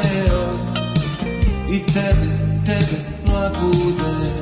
kleo i tebe, tebe mlagude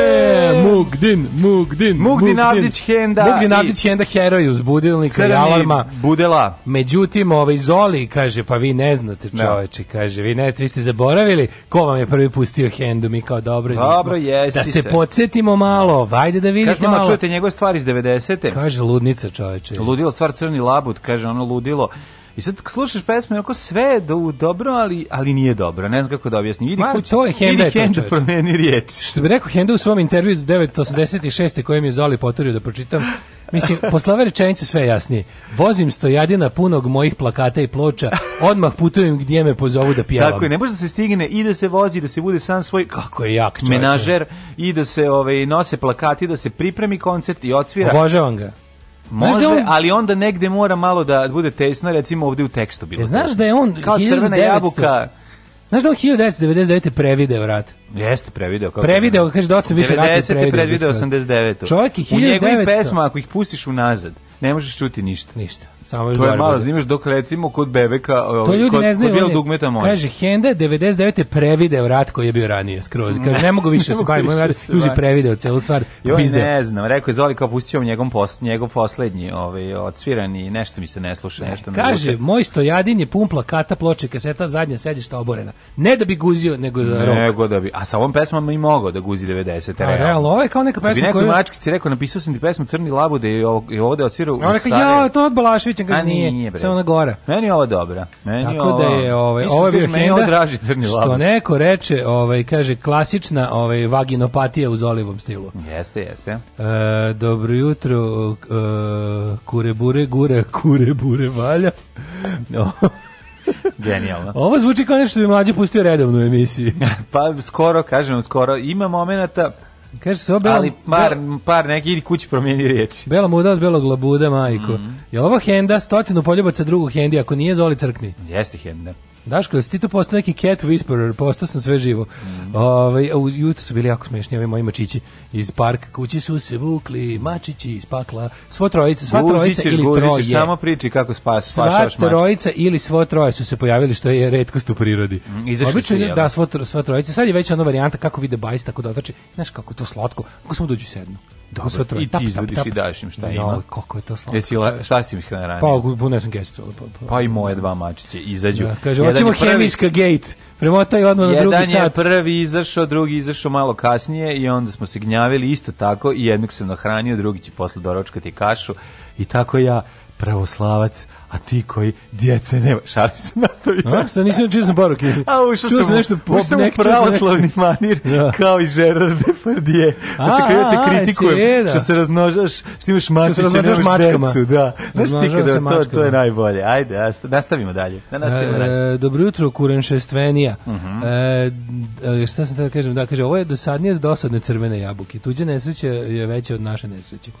Mugdin, Mugdin, Mugdin Avdić Henda. Mugdin Avdić Henda heroj uz budilnika i alarma. Budela. Međutim, ovaj Zoli kaže, pa vi ne znate da. čoveče, kaže, vi ne ste, vi ste zaboravili ko vam je prvi pustio Hendu, mi kao dobro. Dobro, jesi. Da se podsjetimo malo, vajde da vidite kaže, malo. Kaže, čujete njegove stvari iz 90. Kaže, ludnica čoveče. Ludilo stvar crni labut, kaže, ono ludilo I sad slušaš pesmu, onako sve je do, dobro, ali, ali nije dobro. Ne znam kako da objasnim. Idi Ma, kući, to je Henda, idi Henda promeni riječ. Što bi rekao Henda u svom intervju iz 1986. kojem je Zoli poturio da pročitam, Mislim, posle ove rečenice sve jasnije. Vozim stojadina punog mojih plakata i ploča, odmah putujem gdje me pozovu da pjevam. Tako je, ne može da se stigne i da se vozi, da se bude sam svoj kako je jak čovječe. menažer i da se ovaj, nose plakati, da se pripremi koncert i odsvira. Obožavam ga. Da Može, on... ali onda negde mora malo da bude tesno, recimo ovde u tekstu bilo. Te znaš da je on kao crvena 1900... jabuka Znaš da on 1999. prevideo rat? Jeste prevideo. Kako prevideo, kaže dosta više rata prevideo. 90. prevideo 89. Čovjek je 1900... U njegovim pesma, ako ih pustiš unazad, ne možeš čuti ništa. Ništa. Samo to je malo da- zimiš dok recimo kod Bebeka to ovaj, ljudi kod, ne znaju, kod dugmeta može. Kaže Henda 99 prevideo rat koji je bio ranije skroz. Kaže ne mogu više se bavim, ljudi prevideo celu stvar. Jo ne znam, rekao je Zoli kao pustio njegov pos, njegov poslednji, ovaj odsviran i nešto mi se ne sluša, nešto ne. Kaže moj stojadin je pumpla kata ploče kaseta zadnja sedišta oborena. Ne da bi guzio, nego za rok. Nego da bi. A sa ovom pesmom i mogao da guzi 90 realno. A realno, ovo je kao neka da pesma koju... Bi neko mačkici rekao, napisao sam ti pesmu Crni labude i ovde odsvirao. Ja, to od Balaševića sećam ga nije, nije samo na gore. Meni je ova dobra. Meni Tako ova, da je ovaj ovaj je bio Henda. Draži crni lav. Što neko reče, ovaj kaže klasična ovaj vaginopatija u zolivom stilu. Jeste, jeste. E, dobro jutro, e, kure bure gure, kure bure valja. No. Genijalno. Ovo zvuči kao nešto bi mlađe pustio redovnu emisiju. pa skoro, kažem, skoro. Ima momenata Kaže se bela, ali par par neki idi kući promijeni riječi. Bela muda od belog labuda majko. Mm -hmm. Je ovo Henda stotinu poljubaca drugog Hendi ako nije Zoli crkni. Jeste Henda. Daško, jesi ti tu postao neki cat whisperer, postao sam sve živo. Mm. Ove, ovaj, u jutro su bili jako smiješni ovi moji mačići iz parka. Kući su se vukli, mačići iz pakla. Svo trojice, sva trojica ili guzićeš, troje. samo priči kako spas, spašaš Sva trojica ili svo troje su se pojavili, što je redkost u prirodi. Mm, Obično, je, da, svo, svo trojice. Sad je već ona varijanta kako vide bajs, tako da otače. Znaš kako to slatko, ako samo dođu da sednu. Dobro, sutra. i ti izvodiš i daš im šta no, ima. Kako je to slatko. Jesi, šta si mi hranio? Pa, ponesem kesicu. Pa, pa, pa, i moje dva mačiće izađu. Da, kaže, jedan hoćemo prvi, hemijska gate. Premotaj odmah na drugi sat. Jedan je prvi izašao, drugi izašao malo kasnije i onda smo se gnjavili isto tako i jednog sam nahranio, drugi će posle doročkati kašu i tako ja pravoslavac a ti koji djece nema, šalim se nastavi. A, sad nisam čuo sam poruke. A ušao čuo sam, nešto pop, ušao nek, u pravoslavni nešto. manir, da. kao i Gerard Depardieu, da se krenuo te kritikujem, što se razmnožaš, što imaš mačiće, što nemaš mačkama. decu, da. Znaš ti kada, to, to je najbolje. Ajde, nastavimo dalje. Da, nastavimo e, Dobro jutro, kurenšestvenija. Uh mhm. -huh. E, e, šta sam tada kažem? Da, kaže, ovo je dosadnije od dosadne crvene jabuke. Tuđa nesreća je veća od naše nesreće.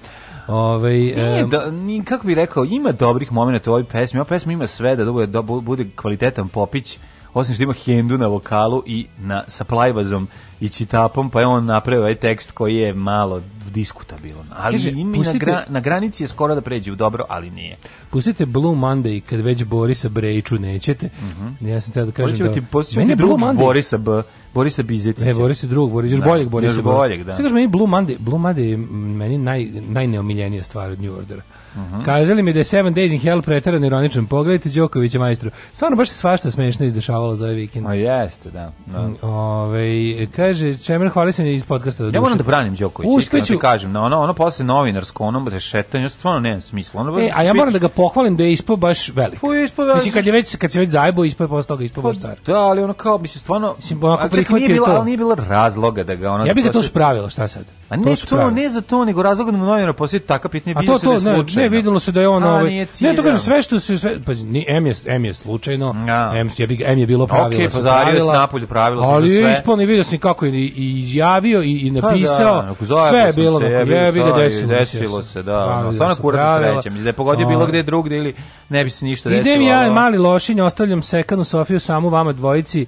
Ove, ovaj, Nije, do, da, ni, kako bih rekao, ima dobrih momenata u ovoj pesmi. Ova pesma ima sve da bude, da bude kvalitetan popić osim što ima Hendu na vokalu i na, sa plajvazom i čitapom, pa je on napravio ovaj tekst koji je malo diskutabilan. Ali Ježe, ima pustite, na, gra, na, granici je skoro da pređe u dobro, ali nije. Pustite Blue Monday kad već Borisa Brejču nećete. Mm -hmm. Ja sam tada da kažem da... Ti, meni je Blue Monday, Borisa B. Borisa Bizetića. Ne, Borisa drugog, Boris, još da, boljeg Boris. Još boljeg, da. Sve kažem, meni Blue Monday, Blue Monday je meni naj, najneomiljenija stvar od New Ordera. Uh -huh. Kazali mi da je Seven Days in Hell preteran ironičan. Pogledajte Đokovića majstru. Stvarno baš se svašta smešno izdešavalo za ovaj vikend. A jeste, da. da. Mm, Ove, ovaj, kaže, Čemer hvalisanje iz podcasta. Ja moram da branim Đokovića, Uspeću... kažem. No, ono, ono posle novinarsko, ono rešetanje, stvarno nema smisla. Ono baš e, a ja moram da ga pohvalim da je ispao baš velik. Pa je ispao velik. Mislim, kad, je već, kad se već zajebo, ispao je posle toga, ispao baš pa car. Da, ali ono kao, mislim, stvarno... Mislim, onako prihvatio nije bila, to. Ali nije bilo razloga da ga... Ono, ja bih ga to da spravilo, šta sad? A ne to, ne za to, nego razlog da mu novinar poslije takav pitanje bilo se da je slučajno. videlo se da je on ovaj. Ne, to kažem sve što se sve pa ni M je M je slučajno. Ja. M je M je bilo pravilo. Okej, pozario se napolje pravilo ali za sve. Ali ispolni vidio sam kako je i izjavio i, i napisao. Pa da, sve je bilo kako je vidi desilo, desilo se, da. Stvarno kurata sreća, mislim da je pogodio bilo gde drugde ili ne bi se ništa desilo. Idem ja mali lošinj, ostavljam sekanu Sofiju samu vama dvojici.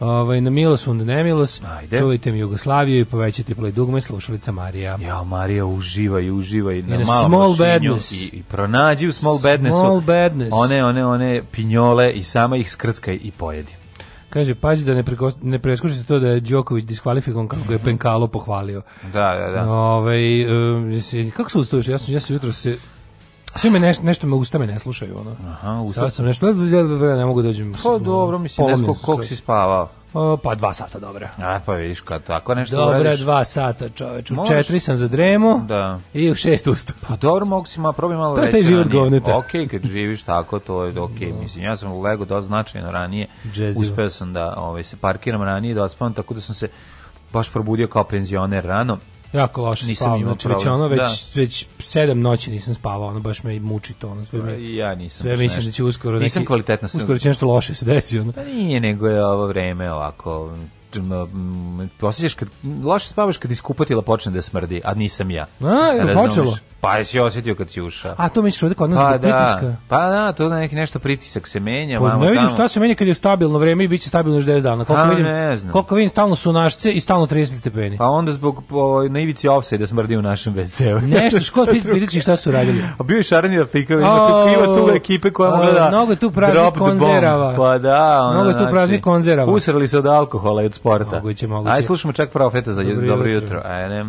Ovaj, na milost und nemilost, Ajde. čuvajte mi Jugoslaviju i povećajte play dugme slušalica Marija. Ja, Marija, uživa i uživa i na, na small badness. I, i pronađi u small, small badnessu small badness. one, one, one pinjole i sama ih skrckaj i pojedi. Kaže, pazi da ne, preko, ne preskušite to da je Đoković diskvalifikovan kako je Penkalo pohvalio. Da, da, da. Ove, ovaj, um, kako se ustojiš? Ja sam, ja sam jutro se Sve me neš, nešto me usta me ne slušaju ono. Aha, usta. Sad sam nešto ja, da, da, da, ne mogu da dođem. Pa dobro, mislim, nesko kog si spavao? O, pa dva sata dobro. A pa vidiš kad tako nešto dobro, uradiš. dva sata čoveče. U 4 sam za dremu da. i u 6 usta. Pa dobro mogu si ma probi malo reći. Pa taj život govneta. Pa ok, kad živiš tako to je ok. No. Mislim, ja sam legao do značajno ranije. Jazzivo. Uspeo sam da ovaj, se parkiram ranije da odspavam tako da sam se baš probudio kao penzioner rano Jako loše nisam spavam, znači već ono već da. već 7 noći nisam spavao, ono baš me muči to, ono sve mi. Pa, ja nisam. Sve mislim da će uskoro neki kvalitetno sam. Uskoro će nešto loše se desiti, ono. Pa nije, nego je ovo vreme ovako osjećaš kad loše spavaš kad iskupatila počne da smrdi, a nisam ja. A, je počelo? Pa jesi osjetio kad si ušao. A to misliš ovde kod nas pa, da, pritiska? Pa da, to da neki nešto pritisak se menja. Pa ne vidim šta se menja kad je stabilno vreme i bit će stabilno još 10 dana. Koliko A, vidim, ne znam. Koliko vidim stalno su našce i stalno 30 stepeni. Pa onda zbog o, ovaj, na ivici ofsa da smrdi u našem WC-u. Nešto, ško pitići šta su radili. A bio je Šarani Rafiković, ima tu, ima tu ekipe koja mu gleda. Mnogo je tu prazni konzerava. Pa da. Ona, mnogo je tu znači, prazni konzerava. Usrali se od alkohola i od sporta. Moguće, moguće. Ajde, slušamo čak profeta za dobro jutro. Ajde.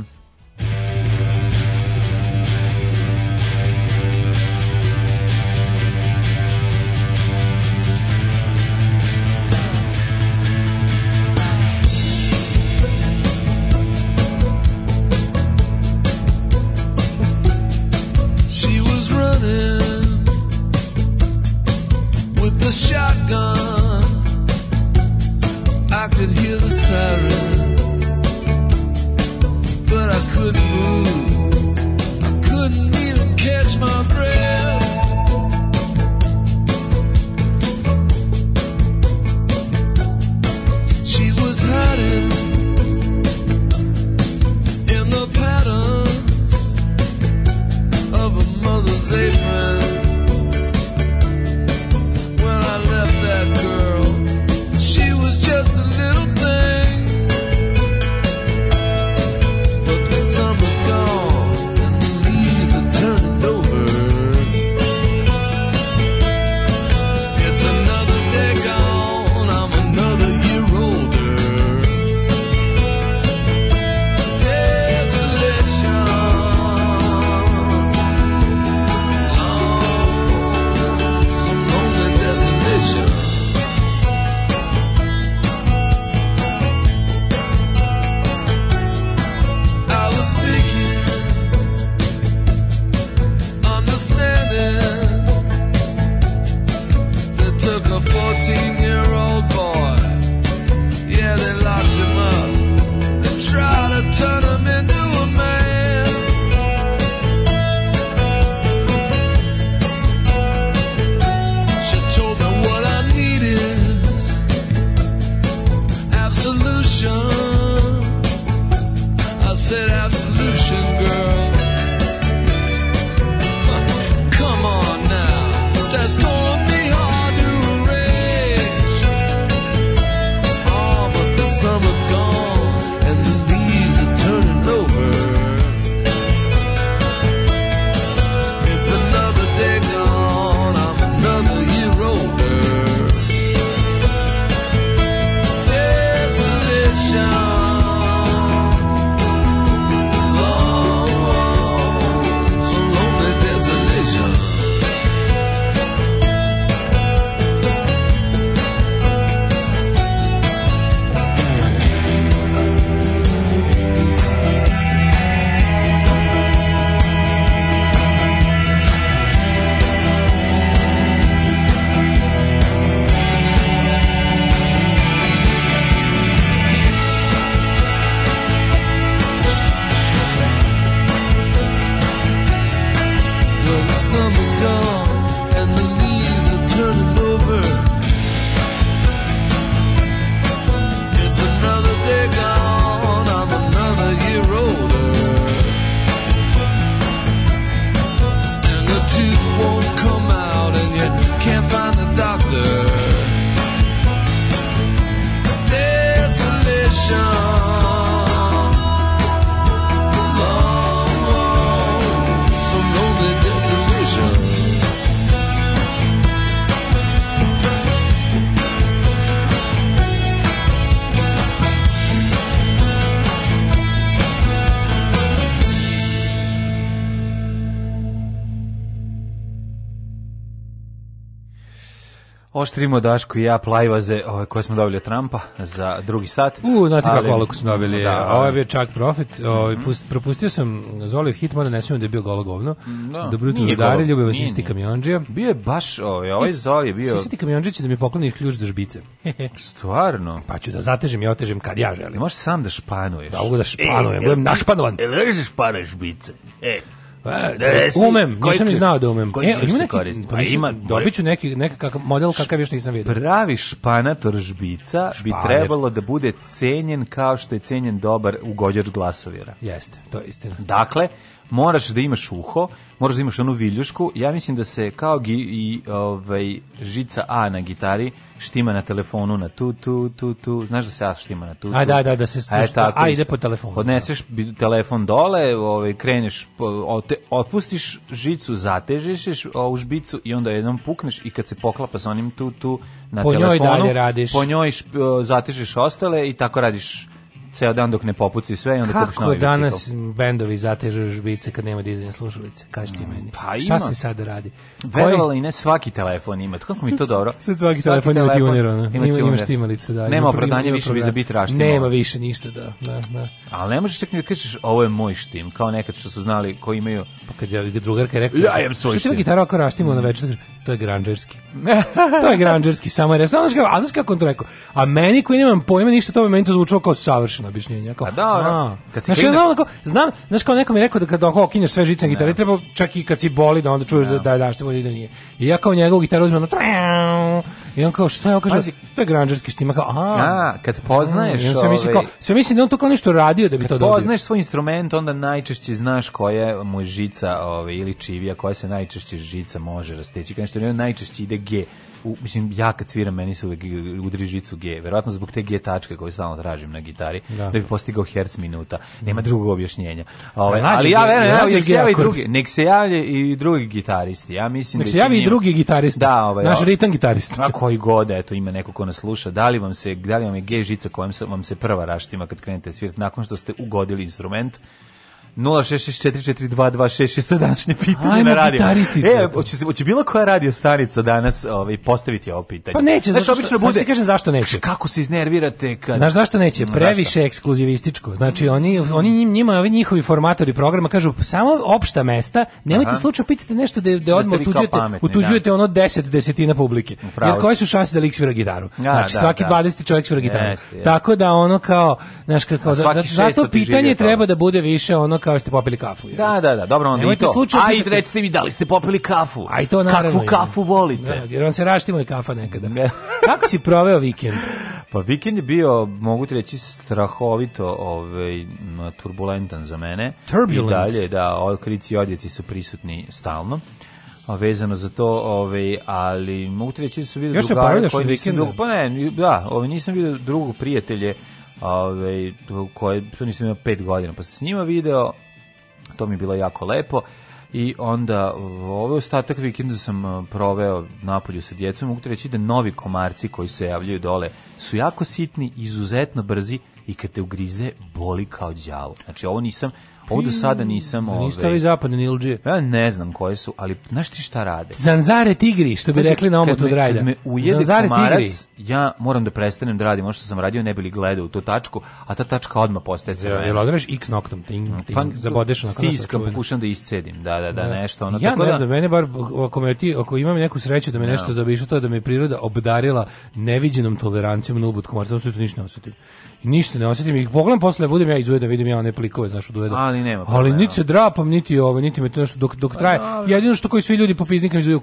oštrimo Daško i ja plajvaze ove koje smo dobili od Trumpa za drugi sat. U, znate kako alaku smo dobili. Da, ovo je bio Chuck Profit. Ovaj, mm -hmm. pust, propustio sam Zoliv hit, mada ne smijem da je bio golo govno. Da. Dobro jutro, Dare, ljube vas isti kamionđija. Bio je baš ovaj, ovaj Zoli bio... Isti kamionđija će da mi pokloni ključ za žbice. Stvarno? Pa ću da zatežem i otežem kad ja želim. Možeš sam da španuješ. Da, mogu da španujem, budem našpanovan. E, da španaš žbice. E, Pa, e, da, e, umem, koji nisam ni znao da umem. e, ima neki, koristi? Pa, pa ima, dobit ću neki, nekakav model kakav još nisam vidio. Pravi španator žbica Španer. bi trebalo da bude cenjen kao što je cenjen dobar ugođač glasovira. Jeste, to je istina. Dakle, moraš da imaš uho, moraš da imaš onu viljušku. Ja mislim da se kao gi, i ovaj žica A na gitari štima na telefonu na tu tu tu tu. Znaš da se A štima na tu. tu. A da da da se stušta. A, tako, A ide po telefonu. Podneseš telefon dole, ovaj kreneš ote, otpustiš žicu, zatežeš ovu žbicu i onda jednom pukneš i kad se poklapa sa onim tu tu na po telefonu. Po njoj dalje radiš. Po njoj zatežeš ostale i tako radiš ceo dan dok ne popuci sve i onda kupiš novi bicikl. Kako danas bendovi zatežu žbice kad nema dizajne slušalice? Kaži ti meni. Pa ima. Šta se sada radi? Verovala i ne svaki telefon ima. Kako mi to dobro? Sad svaki, svaki telefon, telefon ima tuner. Ono. Ima, ima, imaš timalicu, da. Nema opravdanje više bi za biti raštima. Nema više ništa, da. da, da. Ali ne možeš čak ni da kažeš ovo je moj štim, kao nekad što su znali koji imaju... Pa kad je drugarka rekla... Ja imam svoj štim. Što ti gitara ako raštimo na večer, to je granđerski. to je granđerski, samo je. Samo znaš kako on to rekao. A meni koji nemam pojma ništa, to meni to zvučalo kao savršeno racionalno objašnjenje. Kao, a pa da, a, kad si znaš, klinac... ono, znam, znaš kao neko mi rekao da kad oko okinješ sve žice na gitari, da. treba čak i kad si boli da onda čuješ da, da, da da, što bolje da nije. I ja kao njegovu gitaru uzmem na i on kao šta je, on kaže, Pazi, to je granđerski štima, kao, a, Ja, kad poznaješ, a, sve misli ovaj- kao, sve misli da on to kao nešto radio da bi to dobio. Kad poznaš svoj instrument, onda najčešće znaš koja mu žica, ove, ovaj, ili čivija koja se najčešće žica može rasteći, kao nešto najčešće ide G u, mislim, ja kad sviram, meni se uvek udri žicu G, verovatno zbog te G tačke koju stalno tražim na gitari, da, da bi postigao herc minuta. Nema drugog objašnjenja. Ove, ovaj, pa, ali ja verujem, da nek se javi drugi, nek se javlje i drugi gitaristi. Ja mislim nek da se javi i drugi gitaristi. Da, ovaj, naš ritam gitarista. Na koji god, eto, ima neko ko nas sluša. Da li vam se, da li vam je G žica kojom se, vam se prva raštima kad krenete svirati nakon što ste ugodili instrument? 066442266 današnje pitanje Ajmo na radio. E, hoće se hoće bilo koja radio stanica danas ovaj postaviti ovo pitanje. Pa neće, znači obično bude. Kažem zašto neće. Kako se iznervirate kad Znaš zašto neće? Previše ekskluzivističko. Znači oni oni njima ovi njihovi formatori programa kažu pa samo opšta mesta, nemojte slučajno pitate nešto da da tuđujete, da utuđujete, da. utuđujete ono 10 desetina publike. Jer koje su šanse da lik svira gitaru? Znači da, svaki 20 čovjek svira gitaru. Tako da ono kao, znaš kako zato pitanje treba da bude više ono kao ste popili kafu. Da, da, da, dobro, onda Nemojte i to. Slučaj, a i recite mi da li ste popili kafu. A i to naravno. Kakvu kafu volite? Da, jer vam se raštimo i kafa nekada. Kako si proveo vikend? Pa vikend je bio, mogu ti reći, strahovito ovaj, turbulentan za mene. Turbulent. I dalje, da, krici i odjeci su prisutni stalno vezano za to, ovaj, ali mogu ti reći da su vidio drugare koji vikenda? nisam vidio, pa ne, da, ovaj, nisam vidio drugog prijatelje ove, koje, to nisam imao pet godina, pa sam s njima video, to mi je bilo jako lepo, i onda ove ovaj ostatak vikenda sam eh, proveo napolju sa djecom, mogu reći da novi komarci koji se javljaju dole su jako sitni, izuzetno brzi i kad te ugrize boli kao đavo. Znači ovo nisam ovo do sada nisam... Da nisu ovaj, ovi zapadne Nilđe. Pa ja ne znam koje su, ali znaš ti šta rade? Zanzare tigri, što bi Kaži, rekli na omot od rajda. Kad me ujede Zanzare komarac, tigri. ja moram da prestanem da radim ono što sam radio, ne bili gledao u tu tačku, a ta tačka odmah postaje Ja, Jel odraš x noktom, ting, pa, ting, pa, zabodeš onako Stiskam, pokušam da iscedim, da, da, da, da. nešto. Ono, ja tako ne da... znam, mene bar, ako, me ti, ako imam neku sreću da me da. nešto no. zabišu, to je da me priroda obdarila neviđenom tolerancijom na ubud komarca, se to ništa ne osetim. I ništa ne osjetim. I pogledam posle, budem ja iz da vidim ja one plikove, znaš, od Ali nema. Problema. Ali niti se drapam, niti ovo, niti me to nešto dok, dok pa traje. Jedino što koji svi ljudi po piznikama iz Ujeda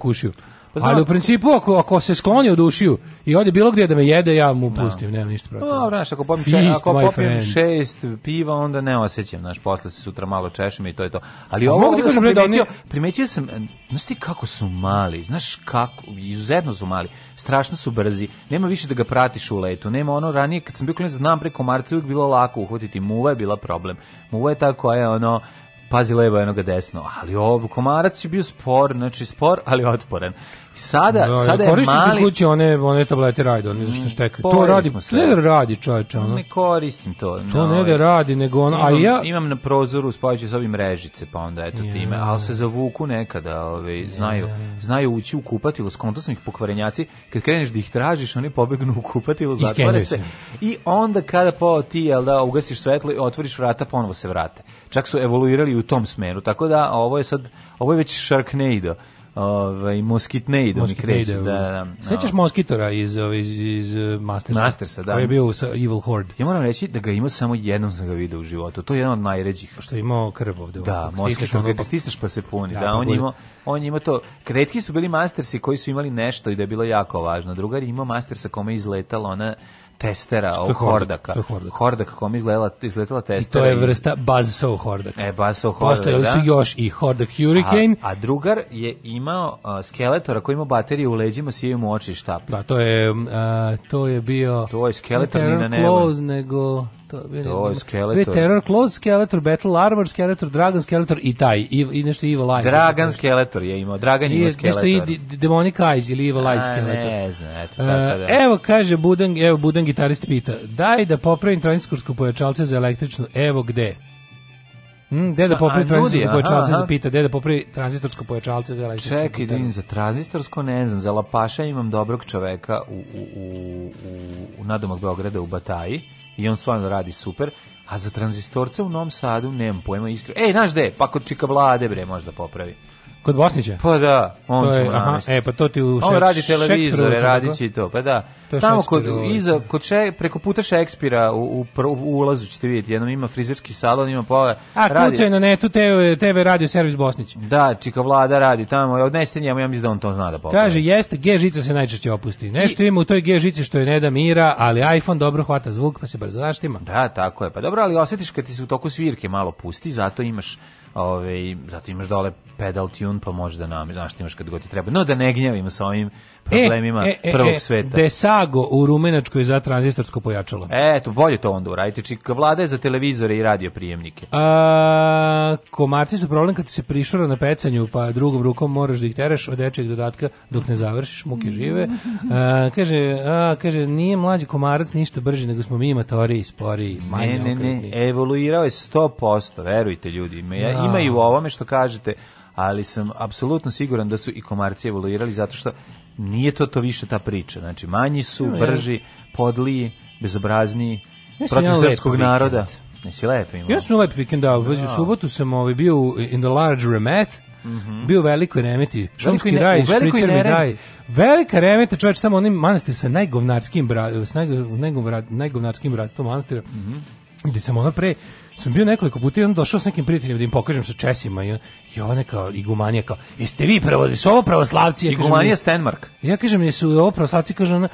Pa znam, ali u principu, ako, ako se skloni u dušiju i ode bilo gdje da me jede, ja mu da. pustim, no. ništa protiv. No, Dobro, ako popijem, Feast, ako popijem šest piva, onda ne osjećam, znaš, posle se sutra malo češim i to je to. Ali A ovo, mogu ti kažem, primetio, primetio, primetio sam, znaš ti kako su mali, znaš kako, izuzetno su mali, strašno su brzi, nema više da ga pratiš u letu, nema ono ranije, kad sam bio klinac, znam preko marca uvijek bilo lako uhvatiti, muva je bila problem, muva je ta koja je ono, pazi levo, enoga desno, ali ovo, komarac je bio spor, znači spor, ali otporan. Sada, da, da, sada je mali... kući one, one tablete radi, oni što štekaju. To radi, ne da radi čovječe. Ono. Ne koristim to. To no, ne ovaj. da radi, nego ono... Imam, a ja... imam na prozoru spavajući s ovim režice, pa onda eto yeah. time. Ali se zavuku nekada, ove, ovaj, znaju, yeah. znaju ući u kupatilo, skonto sam ih pokvarenjaci. Kad kreneš da ih tražiš, oni pobegnu u kupatilo, zatvore se. I onda kada po ti, jel da, ugasiš svetlo i otvoriš vrata, ponovo se vrate. Čak su evoluirali u tom smeru, tako da ovo je sad, ovo je već Sharknado ovaj Moskitneidom ide mi kreće. Da, da, Sećaš Moskitora iz, ovaj, iz, iz eh, Mastersa? Mastersa, da. Koji je bio u Evil Horde. Ja moram reći da ga ima samo jednom sam ga video u životu. To je jedan od najređih. Što je imao krv ovde. Da, Moskitor, ono, pa... stisneš pa se puni. Da, da pa on, ima on ima to. Kretki su bili Mastersi koji su imali nešto i da je bilo jako važno. Drugar ima imao Mastersa kome izletala ona testera, ovog hordaka. To je hordak. Hordak kom izgledala, izgledala testera. I to je vrsta buzzsaw hordaka. E, buzzsaw hordaka. Postojali su da. još i hordak Hurricane. A, a drugar je imao uh, skeletora koji ima bateriju u leđima, sije mu oči i štap. Da, to je, uh, to je bio... To je skeletor ni na nebo. Close, nego skeletor, to je skeletor. Be, terror Clothes, skeletor, Battle Armor, skeletor, Dragon skeletor i taj, i, i nešto Evil Eyes. Dragon skeletor je imao, Dragan ima skeletor. Nešto i Demonic Eyes ili Evil Eyes skeletor. Ne znam, eto, tako e, da. Evo kaže Budan, evo Budan gitarist pita, daj da popravim transkorsku pojačalce za električnu, evo gde. Mm, gde da popravi tranzistorsko pojačalce za pita, gde da popravi tranzistorsko pojačalce za električnu Čekaj, da za tranzistorsko ne znam, za Lapaša imam dobrog čoveka u, u, u, u, u nadomak Beograda u Bataji i on stvarno radi super, a za tranzistorce u Novom Sadu nemam pojma iskreno. Ej, znaš gde? Pa kod Čika Vlade, bre, možda popravi. Kod Bosnića? Pa da, on to je, aha, e, pa to ti u šek, On radi televizore, radit će i to, pa da. To Tamo kod, iza, kod še, preko puta Šekspira u, u, u ulazu ćete vidjeti, jednom ima frizerski salon, ima pove. A, radi. kucaj na netu, TV, TV radio servis Bosnić. Da, čika vlada radi tamo, odnesite njemu, ja mislim da on to zna da popravi. Kaže, jeste, G žica se najčešće opusti. Nešto I... ima u toj G žici što je ne da mira, ali iPhone dobro hvata zvuk, pa se brzo naštima. Da, tako je. Pa dobro, ali osjetiš kad ti se u toku svirke malo pusti, zato imaš Ove, zato imaš dole pedal tune, pa možeš da nam, znaš, imaš kad god ti treba. No, da ne gnjavimo sa ovim problemima e, e, e, prvog e, Desago u Rumenačkoj za tranzistorsko pojačalo. Eto, bolje to onda uradite. Čika vlada je za televizore i radio prijemnike. A, komarci su problem kad se prišura na pecanju, pa drugom rukom moraš da ih tereš od dečeg dodatka dok ne završiš, muke žive. A, kaže, a, kaže, nije mlađi komarac ništa brži nego smo mi imatori, sporiji, manje Ne, ne, okrugni. ne, evoluirao je 100%, verujte ljudi. Ima, ja. Da. ima i u ovome što kažete ali sam apsolutno siguran da su i komarci evoluirali zato što nije to to više ta priča. Znači, manji su, no, brži, podliji, bezobrazniji, ja protiv srpskog naroda. Nisi lepo imao. Ja sam lep vikend, da, no. Da. u subotu sam ovaj, bio in the large remet, Mm -hmm. Bio veliko remeti, šumski ne, raj, špricer mi raj. Velika remeta, čovječ, tamo onaj manastir sa najgovnarskim, bra, sa najgovnarskim bratstvom manastira, mm -hmm. gde sam ono pre, sam bio nekoliko puta i onda došao s nekim prijateljima da im pokažem sa Česima i on, jo neka igumanija kao jeste vi pravo su ovo pravoslavci ja igumanija Stenmark ja kažem nisu ovo pravoslavci kažem ona,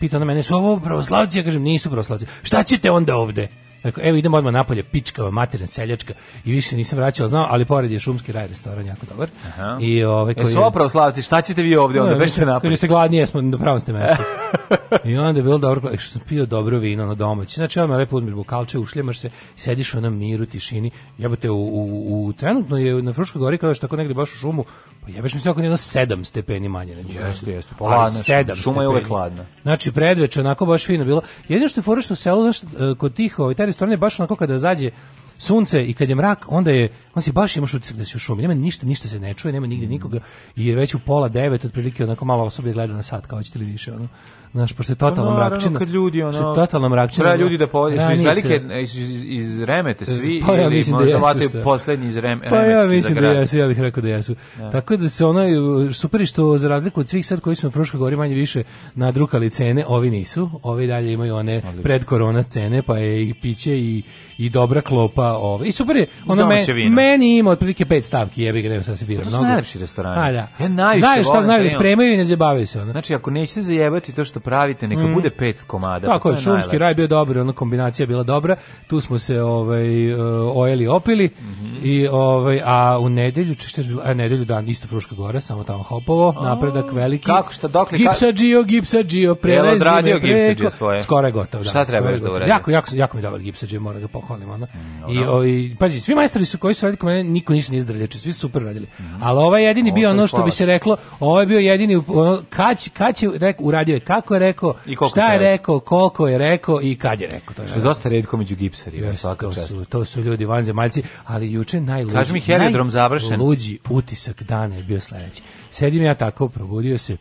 pita na mene su ovo pravoslavci ja kažem nisu pravoslavci šta ćete onda ovde Dakle, evo idemo odmah napolje, pičkava, materin, seljačka i više nisam vraćao, znao, ali pored je šumski raj restoran, jako dobar. Aha. I ove, ovaj, koji... E su opravo slavci, šta ćete vi ovdje onda, no, da, bešte napolje? Kaže ste gladni, jesmo, na pravom ste mesto. I onda je bilo dobro, e, što sam pio dobro vino na ono domaći. Znači, odmah lepo uzmeš bukalče, ušljemaš se, sediš u onom miru, tišini. Jebate, u, u, u trenutno je na Fruškoj gori, kada je tako negde baš u šumu, pa jebeš mi se oko jedno sedam stepeni manje. Nego. Jeste, jeste, pa sedam šuma je uvek hladna. Znači, predveče, onako baš fino bilo. Jedino što je fora što selo, znaš, e, kod tih, ovaj, strane baš onako kada zađe sunce i kad je mrak, onda je on si baš imaš utisak da si u šumi, nema ništa, ništa se ne čuje, nema nigdje mm. nikoga i već u pola devet otprilike onako malo osobe gleda na sat, kao ćete li više, ono. Znaš, pošto je pa totalna no, mrakčina. Kad ljudi, ono, je totalna mrakčina. Pravi ljudi da povode, su iz velike, iz, iz remete e, svi, pa ja ili mislim da možda da vataju poslednji iz rem, Pa ja mislim da jesu, ja bih rekao da jesu. Ja. Da. Tako da se ona, super što za razliku od svih sad koji su na Fruškoj gori manje više nadrukali cene, ovi nisu, ovi dalje imaju one Odlično. pred korona cene, pa je i piće i, i dobra klopa, ove. i super je, ono me, meni ima otprilike pet stavki, jebi ga, nema da sam se bira. To su najlepši restorani. A, da. Ja najviše znaju šta znaju da spremaju i ne zabavaju se. Ono. Znači, ako nećete zajebati to što pravite, neka mm. bude pet komada. Pa Tako je, šumski raj bio dobar, ona kombinacija bila dobra. Tu smo se ovaj, eh, ojeli, opili. Mm -hmm. i, ovaj, a u nedelju, je bilo, a nedelju dan, isto Fruška Gora, samo tamo hopovo, oh. napredak veliki. Kako, šta, dokle? Gipsa Gio, Gipsa Gio, prelezi me preko. Svoje. Skoro je gotovo. Da, šta treba da uredi? Jako, jako, jako mi dobar Gipsa Gio, moram ga pohvalim. Mm, no, I, ovaj, pazi, svi majstori su koji su kod mene niko ništa nije izdrljači, svi su super radili. Mm -hmm. Ali ovaj jedini bio ono što bi se reklo, ovaj bio jedini, ono, kad, kad je rek, uradio je, kako je rekao, šta je rekao, koliko je rekao i kad je rekao. To je što je dosta retko među gipsarima, yes, svaka to Su, to su ljudi vanzemaljci, ali juče najluđi, Kaži mi heliodrom završen. Luđi utisak dana je bio sledeći. Sedim ja tako, probudio se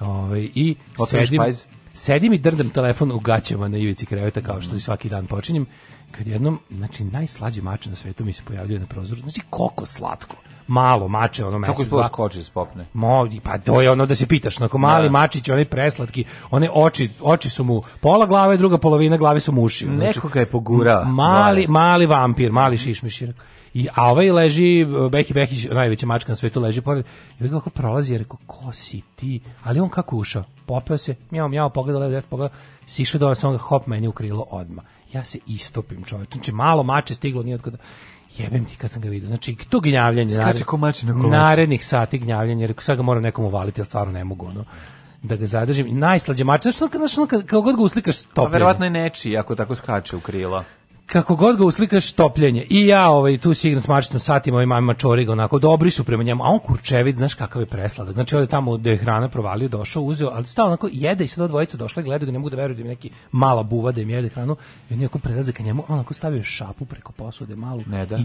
ovaj, i Otraš sedim, pajz. sedim i drdam telefon u gaćama na ivici kreveta kao što i svaki dan počinjem kad jednom, znači, najslađi mače na svetu mi se pojavljuje na prozoru. Znači, koliko slatko malo mače ono mesec. Kako je skoči spopne? Mo, pa to je ono da se pitaš, onako mali da. mačić, onaj preslatki, one oči, oči su mu pola glave, druga polovina glave su mu uši. Znači, Nekoga je pogura. Mali, da, da. mali vampir, mali šišmišir. I, a ovaj leži, Beki Bekić, najveća mačka na svetu, leži pored. I ovaj kako prolazi, je rekao, ko si ti? Ali on kako ušao? Popeo se, mjao, mjao, pogledao levo, desno, pogledao, sišao dole, sam ga hop meni u krilo odma ja se istopim čovječ. Znači, malo mače stiglo nije otkud jebem ti kad sam ga vidio. Znači, to gnjavljanje. Skače komači na kolač. Narednih sati gnjavljanje, jer sad ga moram nekom uvaliti, ali stvarno ne mogu, ono da ga zadržim. Najslađe mače, znači, kad, kad, kad god ga uslikaš, pa topljenje. A verovatno je nečiji, ako tako skače u krila kako god ga uslikaš topljenje. I ja ovaj tu sigurno s satima satim ovaj mama čoriga onako dobri su prema njemu, a on kurčević, znaš kakav je presladak. Znači on je tamo gde je hrana provalio, došao, uzeo, ali stalno onako jede i sad dvojica došla i gleda ga ne mogu da veruju da im neki mala buva da im jede hranu. I on je onako prelaze ka njemu, onako stavio šapu preko posude malu ne da. i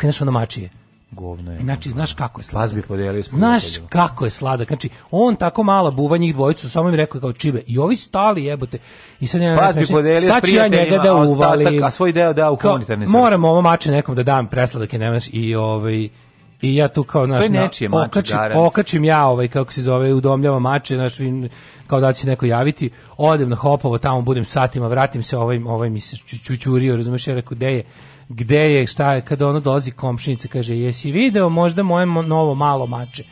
znaš ono mačije govno je. Znači, znaš kako je sladak. Bi podelio znaš kako je sladak. Znači, on tako mala buva njih dvojicu, samo im rekao kao čibe. I ovi stali jebote. I sad, ja, Pas znači, bi sad ću ja njega da uvalim. Ostatak, a svoj deo da u humanitarni Moram ovo mače nekom da dam presladak i nemaš i ovaj... I ja tu kao naš na, okačim, okačim ja ovaj kako se zove udomljava mače naš kao da će neko javiti odem na hopovo tamo budem satima vratim se ovaj ovaj mi se čučurio razumeš ja rekao je gde je, šta je, kada ono dolazi komšinica, kaže, jesi video možda moje novo malo mače?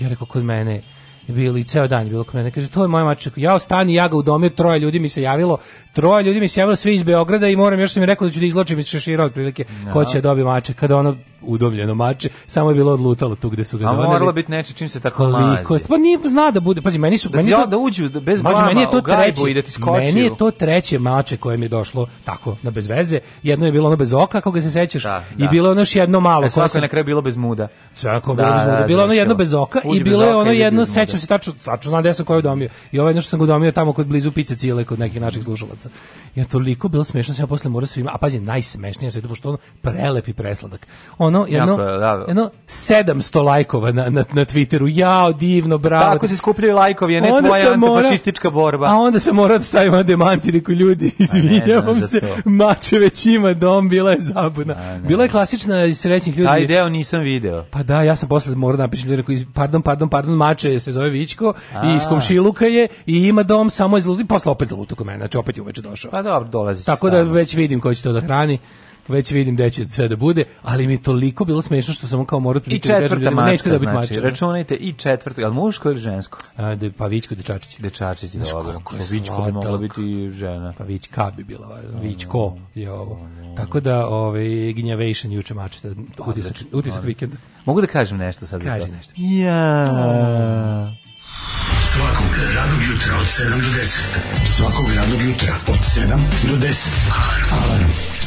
Ja rekao, kod mene bilo i ceo dan bilo kod mene. Kaže to je moje mače, Ja ostani, ja ga udomio, troje ljudi mi se javilo. Troje ljudi mi se javilo svi iz Beograda i moram još sam mi rekao da ću da izločim iz šešira prilike, no. Da. ko će da dobi mače, kada ono udomljeno mače, samo je bilo odlutalo tu gde su ga doneli. A moralo biti neče čim se tako Koliko, mazi. Pa nije zna da bude, pazi, meni su... Da, meni to, da uđu da bez maži, meni je to treće, i da ti skočiju. Meni je to treće mače koje mi je došlo tako, na bez veze. Jedno je bilo ono bez oka, ako ga se sećaš, da, da. i bilo je ono još jedno malo. E, svako je na kraju bilo bez muda. Svako je da, bilo da, bez muda. Da, bilo ono jedno bez oka i bilo je ono da, jedno, sećam se, tačno, tačno znam gde sam koju domio. I ovo jedno što sam ga domio tamo kod blizu pice cijele, kod nekih naših slušalaca. Ja toliko bilo smešno, sam ja posle morao svima, a pazi, najsmešnije sve to, pošto ono prelep i presladak. On ono jedno, jako, da, da, jedno 700 lajkova na, na, na Twitteru. Jao, divno, bravo. Tako se skupljaju lajkovi, a ne onda tvoja antifašistička borba. A onda da se mora da stavimo da demantiri koji ljudi, izvinjavam se, mače već ima dom, bila je zabuna. A, Bila je klasična iz srećnih ljudi. Taj deo nisam video. Pa da, ja sam posle morao da napišem ljudi, pardon, pardon, pardon, mače se zove Vičko a. i iz komšiluka je i ima dom, samo je zaluti, posle opet zalutu kod mene, znači opet je uveče došao. Pa dobro, dolazi Tako da već vidim ko će to da hrani već vidim da će sve da bude, ali mi je toliko bilo smešno što sam kao morao I da da četvrta mačka, nećete da biti znači, mačka. računajte i četvrta, ali muško ili žensko? A, de, da, pa Vićko Dečačić. Dečačić, Znaš, dobro. Pa Vićko bi mogla biti žena. Pa Vićka bi bila, važno. Mm, Vićko je ovo. Mm, mm. Tako da, ovaj, Gnjavation juče mačete, pa, utisak, znači, utisak vikenda. Mogu da kažem nešto sad? Kaži to? nešto. Ja. Svakog radnog jutra od 7 do 10. Svakog radnog jutra od 7 do 10. Alarm.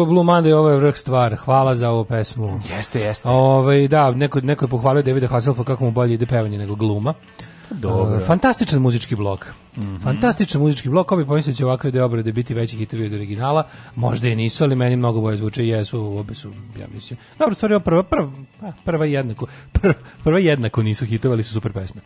Turbo Blue Monday, ovo je vrh stvar. Hvala za ovu pesmu. Jeste, jeste. Ove, ovaj, da, neko, neko je pohvalio Davida Hasselhoff kako mu bolje ide pevanje nego gluma. Dobro. Uh, fantastičan muzički blok. Mm -hmm. Fantastičan muzički blok, ko bi pomislio da će ovakve deo obrade biti veći hitovi od originala, možda i nisu, ali meni mnogo bolje zvuče, jesu, obe su, ja mislim. Dobro, stvari, prva, prva, pa, prva jednako, prva, prva jednako nisu hitovali su super pesme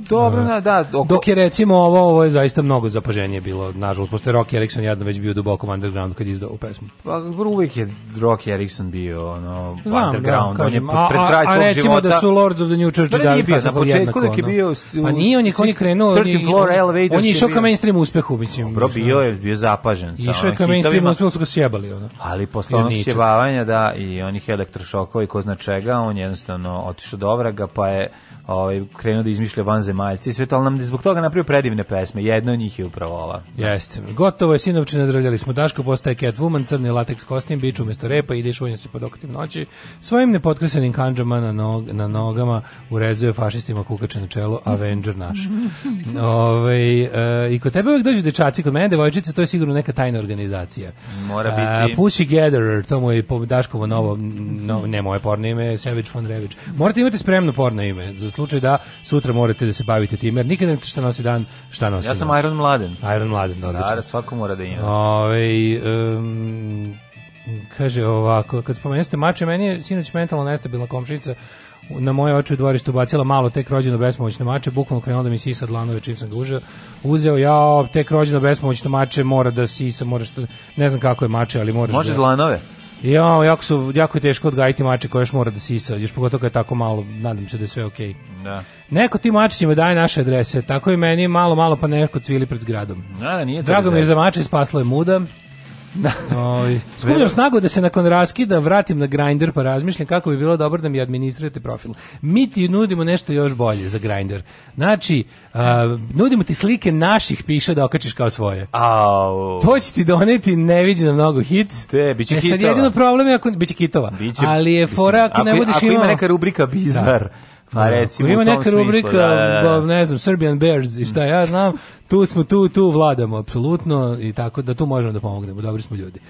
dobro, da. na, da. Oko... Dok je recimo ovo, ovo je zaista mnogo zapaženije bilo, nažalost, pošto je Rocky Erickson jedno već bio duboko underground kad je izdao ovu pesmu. Pa uvijek je Rocky Erickson bio ono, Znam, da, underground, da, kažem, on je pred kraj svog života. A recimo da su Lords of the New Church i da je bio na početku, da je bio... Pa nije, on je, on je krenuo, on je, on je išao ka mainstream uspehu, mislim. Dobro, bio je, bio zapažen. Išao je ka mainstream uspehu, su ga sjebali, ono. Ali posle onog sjebavanja, da, i onih elektrošokova i ko zna čega, on je jednostavno otišao do ovraga, pa je ovaj krenuo da izmišlja vanzemaljci i sve to, ali nam je zbog toga napravio predivne pesme. Jedna od njih je upravo ova. Jeste. Gotovo je sinovče nadravljali smo. Daško postaje Catwoman, crni lateks kostim, bič umesto repa, ide šunje se pod okretim noći. Svojim nepotkresenim kanđama na, nog, na nogama urezuje fašistima kukače na čelo, Avenger naš. Ove, ovaj, e, I kod tebe uvijek dođu dečaci, kod mene devojčice, to je sigurno neka tajna organizacija. Mora e, biti. A, Pussy Gatherer, to mu je Daškovo novo, no, ne moje porno ime, Savage von Rević. Morate imati spremno porno ime za slučaju da sutra morate da se bavite time, jer nikada ne znate šta nosi dan, šta nosi Ja sam nosi. Iron Mladen. Iron Mladen, da, odlično. Da, svako mora da ima. Ove, ovaj, um, kaže ovako, kad spomenete mače, meni je sinoć mentalno nestabilna komšinica na moje oči u dvorištu bacila malo tek rođeno bespomoćno mače, bukvalno krenuo da mi sisa dlanove čim sam ga užeo. Uzeo ja tek rođeno bespomoćno mače, mora da sisa, što, da, ne znam kako je mače, ali moraš Može da... dlanove? Ja, jako, su, jako je teško odgajiti mače koje još mora da sisa, još pogotovo kad je tako malo, nadam se da je sve okej. Okay. Da. Neko ti mačićima daje naše adrese, tako i meni malo, malo pa neko cvili pred zgradom. Da, da, nije to Drago mi je za mače, spaslo je muda. Da. Skupljam snagu da se nakon raskida vratim na grinder pa razmišljam kako bi bilo dobro da mi administrirate profil. Mi ti nudimo nešto još bolje za grinder. Znači, uh, nudimo ti slike naših piša da okačiš kao svoje. Au. To će ti doneti neviđeno mnogo hits. Te, bit će e, sad kitova. jedino problem je ako će kitova. Biće, ali je fora ako, ako ne budeš imao... Ako ima neka rubrika da. bizar. Da. Pa da. recimo ima neka rubrika, da, da, da. da. ne znam, Serbian Bears i šta ja znam, tu smo tu tu vladamo apsolutno i tako da tu možemo da pomognemo, dobri smo ljudi.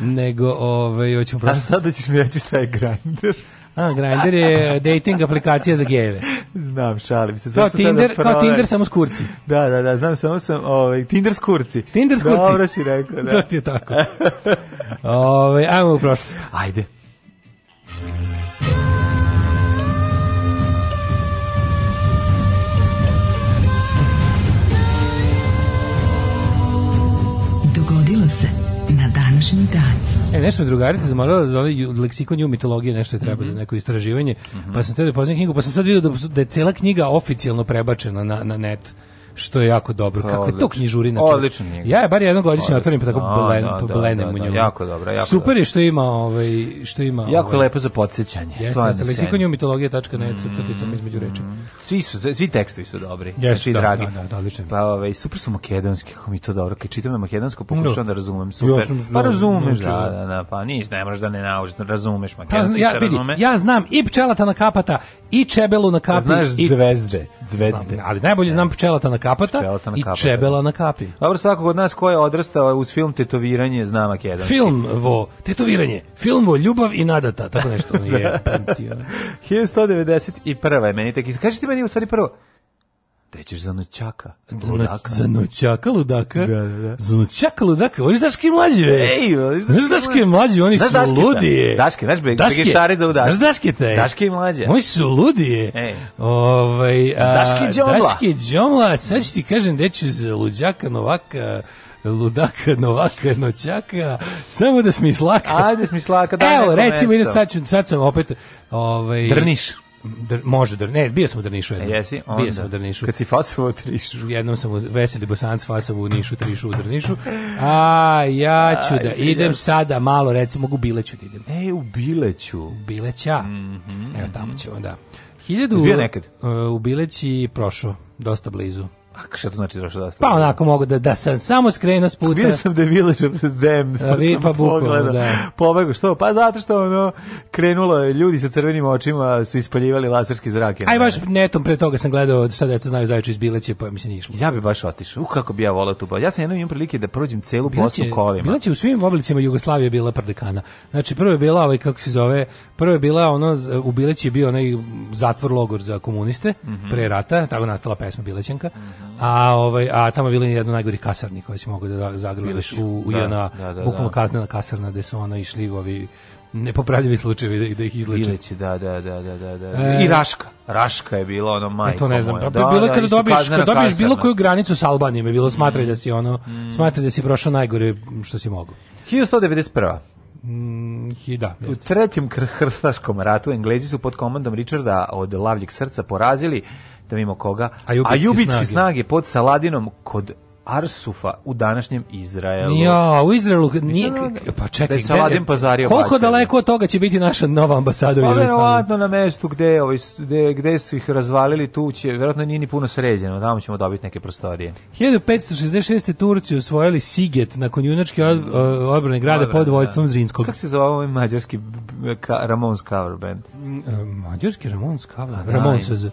Nego ovaj hoćemo prosto sada ćeš mi reći šta je grinder. A, Grindr je dating aplikacija za gejeve. Znam, šalim se. Kao Tinder, kao Tinder samo s kurci. Da, da, da, znam, samo sam, ovaj, Tinder skurci. Tinder skurci. Dobro si rekao, da. To ti je tako. Ove, ovaj, ajmo u prošlost. Ajde. Ajde. se na današnji dan. E, nešto mi drugarica zamorala za da ovaj leksikon ju mitologije, nešto je treba mm -hmm. za mhm. neko istraživanje, mm -hmm. pa sam teo da poznam knjigu, pa sam sad vidio da, da je cela knjiga oficijalno prebačena na, na net što je jako dobro. Kako odlično. je to knjižurina? Odlično je. Ja je bar jedno godišnje otvorim pa tako A, blen, da, blenem da, da, da u da, njemu. Jako dobro, jako Super je što ima, ovaj, što ima. Jako ovaj, lepo za podsjećanje. Jeste, leksikoniju mitologija.net sa crticama između reči. Mm, svi su, svi tekstovi su dobri. Jesu, znači da, dragi. da, da, odlično. Pa, ovaj, super su makedonski, kako mi to dobro. Kad čitam na makedonsko, pokušavam da, da razumem. Super. Pa razumeš, da, da, da, pa ništa, ne možeš da ne naučiš, razumeš pa makedonski, ja, vidi, ja znam i pčelata na kapata, i čebelu na kapi, i zvezde, zvezde. Ali najbolje znam pčelata na kapata i čebela na kapi. Dobro, svakog od nas ko je odrastao uz film Tetoviranje znamak jedan. Film vo, Tetoviranje, film vo, Ljubav i nadata, tako nešto je. 1191. je meni tek, kažete meni u stvari prvo, ćeš za noćaka. Ludaka. Za noćaka ludaka? Da, da, da. Za noćaka ludaka? Oni su daške mlađe. Ej, znaš daške mlađe, oni su daške, ludije. Daške, znaš, daške, šare za udaške. Znaš daške te? Daške mlađe. Oni su ludije. Ej. Ovaj, a, daške džomla. Daške džomla, sad ću ti kažem, deću za luđaka, novaka, ludaka, novaka, noćaka, samo da smi slaka. Ajde smi slaka, da Evo, recimo, ide sad, ću, sad sam opet... Ovaj, Drniš dr, može da ne, bio sam u Drnišu e, jednom. Jesi, onda. Bio sam u Drnišu. Kad si fasovo u Trišu. Jednom sam u Veseli Bosanac fasovo u Nišu, Trišu, u Drnišu. A ja ću da idem sada malo, recimo, u Bileću da idem. E, u Bileću. Bileća. Mm -hmm, Evo, mhm. tamo ćemo, da. Hiljadu, bio nekad? Uh, u Bileći prošao, dosta blizu. A šta to znači došao da ostavim? Da pa onako mogu da, da sam samo skrenuo s puta. Vidio sam da je Village da of the Damned, pa vi, pa pogledao. Da. Pobegu, što? Pa zato što ono, krenulo ljudi sa crvenim očima su ispaljivali laserski zrake. Aj baš netom pre toga sam gledao šta deca znaju zajuče iz Bileće, pa mislim se išlo. Ja bi baš otišao. Uh, kako bi ja volao tu. Ja sam jednom imam prilike da prođem celu Bosnu kolima. Bileće u svim oblicima Jugoslavije bila prdekana. Znači, prvo je bila, ovaj, kako se zove, prvo je bila ono, u Bileći je bio onaj zatvor logor za komuniste, mm -hmm. pre rata, tako nastala pesma Bilećanka. Mm -hmm. A, ovaj, a tamo je bila jedna najgori kasarni koja se mogu da zagrliš u, u da, jedna, da, da, bukvalno da. kaznena kasarna gde su ono išli ovi nepopravljivi slučajevi da, da ih izleče. Ileći, da, da, da, da, da, da. E, I Raška. Raška je bila ono majko. E, to ne znam. Moja. Pa da, bilo da, kada dobiješ, kada dobiješ bilo koju granicu sa Albanijom je bilo mm. smatraj da si ono, mm. smatraj da si prošao najgore što si mogu. 1191. Mm, da, u trećem hrstaškom ratu Englezi su pod komandom Richarda od lavljeg srca porazili da mimo koga, a jubitski, a jubitski snage. snage pod Saladinom kod Arsufa u današnjem Izraelu. Ja, u Izraelu nije da- pa čekaj, da Saladin pazario. Koliko bačen. daleko od toga će biti naša nova ambasada u pa, Verovatno na mestu gde, ovaj, gde, gde su ih razvalili, tu će verovatno nije ni puno sređeno, tamo ćemo dobiti neke prostorije. 1566 Turci osvojili Siget nakon junačke od, mm. odbrane grada pod da. vojstvom Zrinskog. Kako se zove ovaj mađarski ka, Ramon's cover band? Mm, e, mađarski Ramon's cover? Ramon's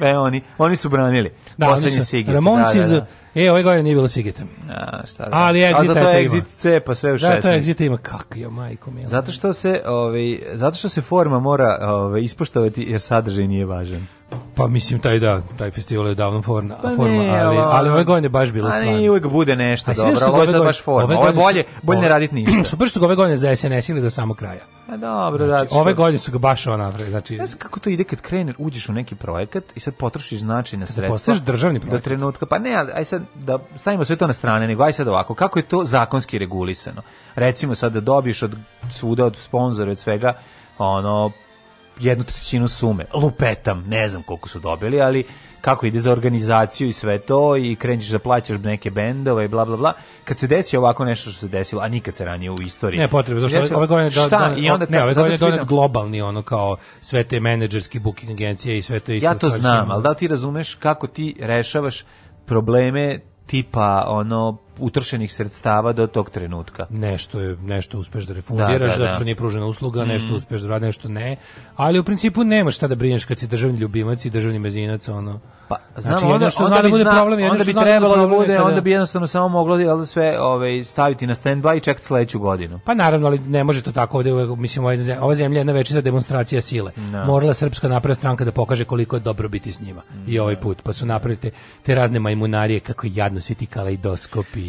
e, oni, oni su branili. Da, Poslednji Sigit. Da, Ramones da, da, da. E, ove godine nije bilo Sigita. A, šta da. Ali Exit A zato je Exit C, pa sve u 16. Da, to Exit ima kak, majko mila. Zato što se, ovaj, zato što se forma mora ovaj, ispoštovati jer sadržaj nije važan. Pa mislim taj da, taj festival je davno forma, pa forma ne, ali, ali ove godine baš bilo stvarno. Ali uvek bude nešto, dobro, ovo je baš forma. Ove, ove bolje, bolje ne raditi ništa. Super su ga ove godine za SNS ili do samog kraja. A pa dobro, znači, da. Ove godine su ga baš ona, znači. Ne znam kako to ide kad krener, uđeš u neki projekat i sad potrošiš značajne sredstva. Postaješ državni projekat. Do trenutka, pa ne, aj sad da stavimo sve to na strane, nego aj sad ovako, kako je to zakonski regulisano? Recimo sad da dobiješ od svuda, od sponzora, od svega, ono jednu trećinu sume. Lupetam, ne znam koliko su dobili, ali kako ide za organizaciju i sve to i kreneš da plaćaš neke bendove i bla bla bla. Kad se desi ovako nešto što se desilo, a nikad se ranije u istoriji. Ne potrebe, zašto ove godine Šta? donet- I onda ne, ove godine ti donet globalni ono kao sve te menadžerski booking agencije i sve to isto. Ja to znam, njima. ali da li ti razumeš kako ti rešavaš probleme tipa ono utršenih sredstava do tog trenutka. Nešto je nešto uspeš da, da refundiraš da, da, da. zato što nije pružena usluga, mm. nešto uspeš da radi, nešto ne. Ali u principu nemaš šta da brineš kad si državni ljubimac i državni mezinac ono. Pa, znači, znam, znači, onda, što onda, bi, da bude zna, problem, onda bi da trebalo da bude, kada... onda bi jednostavno samo moglo da sve ovaj, staviti na stand-by i čekati sledeću godinu. Pa naravno, ali ne može to tako ovde, mislim, ova zemlja, ova zemlja je jedna veća demonstracija sile. No. Morala Srpska napredna stranka da pokaže koliko je dobro biti s njima. No. I ovaj put, pa su napravite te, razne majmunarije, kako je jadno svi ti kalejdoskopi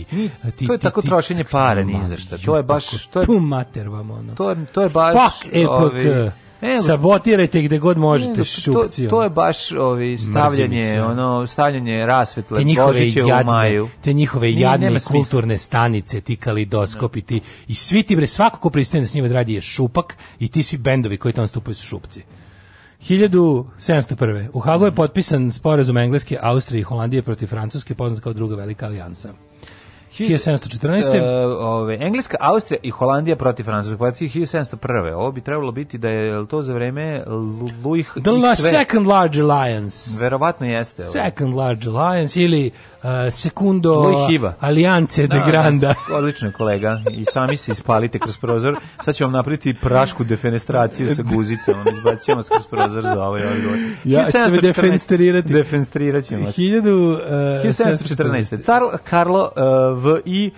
ti, to je tako trošenje para ni za šta. To je baš to je tu mater vam ono. To to je baš Fuck EPK. Ne, sabotirajte gde god možete ne, to, to je baš ovi stavljanje ono stavljanje rasvetle te njihove jadne, u maju te njihove jadne i kulturne stanice ti kalidoskopi ti i svi ti bre svako ko pristane s njima da radi je šupak i ti svi bendovi koji tamo stupaju su šupci 1701. U Hagu je potpisan sporazum Engleske, Austrije i Holandije protiv Francuske, poznat kao druga velika alijansa. 1714. Uh, eh, ove, Engleska, Austrija i Holandija protiv Francuske, 1701. Ovo bi trebalo biti da je to za vreme Louis The XV. Second Large Alliance. Verovatno jeste. Ovo. Second Large Alliance ili Sekundo Alijance de da, da, Granda. Da, odlično kolega, i sami se ispalite kroz prozor. Sad ću vam napraviti prašku defenestraciju sa guzicom. izbacimo vas kroz prozor za ovaj odgovor. Ovaj ja ću me eh, defenestrirati. Defenestrirat ćemo vas. 1714. Eh, Carl Karlo eh, V.I.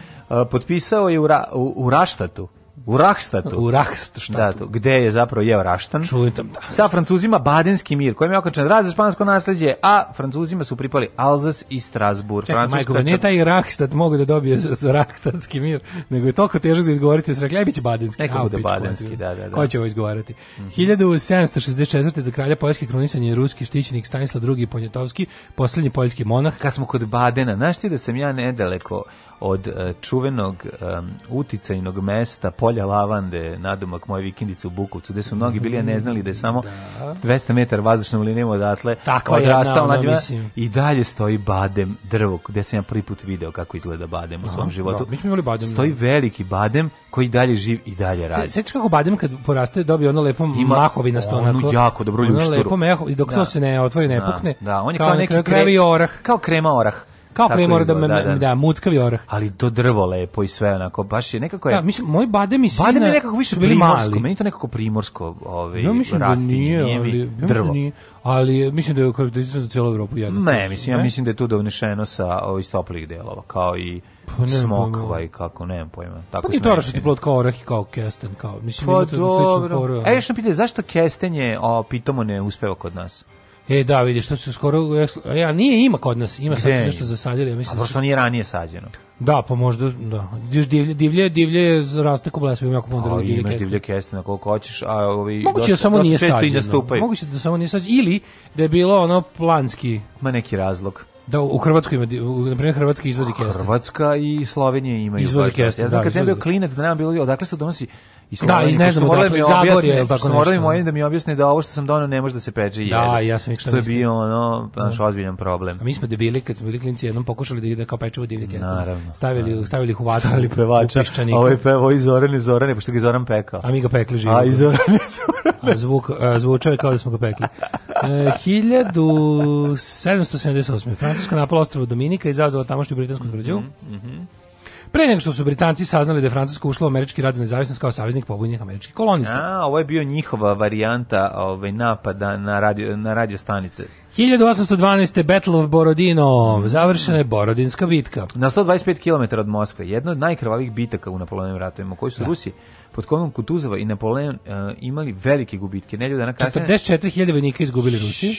potpisao je u, ra, u, u Raštatu U Rahstatu. U Rahstatu. Da, gde je zapravo jeo Raštan. Čujem da. Sa Francuzima Badenski mir, kojim je okačen rad za špansko nasledđe, a Francuzima su pripali Alzas i Strasburg. Čekaj, Francuska, majko, nije taj Rahstat mogu da dobije za, za Rahstatski mir, nego je toliko težak da izgovoriti, su rekli, aj biće Badenski. Neko bude Badenski, da, da, da. Ko će ovo izgovarati? Mm -hmm. 1764. za kralja Poljske kronisan je ruski štićenik Stanislav II. Ponjatovski, poslednji poljski monah. Kad smo kod Badena, znaš ti da sam ja nedaleko od e, čuvenog um, uticajnog mesta polja lavande nadomak moje vikendice u Bukovcu gde su mnogi bili a ne mhm. znali da je samo da. 200 metara vazdušnom linijom odatle Takva odrastao na djima, i dalje stoji badem drvo gde sam ja prvi put video kako izgleda badem u svom Aha, da, životu da, mi smo badem stoji da. veliki badem koji dalje živ i dalje radi. Sećaš kako badem kad poraste dobije ono lepo Ima, mahovinasto onako. Ono jako dobro ljušturu. Ono lepo meho i dok da. to se ne otvori ne da, pukne. Da, on je kao, kao neki krem, krem, orah. Kao krema orah. Kao pre mora da, da, da, da, da muckavi orah. Ali to drvo lepo i sve onako, baš je nekako je... Da, mislim, moj badem i sina badem je nekako više bili mali. meni to nekako primorsko ovaj, no, mislim da rasti, da nije, nije ali, drvo. Ja nije, ali mislim da je karakteristično da za celu Evropu jedno. Ne, mislim, ja mislim da je to donešeno sa ovih ovaj, toplih delova, kao i pa smokva i kako, nemam pojma. Tako pa nije to što plod kao orah i kao kesten, kao, mislim, pa, imate sličnu foru. E, još nam pitaju, zašto kestenje o pitomo ne uspeva kod nas? E, da, vidiš, to se skoro... Ja, nije ima kod nas, ima sad nešto zasadili. Ja mislim, A da pošto nije ranije sađeno? Da, pa možda, da. Još divlje, divlje, divlje raste ko blesu, imam jako puno drugo divlje kestine. divlje kestine koliko hoćeš, a ovi... Moguće da samo nije sađeno. Moguće da samo nije sađeno. Ili da je bilo ono planski... Ma neki razlog. Da, u Hrvatskoj ima, na primjer, Hrvatska izvozi keste. Hrvatska i Slovenija imaju. Izvozi keste, ja znam, da. Kad sam bio klinac, da nam bilo, odakle se donosi i da, iz ne znam odakle, iz Zagorje ili tako nešto. Morali mi da mi objasne da ovo što sam donao ne može da se peče i jede. Da, ja sam isto Što je mislim. bio ono, naš ozbiljan problem. A mi smo debili, kad smo bili klinci, jednom pokušali da, ide kao pečemo divlje kestane. Naravno. Stavili, stavili ih u vatru. Stavili pevača. U ovo je pevo i Zoran i Zoran, pošto ga je Zoran pekao. A mi ga pekli živo. A i Zoran i Zoran. A zvuk, a, zvučao je kao da smo ga pekli. E, 1778. Francuska napala ostrovo Dominika i izazvala tamošnju britansku tvrđavu. Mm -hmm. Pre nego što su Britanci saznali da je Francuska ušla u američki rad za nezavisnost kao saveznik pobunjenih američkih kolonista. A, ovo je bio njihova varijanta ovaj, napada na radio, na radio stanice. 1812. Battle of Borodino, završena je Borodinska bitka. Na 125 km od Moskve, jedna od najkrvavih bitaka u Napoleonim ratovima, koji su da. Rusi pod komandom Kutuzova i Napoleon uh, imali velike gubitke. Nedelju dana kasne... 44.000 vojnika izgubili Rusi.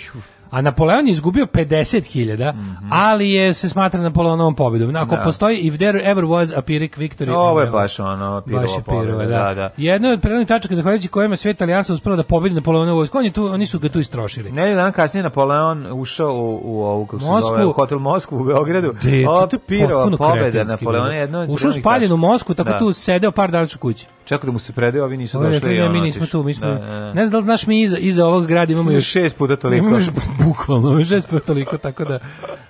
A Napoleon je izgubio 50.000, mm -hmm. ali je se smatra Napoleonovom pobedom. Ako da. postoji if there ever was a Pyrrhic victory. Ovo je baš ono Pirova, baš je Pirova da. da, da. Jedna od prelomnih tačaka zahvaljujući kojima svet alijansa uspela da pobedi Napoleonovu vojsku, oni tu oni su ga tu istrošili. Ne, dan kasnije Napoleon ušao u, u ovu kako se zove hotel Moskvu u Beogradu. De, da, o, to je Pirova pobeda Napoleona jedno. Ušao u spaljenu Moskvu, tako da. tu sedeo par dana u kući. Čekao da mu se predeo, ovi nisu Ovo, došli. Ne, mi nismo tu, mi smo. Da, ne da. znam da li znaš mi iza iza ovog grada imamo još šest puta toliko bukvalno, šest puta toliko, tako da,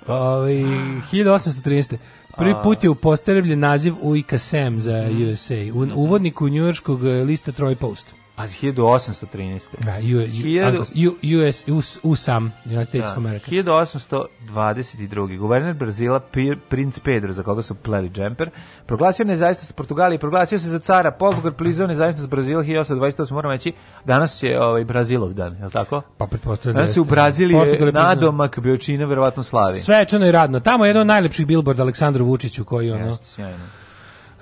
ovaj, 1830. Prvi put je upostavljen naziv UIKSM za USA, u uvodniku njujorskog eh, lista Troy Post. Pazi, 1813. Da, U, US, US, USAM, United States da, of America. 1822. Guverner Brazila, Pir, princ Pedro, za koga su pleli džemper, proglasio nezavisnost Portugalije proglasio se za cara. Portugal prizvao nezavisnost Brazila 1828. Moram reći, danas je ovaj, Brazilov dan, je li tako? Pa pretpostavljam da Danas je u da. Braziliji nadomak biočina, verovatno slavi. Svečano i radno. Tamo je jedan od najlepših bilborda Aleksandru Vučiću koji ono... Jeste, sjajno.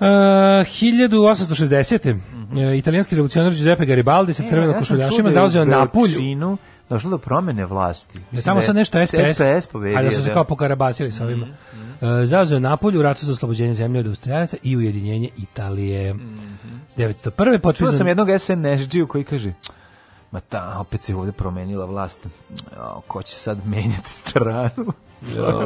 Uh, 1860. Mm -hmm. italijanski revolucionar Giuseppe Garibaldi sa e, crvenom ja košuljašima da zauzeo Napulj došlo do promene vlasti. Mislim, tamo da sad nešto SPS, SPS pobedio. Ali da su se kao pokarabasili sa ovima. Mm, mm. Zauzeo Napulj u ratu za oslobođenje zemlje od Austrijanaca i ujedinjenje Italije. Mm -hmm. 901. Potpizan... sam jednog SNSD-u koji kaže Ma ta, opet se ovde promenila vlast. O, ko će sad menjati stranu?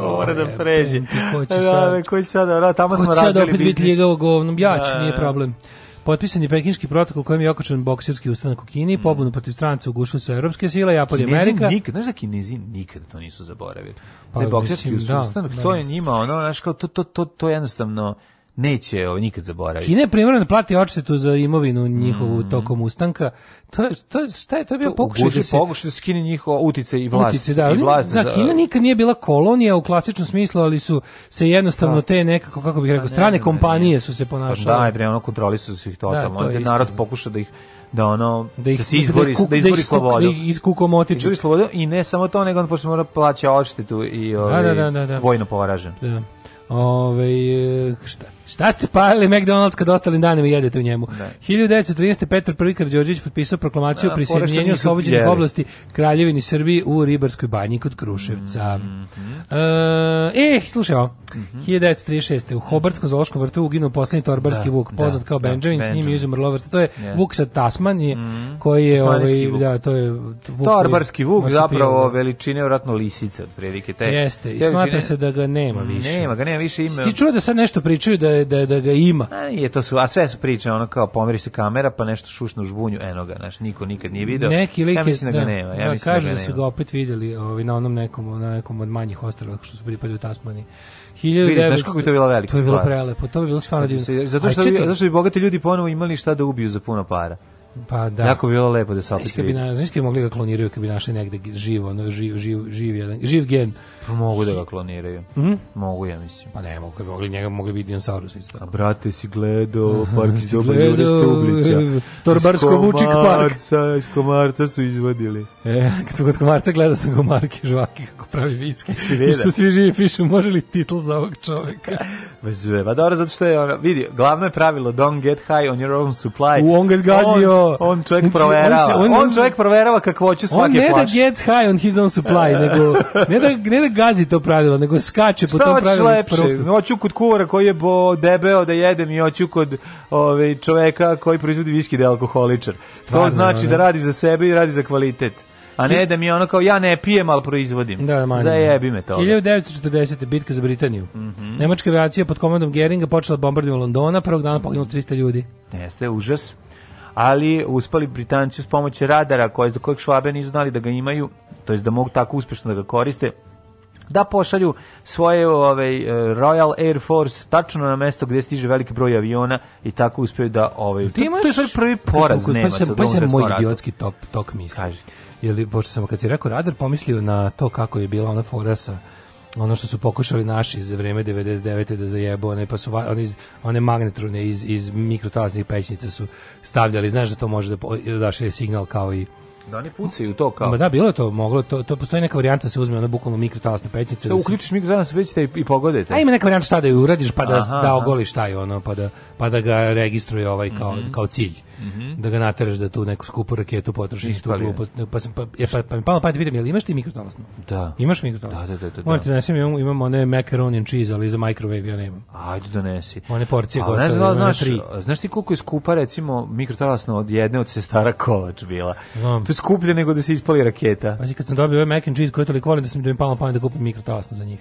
Mora da pređe. Ko će da, sad? Da, ko će sad? Da, Tamo smo razbili biznis. Ko će sad opet biti ljegavo govnom? Ja ću, da, nije problem. Potpisan je pekinški protokol kojim je okočen bokserski ustanak u Kini, mm. pobunu protiv stranaca ugušili su evropske sile, Japan i Amerika. Nikad, znaš da Kinezi nikad to nisu zaboravili. Pa, bokserski ustanak, da, to je njima ono, znaš kao, to, to, to, to jednostavno neće ovo nikad zaboraviti. Kina je primjerno da plati odštetu za imovinu njihovu mm. tokom ustanka. To je, to je, šta je to bio da pokušaj da se... Pokušaj da skine njihova utice i vlast. Utice, da, i vlast da, za... Kina nikad nije bila kolonija u klasičnom smislu, ali su se jednostavno da. te nekako, kako bih pa rekao, strane ne, ne, kompanije su se ponašale. Pa da, bre, ono kontrolisali su ih totalno. Da, to narod pokuša da ih da ono da, ih, da se izbori da, kuk, da izbori da slobodu da iz slobodu i ne samo to nego on pošto mora plaća odštetu i da, ovaj da, da, da, da. vojno poražen da. Ove, e, šta Šta ste palili McDonald's kad ostalim danima jedete u njemu? Da. Ne. 1913. Petar I. Karđorđević potpisao proklamaciju da, o prisjedinjenju oslobođenih oblasti Kraljevini Srbiji u Ribarskoj banji kod Kruševca. Mm -hmm. e, slušaj ovo. Mm -hmm. 1936. U Hobartskom zološkom vrtu uginuo poslednji torbarski da, vuk, da, poznat da, kao Benjamin, da, s njim je izumrlo vrste. To je yes. vuk sa Tasman, mm -hmm. koji je... Ovaj, vuk. Da, to je vuk torbarski vuk, je, zapravo veličine vratno lisica, od prilike te. Jeste, i smatra se da ga nema više. Nema ga, nema više. Ima... Ti čuo da sad nešto pričaju da da, da ga da ima. A nije, to su, a sve su priče, ono kao pomeri se kamera, pa nešto šušno u žbunju, eno ga, znaš, niko nikad nije video. Neki lik ja mislim da, da ga nema. Ja da, da kažu da, ga da su ga opet videli ovi, ovaj, na onom nekom, na nekom od manjih ostrava što su pripadali u Tasmaniji. 1900 Vidite, znaš kako bi to bila velika stvar. To je bilo prelepo, to bi bilo stvarno divno. Zato što, bi, zato što bi bogati ljudi ponovo imali šta da ubiju za puno para. Pa da. Jako bilo lepo da se opet vidi. Znaš bi mogli ga da kloniraju kad bi našli negde živo, ono, živ, živ, živ, živ, živ gen Pa mogu da ga kloniraju. Mm? Mogu ja mislim. Pa ne, mogu bi mogli njega mogli biti dinosaurus isto. A brate si gledao mhm. Park iz Obljure Stublića. Torbarsko Vučić park. Sa iz komarca su izvadili. E, kad kod komarca gledao sam komarke žvaki kako pravi viski. I što svi živi pišu, može li titl za ovog čoveka? Vezuje. Pa dobro, zato što je ono, vidi, glavno je pravilo don't get high on your own supply. U, on ga zgazio. On, on čovjek znači, proverava. On, on, on, on čovjek proverava kakvoću svake da plaše. On ne plaš. da gets high on his own supply, nego ne da, ne da gazi to pravilo, nego skače po tom pravilu. Šta hoćeš lepše? Hoću kod kuvara koji je bo debeo da jedem i hoću kod ove, ovaj, čoveka koji proizvodi viski da je alkoholičar. Stvarno, to znači ne. da radi za sebe i radi za kvalitet. A ne da mi ono kao ja ne pijem, ali proizvodim. Da, manje. Zajebi me to. 1940. bitka za Britaniju. Mm -hmm. Nemačka avijacija pod komandom Geringa počela bombardovanje Londona, prvog dana poginulo 300 ljudi. Jeste, užas. Ali uspali Britanci s pomoći radara koje, za kojeg švabe nisu znali da ga imaju, to jest da mogu tako uspešno da ga koriste, da pošalju svoje ovaj e, Royal Air Force tačno na mesto gde stiže veliki broj aviona i tako uspeju da ovaj Ti imaš, to, to je prvi poraz nema pa se pa se moj idiotski top tok misli Kaži. Jeli, pošto sam kad si rekao radar pomislio na to kako je bila ona fora ono što su pokušali naši za vreme 99. da zajebu, one, pa su, one, iz, one magnetrune iz, iz mikrotalasnih pećnica su stavljali, znaš da to može da, da daš signal kao i Da oni pucaju to kao. Ma da, bilo je to, moglo to, to postoji neka varijanta da se uzme ona bukvalno mikrotalasna pećnica. Da, da uključiš se... mikrotalasna pećnica i, i pogodite. A ima neka varijanta šta da je uradiš pa da aha, da ogoliš taj ono pa da pa da ga registruje ovaj kao mm -hmm. kao cilj mm -hmm. da ga nateraš da tu neku skupu raketu potrošiš tu glupost. Pa sam pa je, pa pa mi palo pa pitam jel imaš ti mikrotalasnu? Da. Imaš mikrotalasnu? Da, da, da, da. Možete da, da nesem, imam, imam one macaroni and cheese, ali za microwave ja nemam. Ajde donesi. One porcije koje ne znam, znaš, tri. znaš ti koliko je skupa recimo mikrotalasna od jedne od sestara kolač bila. Znam. To je skuplje nego da se ispali raketa. Znači kad sam dobio ovaj mac and cheese koji toliko volim da sam da mi palo pamet da kupim mikrotalasnu za njih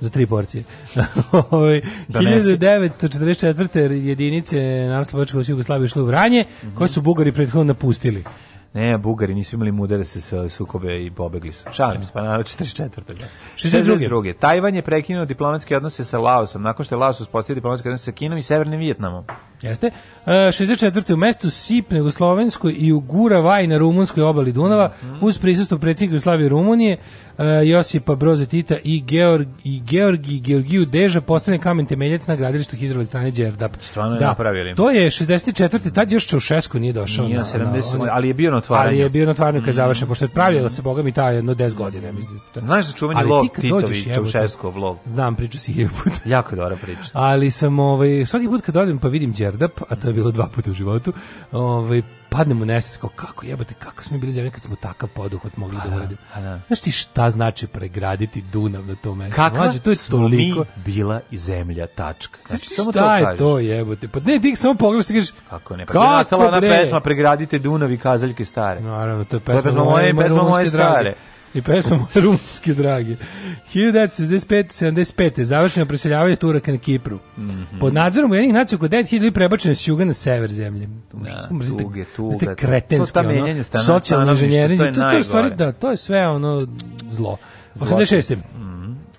za tri porcije. 1944. Ovaj, da jedinice narodno-slovačkog Jugoslavije šli u Vranje, mm -hmm. koje su Bugari prethodno napustili. Ne, Bugari nisu imali mudere da se sukobe i pobegli su. Šalim se, pa na 44. 62. 62. Tajvan je prekinuo diplomatske odnose sa Laosom, nakon što je Laos uspostavio diplomatske odnose sa Kinom i Severnim Vijetnamom. Jeste. Uh, e, 64. u mestu Sip, Negoslovenskoj i ugura vaj na rumunskoj obali Dunava mm -hmm. uz prisustvo predsjednika Jugoslavije Rumunije uh, Josipa Broze Tita i, Georg, i Georgi Georgiju Deža postane kamen temeljac na gradilištu hidroelektrane Đerdap. Stvarno je da. napravili. To je 64. Tad još Čaušesku nije došao. Nije, na, 70, na, na, ovaj- ali je bio na otvaranju. Ali je bio na otvaranju kad mm -hmm. završen, pošto je pravljala se Boga mi ta jedno 10 godina. Mislim. Da Znaš za čuveni lov Titović, Čaušeskov lov. Znam, priču si hiljadu puta. jako dobra priča. Ali sam, ovaj, svaki put kad odem pa vidim Đerdap, Đerdap, a to je bilo dva puta u životu, ovaj, padnem u nesvest, kao kako jebote kako smo bili zemlje kad smo takav poduhvat mogli da, da uradimo. Da. Znaš ti šta znači pregraditi Dunav na tom mestu? Kakva Mlađe, to je toliko... mi bila i zemlja, tačka. Znači, znači samo šta to je to jebote? Pa ne, dik, samo pogledaš što kažeš... Kako ne, pa kako je nastala ona pesma Pregradite Dunav i kazaljke stare. Naravno, to je pesma, to je pesma moje, moje, pesma moje stare. Drage i pesma Moje rumunske drage. 1975-75. završeno preseljavanje Turaka na Kipru. Mm -hmm. Pod nadzorom Ujedinjenih nacija oko 9000 prebačene s juga na sever zemlje. Da, mrzite, tuge, tuge. Mrzite kretenski, to ono, socijalni inženjeri. To, je to, to, je stvari, da, to je sve ono zlo. 86. Mm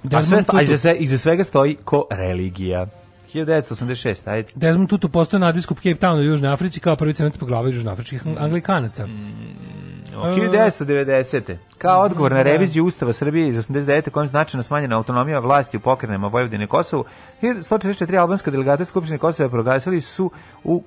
-hmm. A, sve, a iza, sve, iza svega stoji ko religija. 1986, ajde. Desmond Tutu postao nadbiskup Cape Town u Južnoj Africi kao prvi crnac po glavi južnoafričkih mhm. anglikanaca. Mm. 1990. Kao odgovor na da. reviziju Ustava Srbije iz 89. kojim značajno smanjena autonomija vlasti u pokrenama Vojvodine i Kosovu, 143 albanska delegata Skupštine Kosova proglasili su u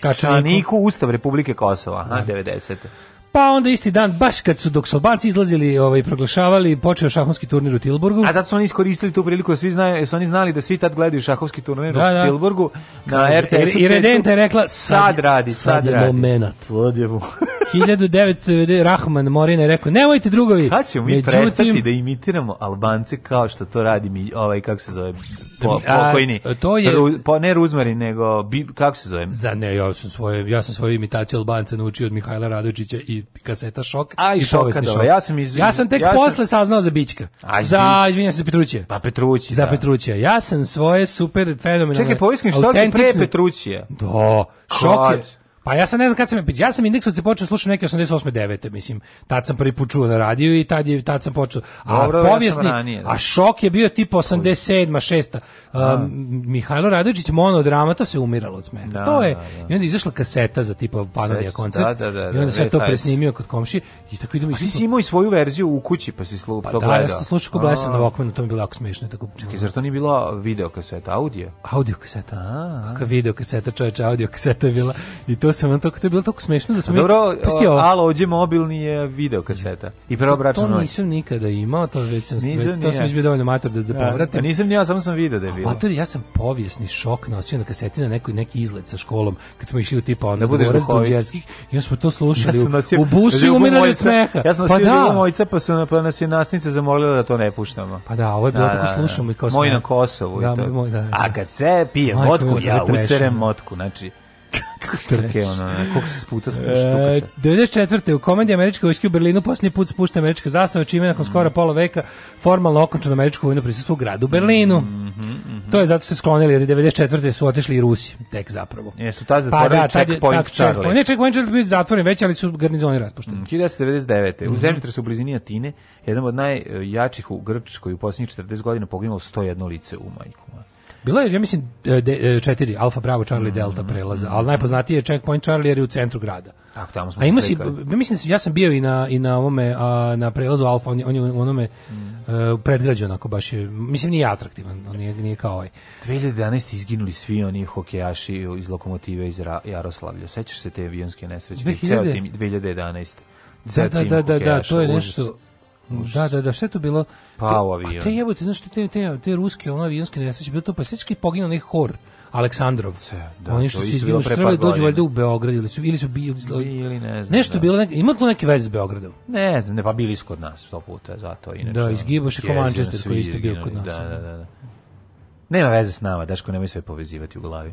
Kačaniku Ustav Republike Kosova, na 90. Da. Pa onda isti dan, baš kad su dok su Albanci izlazili ovaj, proglašavali, počeo šahovski turnir u Tilburgu. A zato su oni iskoristili tu priliku svi znaju, su oni znali da svi tad gledaju šahovski turnir da, u da. Tilburgu na RTS-u. I Redenta je rekla, sad, radi, sad, sad radi. je momenat. Sad je 1990 Rahman Morina je rekao, nemojte drugovi. Kad ćemo mi Međutim, prestati da imitiramo Albance kao što to radi mi, ovaj, kako se zove, po, pokojni. A, to je Ru, po ne Ruzmari nego bi, kako se zove? Za ne, ja sam svoje ja sam svoju imitaciju Albanca naučio od Mihajla Radojčića i kaseta Šok a, i, i šoka, šok. Ja sam iz, ja sam tek ja posle saznao za Bićka. Aj, za izvinjavam se Petrućija. Pa Petrućija. Za da. Petrućija. Ja sam svoje super fenomenalne. Čekaj, poiskim što ti pre Petrućija. Da. Šok je. Pa ja sam ne znam kad sam, ja sam indeks od počeo slušati neke 88. 9. mislim, tad sam prvi put čuo na radiju i tad, je, tad sam počeo. A Dobro, povijesni, ja da. a šok je bio tipo 87. 6. Um, Mihajlo Radovičić, monodrama, to se umiralo od smeha. Da, to je, da, da. i onda izašla kaseta za tipa Panonija koncert, da, da, da, i onda da, sam to presnimio kod komši i tako idemo. A ti si imao i svoju verziju u kući, pa si slušao pa to da, gledao. Da, ja sam slušao kod blesam na Walkmanu, to mi je bilo jako smešno Tako, Čekaj, zar to nije bila video kaseta, audio? Audio kaseta, A, kakav video kaseta, čoveče, audio kaseta je bila i to sam vam to, to je bilo tako smešno da smo... Dobro, mi, pa alo, ođe mobilni je video kaseta. I prvo bračno To, to nisam nikada imao, to već sam nisam, to sam već bio dovoljno mator da, da, da povratim. A, nisam ja, samo sam video da je bilo. Mator, ja sam povijesni šok nosio na kaseti na neki neki izlet sa školom, kad smo išli u tipa onda da dvorac Dunđerskih, i smo to slušali ja nosio, u, u busi umirali od smeha. Ja sam pa nosio pa da. mojca, pa, su, pa nas je nasnica zamolila da to ne puštamo. Pa da, ovo je bilo da, tako da, da. slušamo i kao Moj na Kosovu da, i to. Moj, da, da. A kad se pije motku, da ja userem motku, znači trke, ono, koliko se sputa e, 94. u komandi američke vojske u Berlinu posljednji put spušta američka zastava, čime nakon skoro pola veka formalno okončeno američko vojno prisustvo u gradu Berlinu. Mm -hmm, mm -hmm. To je mhm. zato se sklonili, jer 94. su otišli i Rusi, tek zapravo. Jesu tad pa zatvorili pa, da, checkpoint Charlie. Ne, checkpoint Charlie bio zatvoren već, ali su garnizoni raspušteni. Mm, 1999. U mhm. zemljotresu u blizini Atine, jedan od najjačih u Grčkoj u posljednjih 40 godina poginulo 101 lice u majku. Bilo je, ja mislim, e, de, e, četiri Alfa Bravo Charlie mm Delta prelaza, mm, ali mm. najpoznatiji je Checkpoint Charlie jer je u centru grada. Tako, tamo smo A ima si, mislim, ja sam bio i na, i na ovome, a, na prelazu Alfa, on, on je u onome mm. uh, e, predgrađu, onako baš je, mislim, nije atraktivan, on nije, nije kao ovaj. 2011. izginuli svi oni hokejaši iz lokomotive iz Ra Jaroslavlja. Sećaš se te avionske nesreće? 2000... 2011. Da, da, da, da, da, to je nešto Da, da, da, šta je to bilo? Pao avion. A te jebote, znaš, te, te, te ruske, ono avionske nesreće, bilo to pa sveći je poginuo neki hor. Aleksandrov. Da, Oni što su izginu, što trebali da dođu valjda u Beograd ili su, ili su bili... Ili ne znam, nešto da. bilo, neka, ima tu neke veze s Beogradom? Ne znam, ne, pa bili su kod nas sto puta, zato inače... Da, izgiboš je Manchester koji isto bio kod nas. Da da. da, da, da. Nema veze s nama, Daško, nemoj sve povezivati u glavi.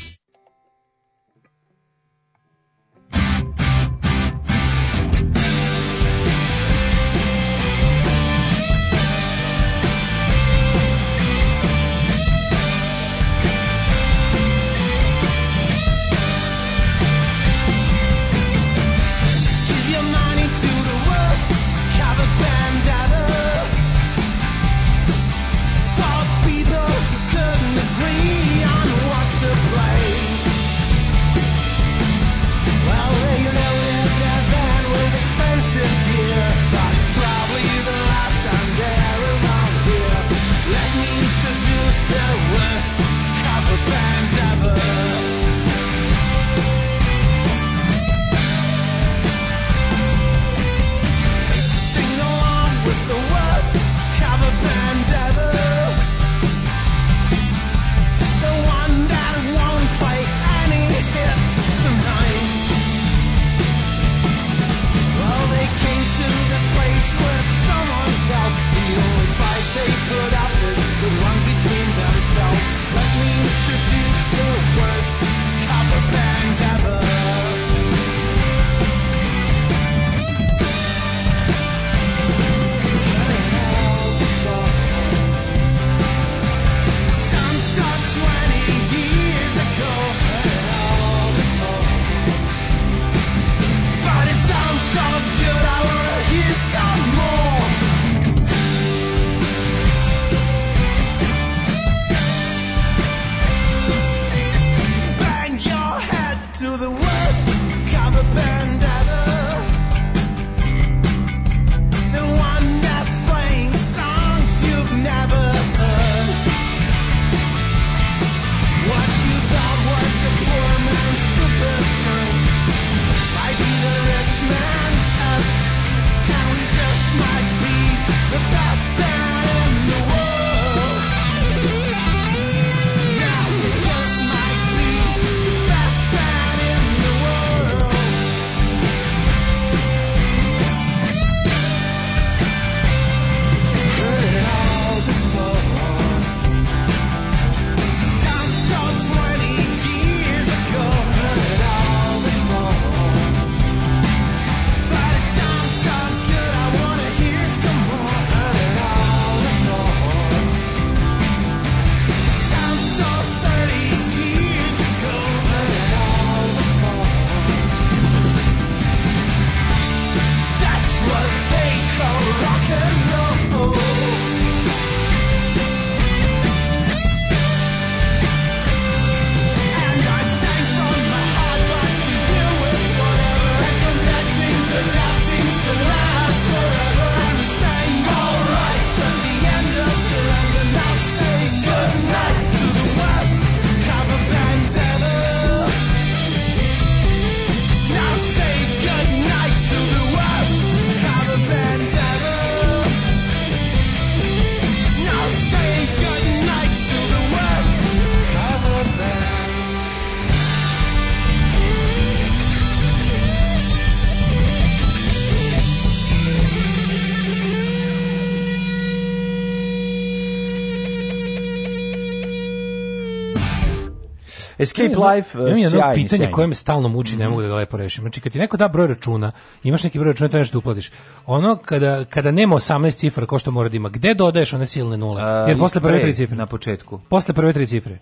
Escape ima, Life, imam jedno pitanje sjajni. koje me stalno muči, ne mogu da ga lepo rešim. Znači, kad ti neko da broj računa, imaš neki broj računa, trebaš da uplatiš. Ono, kada, kada nema 18 cifra, ko što mora da ima, gde dodaješ one silne nule? Jer posle prve tri cifre. Na početku. Posle prve tri cifre.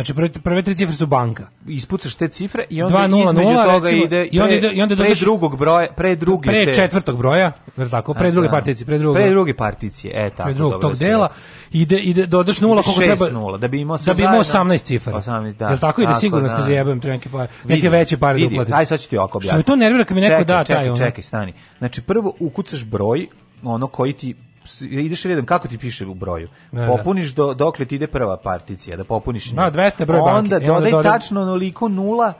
Znači prve, prve tri cifre su banka. Ispucaš te cifre i onda 200, između toga recimo, ide i onda ide i onda dodaš pre drugog broja, pre druge pre te, četvrtog broja, je tako, pre a, druge da. particije, pre drugog. Pre druge particije, e tako. Pre drugog tog dela ide ide dodaš nula koliko treba. 6 nula da bi imao sve da bi imao 18 cifara. 18, da. Jel tako ide sigurno da. ste zajebem trenke pare. Neke veće pare da uplatiš. Aj sad ću ti ovako objasniti. Što me to nervira kad mi neko da taj. Čekaj, čekaj, stani. Znači prvo ukucaš broj ono koji ti ideš redom, kako ti piše u broju? Ne, da, da. Popuniš do, dokle ti ide prva particija, da popuniš Na, 200 broj banke. Onda e, dodaj tačno onoliko nula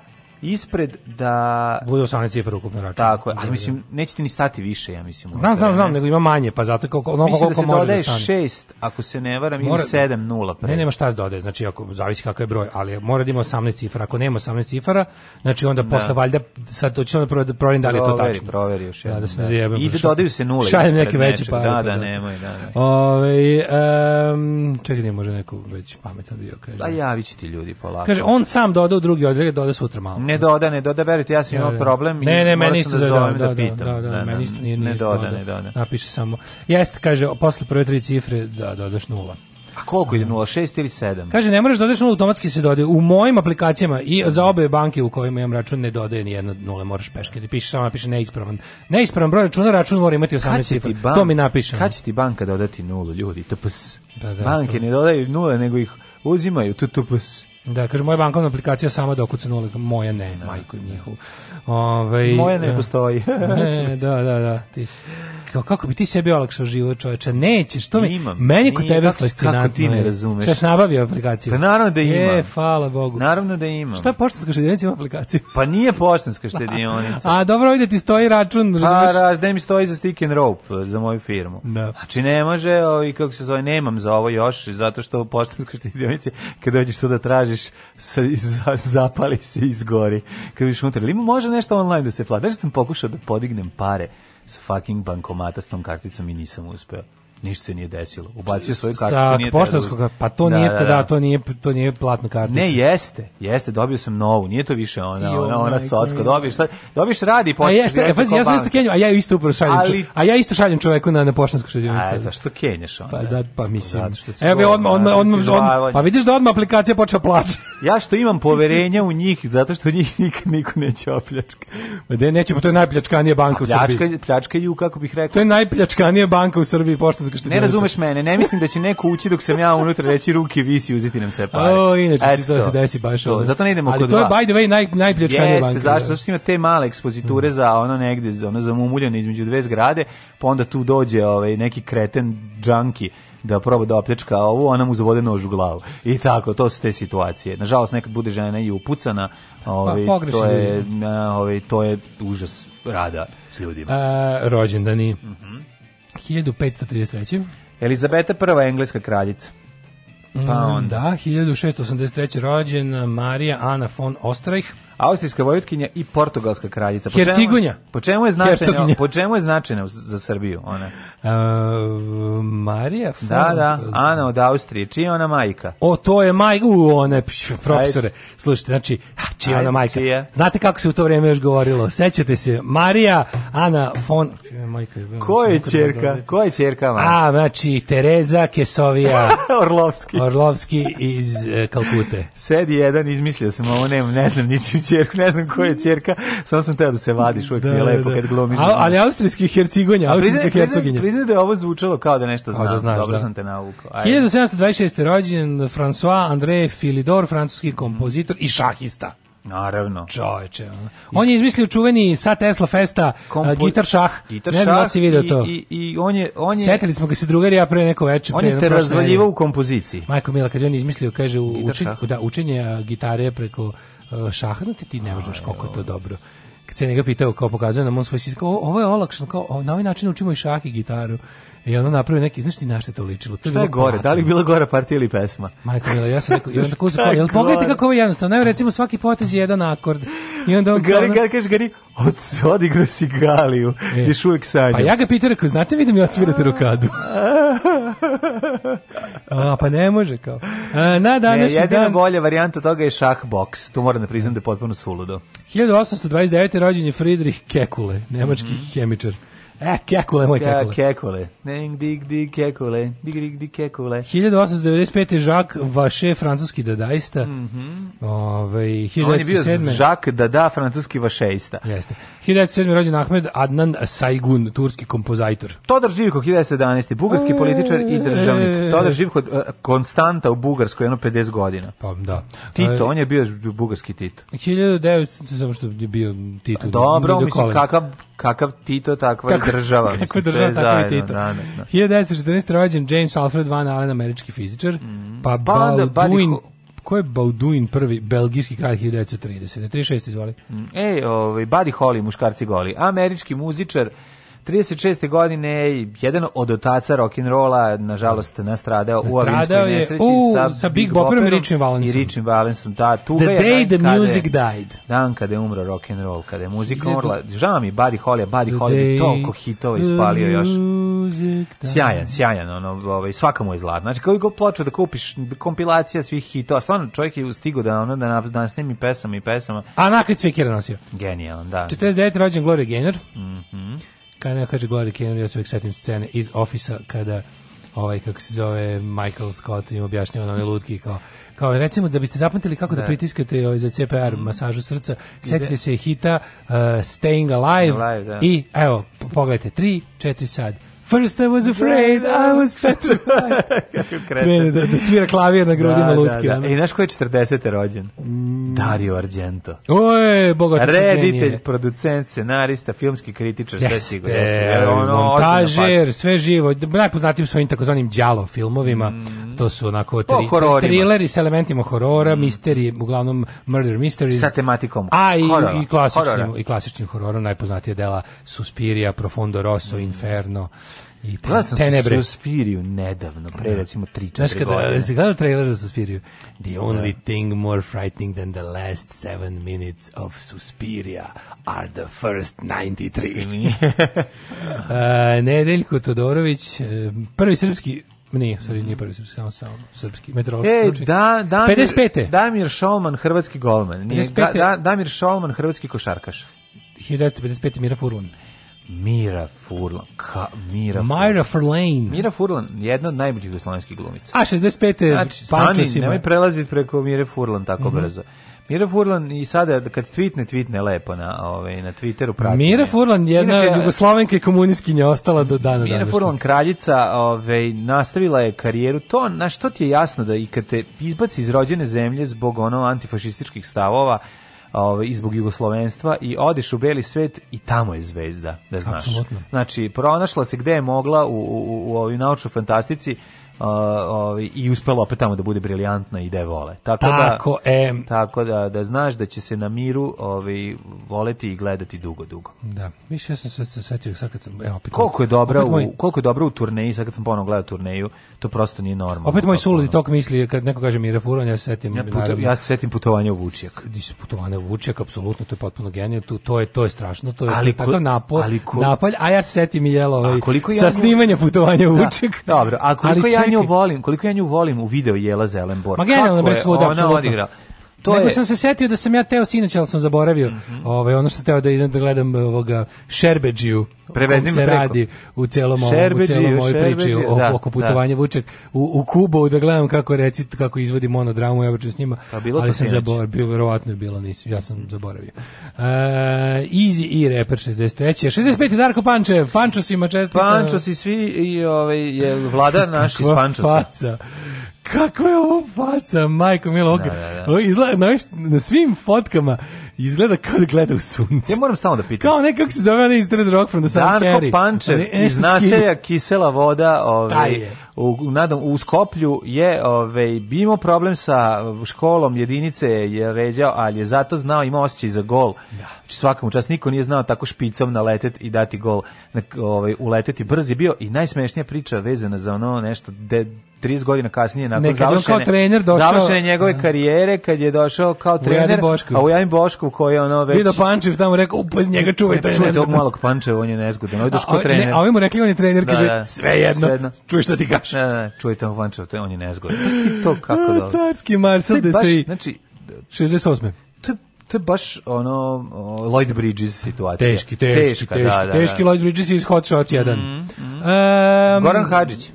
ispred da bude 18 cifara ukupno račun. Tako je, ali mislim nećete ni stati više, ja mislim. Znam, znam, znam, nego ima manje, pa zato koliko ono da koliko može da se može dodaje da stane. 6, ako se ne varam, mora, ili 7 0 pre. Ne, nema šta se dodaje, znači ako zavisi kakav je broj, ali mora da ima 18 cifara. Ako nema 18 cifara, znači onda da. posle da. valjda sad hoćemo da proverim da li je to tačno. Proveri proveri još jednom. Da, da se ne da. zajebem. I da dodaju se nule. Šaljem neke veće pare. Da, pa da, nemoj, da. Ovaj ehm čekaj, ne može neko već pametan bio kaže. Da pa javiće ti ljudi polako. Kaže on sam dodao drugi odredak, dodao sutra malo ne doda, ne doda, verujte, ja sam imao problem i ne, ne, meni isto da, da zovem da, da, da, pitam. Da, da, da, meni isto nije, ne doda, ne doda. Napiše samo. Jeste, kaže, posle prve tri cifre da dodaš nula. A koliko ide 06 ili 7? Kaže ne moraš da dodaš nula automatski se dodaje. U mojim aplikacijama i za obe banke u kojima imam račun ne dodaje ni jedna nula, moraš peške. Ti piše samo napiše neispravan. Neispravan broj računa, račun mora imati 18 cifara. to mi napiše. Kaći ti banka dodati nulu, ljudi? Tps. Da, da, banke to... ne dodaju nule nego ih uzimaju. Tps. Da, kaže, moja bankovna aplikacija sama da okuca nula, moja ne, da. majku i njihovu. Ove, ovaj, moja ne postoji. ne, da, da, da. Ti, kao, kako bi ti sebi olakšao život čoveče? Nećeš, to mi, Imam. meni kod tebe fascinantno. Kako ti ne razumeš? Češ nabavio aplikaciju? Pa naravno da ima. E, hvala Bogu. Naravno da ima. Šta poštanska štedionica ima aplikaciju? Pa nije poštanska štedionica. A, dobro, ovdje ti stoji račun, pa, razumeš? Pa, da mi stoji za stick and rope, za moju firmu. Da. Znači, ne može, i kako se zove, nemam za ovo još, zato što poštanska štedionica, kada dođeš to da traži kažeš sa, za, zapali se izgori. Kad viš unutra, ili može nešto online da se plati? Znaš da sam pokušao da podignem pare sa fucking bankomata s tom karticom i nisam uspeo ništa se nije desilo. Ubacio svoju karticu, nije poštanskoga, pa to da, nije da, da. da, to nije to nije platna kartica. Ne, jeste. Jeste, dobio sam novu. Nije to više ona, jo, ona, ona socsko. Dobiješ, sad, dobiješ radi poštu. A jeste, e, pazi, ja sam isto kenjao, a ja isto upravo šaljem. Ali, a ja isto šaljem čoveku na na poštansku šaljionicu. A zašto kenjaš ona? Pa zad pa mislim. Zato što si Evo odma odma odma pa vidiš da odma aplikacija počela da plaća. ja što imam poverenja u njih zato što njih nikad niko neće opljačka. Ma da neće, pa to je najpljačkanija banka u Srbiji. Pljačka, pljačka ju kako bih rekao. To je najpljačkanija banka u Srbiji poštanska Ne razumeš mene, ne mislim da će neko ući dok sam ja unutra reći ruke visi i uzeti nam sve pare. O, inače Eto, to se desi baš. To, zato ne idemo Ali kod to je by the way naj, najpljačkanija Jeste, banka. zašto? Zašto ima te male ekspoziture mm. za ono negde, ono za zamuljene između dve zgrade, pa onda tu dođe ovaj, neki kreten džanki da proba da opljačka ovu, ona mu zavode nož u glavu. I tako, to su te situacije. Nažalost, nekad bude žena i upucana, pa, ovaj, pa, to, je, ovaj, to je užas rada s ljudima. A, rođendani. Mm -hmm. 1533. Elizabeta I, engleska kraljica. Pa mm, onda. Da, 1683. rođen Marija Ana von Ostrajh. Austrijska vojvotkinja i portugalska kraljica. Po Hercigunja. Čemu, po čemu je značajna, po čemu je značajna za Srbiju ona? Uh, Marija Ford. Da, da, Ana od Austrije. Čija ona majka? O, to je majka. U, ona je, profesore. Ajde. Slušajte, znači, čija ona majka? Čija? Znate kako se u to vrijeme još govorilo? Sećate se, Marija, Ana von... Majka, Ko je čerka? Da, da, da. Ko je čerka? Majka? A, znači, Tereza Kesovija. Orlovski. Orlovski iz uh, Kalkute. Sedi jedan, izmislio sam ovo, ne, ne znam ničiju čerku, ne znam koja je čerka, samo sam teo da se vadiš, uvijek da, je lepo da. kad glumiš. A, ali austrijski hercigonja, austrijska hercoginja priznati da je ovo zvučalo kao da nešto da znam. Da znaš, Dobro da. sam te naukao. 1726. rođen François André Philidor, francuski mhm. kompozitor mm. i šahista. Naravno. Čoveče. On je izmislio čuveni sa Tesla Festa Kompo... gitar šah. Gitar ne znam da si video to. I, i, on je, on je... Setili smo ga se drugari ja pre neko večer. On je te razvaljivao u kompoziciji. Majko Mila, kad je on izmislio, kaže, učenje, da, učenje gitare preko šahna, da ti, ti ne možeš koliko je to dobro kad se njega pitao kao pokazuje nam on svoj sistem, ovo je olakšano, kao, o, na ovaj način učimo i šah i gitaru. I ono napravi neki, znaš ti na šta to ličilo? To je bilo gore, da li bila gore partija ili pesma? Majko Mila, ja sam rekao, i onda tako za jel pogledajte kako ovo je jednostavno, evo recimo svaki potez je jedan akord. I onda on Gari, Gari, kaže Gari, od, odigrao si Galiju, e. ješ uvek sanjao. Pa ja ga pitao, rekao, znate vi da mi odsvirate rukadu? A, pa ne može kao. A, e, na današnji ne, jedina dan... bolja varijanta toga je šah boks. Tu moram da priznam da je potpuno suludo. 1829. rođen je Friedrich Kekule, nemački mm -hmm. hemičar. E, kekule, moj kekule. Kekule. Neng, dig, dig, kekule. Dig, dig, dig, kekule. 1895. Jacques Vaše, francuski dadaista. Mm -hmm. Ove, 1907. On je bio Jacques Dada, francuski vašeista. Jeste. 1907. rođen Ahmed Adnan Sajgun, turski kompozajtor. Todor Živko, 1911. Bugarski e, političar i državnik. E, e. Todor Živko, konstanta u Bugarskoj, jedno 50 godina. Pa, da. Tito, on je bio bugarski Tito. 1900, samo što je bio Tito. Dobro, mislim, kakav, kakav Tito, takva država. Kako je država, tako i Tito. 1914. rođen James Alfred Van Allen, američki fizičar, mm. pa, pa Baldwin... Bauduin, ko je Bauduin prvi belgijski kralj 1930? 36 izvoli. Mm, ej, ovaj Buddy Holly, muškarci goli, američki muzičar 36. godine jedan od otaca rolla nažalost nastradao, u avinskoj nesreći u, sa, sa Big, Big Bopperom i Richim Valensom. I Richim Valensom, da, tuga the je day the music died. Dan kada je umro rock and roll, kada je muzika umrla. Žao mi Buddy Holly, Buddy Holly toliko hitova ispalio još. Sjajan, sjajan, ono, ovaj, svaka mu je zlatna. Znači, kao i go ploču da kupiš kompilacija svih hitova. Stvarno, čovjek je stigo da, ono, da, da snimi pesama i pesama. A nakon sve kjera nosio. Genijalan, da. 49. rođen Gloria Gaynor. Mhm. Mm Kada kaže Glory Kane, ja se uvijek setim scene iz ofisa kada ovaj kako se zove Michael Scott im objašnjava na one lutki kao kao recimo da biste zapamtili kako da, da pritiskate ovaj, za CPR mhm. masažu srca setite se hita uh, Staying Alive, alive da. i evo pogledajte 3 4 sad First I was afraid, I was petrified. Kako kreta. Da, da svira klavir na grudima da, lutke. Da, da. I da. e, znaš koji je 40. rođen? Mm. Dario Argento. Oje, bogati Reditelj, producent, scenarista, filmski kritičar, sve sigurno. Jeste, e, ono, montažer, pa- sve živo. Najpoznatijim svojim takozvanim đalo filmovima. Mm. To su onako tri, trileri s elementima horora, mm. misterije, uglavnom murder mysteries. Sa tematikom A i, i klasičnim, horora. i klasičnim hororom najpoznatije dela Suspiria, Profondo Rosso, mm. Inferno i te, Gledao sam Tenebre. Suspiriju nedavno, pre da. recimo 3-4 Znaš, kada godine. se gledao trailer za Suspiriju, the da. only da. thing more frightening than the last 7 minutes of Suspiria are the first 93. uh, e, Nedeljko Todorović, e, prvi srpski Nije, sorry, nije prvi srpski, samo, samo srpski, meteorološki e, stručnik. Da, Damir, 55. Damir Šolman, hrvatski golman. Nije, da, Damir Šolman, hrvatski košarkaš. 1955. Mira Furlan. Mira Furlan. Ka, Mira Myra Furlan. Mira Furlan, jedna od najboljih jugoslovenskih glumica. A, 65. Znači, stani, nemoj prelaziti preko Mire Furlan tako mm -hmm. brzo. Mira Furlan i sada kad tweetne, tweetne lepo na, ovaj, na Twitteru. Pratine. Mira Furlan jedna Inače, jugoslovenka i komunistkinja ostala do dana Mira Furlan kraljica ovaj, nastavila je karijeru. To, na što ti je jasno da i kad te izbaci iz rođene zemlje zbog ono antifašističkih stavova, ovaj i zbog jugoslovenstva i odeš u beli svet i tamo je zvezda, da znaš. Apsolutno. Znači pronašla se gde je mogla u u u u ovoj naučnoj fantastici ovaj i uspelo opet tamo da bude briljantna i da je vole. Tako, da- tako da e, tako da da znaš da će se na miru ovaj voleti i gledati dugo dugo. Da. Više ja sam se setio sad kad sam evo opet koliko je dobra opet u moj... koliko je dobra u turneji sad kad sam ponovo gledao turneju, to prosto nije normalno. Opet moj suludi tok misli kad neko kaže mi refuron ja setim ja, puto, ja se setim putovanja u Vučjak. se putovanje u Vučjak apsolutno to je potpuno genijalno. To, to je to je strašno, to je ali to, ko, tako napolj, ali ko, napalj, a ja setim jelo ovaj, koliko sa ja... snimanja putovanja u da, Vučjak. Da, dobro, a koliko ali ja ja nju volim, koliko ja nju volim u video Jela Zelenborg. Ma generalno bre svuda apsolutno. To Nego je... sam se setio da sam ja teo sinoć, ali sam zaboravio. Mm -hmm. ovaj, ono što sam teo da idem da gledam ovoga Šerbeđiju. Prevezim se radi u celom ovom, u celom ovoj priči o, da, oko da. putovanja da. Vuček u, u Kubu da gledam kako reci kako izvodi monodramu ja s njima. Pa bilo ali sam zaboravio, verovatno je bilo, nisam, ja sam zaboravio. Uh, Easy i e Reper 63. 65. Darko Panče, Pančo si ima čestita. Pančo si svi i ovaj, je vlada naš iz Pančosa. Faca kako je ovo faca, majko milo, da, da, da. izgleda na, na svim fotkama izgleda kao da gleda u sunce. Ja moram stalno da pitam. Kao nekako se zove onaj iz Red Rock from the Sun Darko Carry. Pančev iz naselja Kisela voda ovaj, u, nadam, u Skoplju je ovaj, imao problem sa školom jedinice je ređao, ali je zato znao, imao osjećaj za gol. Da. Znači, Svakom čas niko nije znao tako špicom naletet i dati gol. Na, ovaj, uleteti brz je bio i najsmešnija priča vezana za ono nešto de, 30 godina kasnije nakon Nekad završene, kao trener došao, završene njegove a, karijere kad je došao kao trener u a u Jadin Bošku koji je ono već vidio Pančev tamo rekao pa njega čuvaj e, taj čuvaj tog malog Pančeva on je nezgodan on ovaj je došao trener ne, a ovi mu rekli on je trener da, kaže da, da, sve jedno, jedno. čuj šta ti da, kažeš da, da, čuj tog Pančeva to je on je nezgodan pa ti to kako da carski Marcel Desai znači 68 to je baš ono uh, Lloyd Bridges situacija. Teški, teški, Teška, teški, da, da, teški da. Lloyd Bridges iz Hot Shots 1. Mm, mm. Um, Goran Hadžić.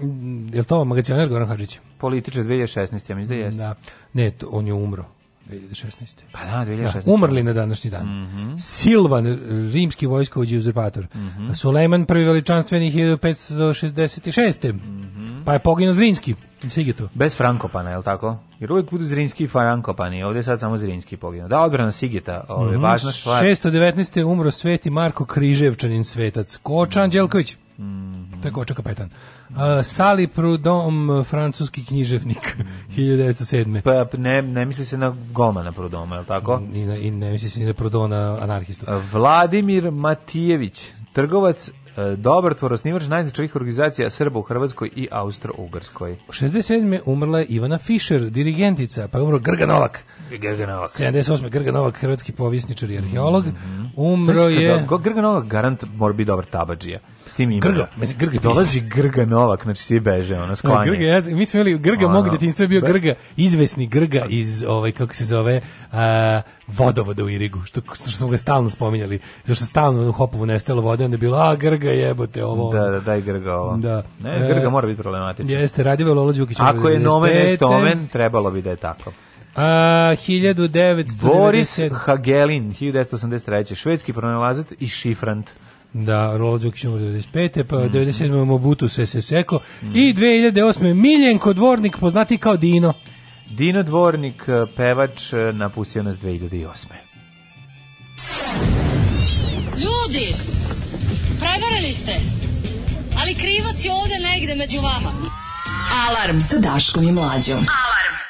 Je li to magacioner Goran Hadžić? Političe 2016, ja mislim da jeste. Da. Ne, to, on je umro. 2016. Pa da, 2016. Da, umrli na današnji dan. Mm -hmm. Silvan, rimski vojskovođi i uzurpator. Mm -hmm. Sulejman, prvi veličanstveni 1566. Mm -hmm. Pa je poginuo Zrinski. Sigitu. Bez Frankopana, je li tako? Jer uvijek budu Zrinski i Frankopani, ovdje sad samo Zrinski poginuo. Da, odbrana Sigeta, ovo je mm -hmm. važna stvar. 619. umro sveti Marko Križevčanin svetac. Koča mhm. Anđelković, mm -hmm. to je Koča kapetan. Uh, Sali Prudom, francuski književnik, 1907. Mhm. Pa, ne, ne misli se na golmana Prudoma, je li tako? I, na, i ne misli se na Prudona anarhistu. Vladimir Matijević, trgovac E, dobar tvorosnivač najznačajih organizacija Srba u Hrvatskoj i Austro-Ugrskoj. U 67. umrla je Ivana Fischer, dirigentica, pa je umro Grga Novak, Grga Novak. 78. Grga Novak, hrvatski povjesničar i arheolog. Mhm. Umro je... Da, Grga Novak garant mora biti dobar tabađija. S tim ima. Grga, da. mislim, Grga Dolazi Grga Novak, znači svi beže, ono, sklanje. Grga, ja, mi smo imali, Grga, mog djetinjstva da je bio Grga, izvesni Grga iz, ovaj, kako se zove, uh, vodovoda u Irigu, što, što smo ga stalno spominjali, zato što stalno u Hopovu nestajalo vode, onda je bilo, a Grga jebote ovo. Da, da, daj Grga ovo. Da. Ne, Grga e, mora biti problematičan. Jeste, Radivoj Lolo Đukić. Ako je nomen estomen, trebalo bi da je tako. A, 1997. Boris Hagelin, 1983. Švedski pronalazat i šifrant. Da, Rolo Đukić umro 95. Pa mm. 97. Mobutu se se seko. Mm. I 2008. Miljenko Dvornik, poznati kao Dino. Dino Dvornik, e, pevač, e, napustio nas 2008. Ljudi, prevarili ste, ali krivac je ovde negde među vama. Alarm sa Daškom i Mlađom. Alarm.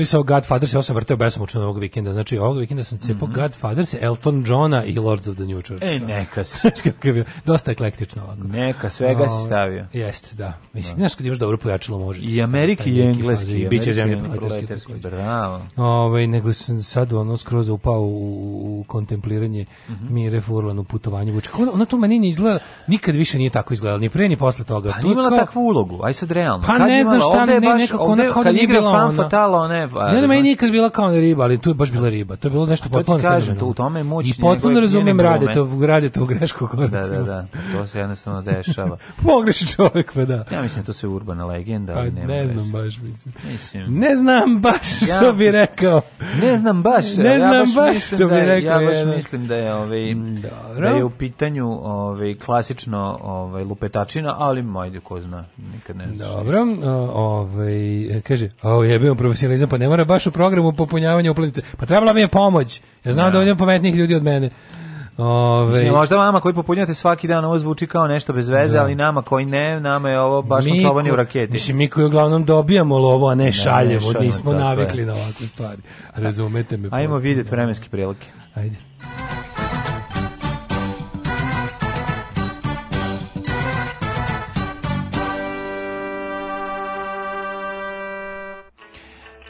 kompilisao Godfathers, ja sam vrteo besomučno ovog vikenda. Znači, ovog vikenda sam cepao mm -hmm. Godfathers, Elton Johna i Lords of the New Church. E, neka si. Dosta eklektično ovako. Neka, svega si ovaj, stavio. Jeste, da. Mislim, da. znaš, kad imaš dobro pojačalo može. I Ameriki i Engleski. I biće zemlje proletarski. Bravo. Ove, ovaj, nego sam sad ono skroz upao u, u kontempliranje mm -hmm. Mire Furlan u putovanju Vučka. Ona, ona to meni ne izgleda, nikad više nije tako izgledala, ni pre ni posle toga. Pa imala takvu ulogu, aj sad realno. Pa ne znam šta, ne, nekako ona kao da nije bila ona. Fatala, ona je ne, ne, da meni nikad bila kao riba, ali tu je baš bila riba. To je bilo nešto potpuno. To ti kažem, to u tome moć I potpuno razumem, rade to, rade to u grešku koracima. Da, da, da, da, to se jednostavno dešava. Pogreši čovjek, pa da. Ja mislim to se urbana legenda, pa ali nema. Ne znam baš, mislim. mislim. Ne znam baš što ja, bi rekao. Ne znam baš. Ne znam ja baš, baš što bi da rekao. Ja baš mislim da je ovaj da je u pitanju ovaj klasično ovaj lupetačina, ali majde ko zna, nikad ne znam. Dobro, ovaj e, kaže, je bio profesionalizam pa ne mora baš u programu popunjavanja uplatnice. Pa trebala mi je pomoć. Ja znam da, da ovdje pametnih ljudi od mene. Ove, Mislim, možda vama koji popunjate svaki dan ovo zvuči kao nešto bez veze, da. ali nama koji ne, nama je ovo baš nacobanje u raketi. Mislim, mi koji uglavnom dobijamo lovo, a ne, ne šaljevo, nismo navikli je. na ovakve stvari. Razumete me. Ajmo vidjeti vremenske prilike. Ajde.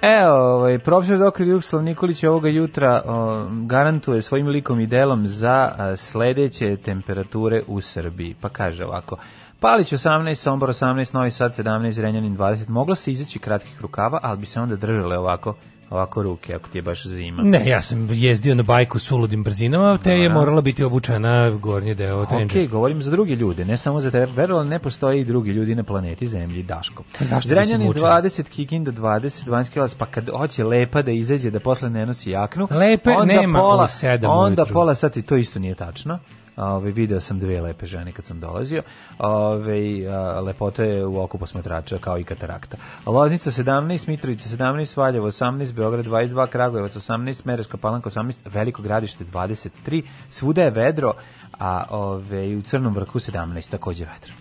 E, ovaj, profesor Dr. Jugoslav Nikolić ovoga jutra o, garantuje svojim likom i delom za a, sledeće temperature u Srbiji. Pa kaže ovako, Palić 18, Sombor 18, Novi Sad 17, Renjanin 20. Moglo se izaći kratkih rukava, ali bi se onda držale ovako ovako ruke ako ti je baš zima. Ne, ja sam jezdio na bajku s uludim brzinama, te je morala biti obučena gornji deo trenđe. Okej, govorim za druge ljude, ne samo za te. Verovala ne postoje i drugi ljudi na planeti Zemlji, Daško. Pa zašto da Zrenjani 20, do 20, Vanskilac, pa kad hoće lepa da izađe, da posle ne nosi jaknu, Lepe onda nema pola, 7 Onda pola sati, to isto nije tačno. Ove, ovaj, video sam dve lepe žene kad sam dolazio. Ove, a, lepota je u oku posmatrača kao i katarakta. Loznica 17, Mitrovica 17, Valjevo 18, Beograd 22, Kragujevac 18, Mereška Palanka 18, Veliko gradište 23, svuda je vedro, a ove, u Crnom vrhu 17 takođe vedro.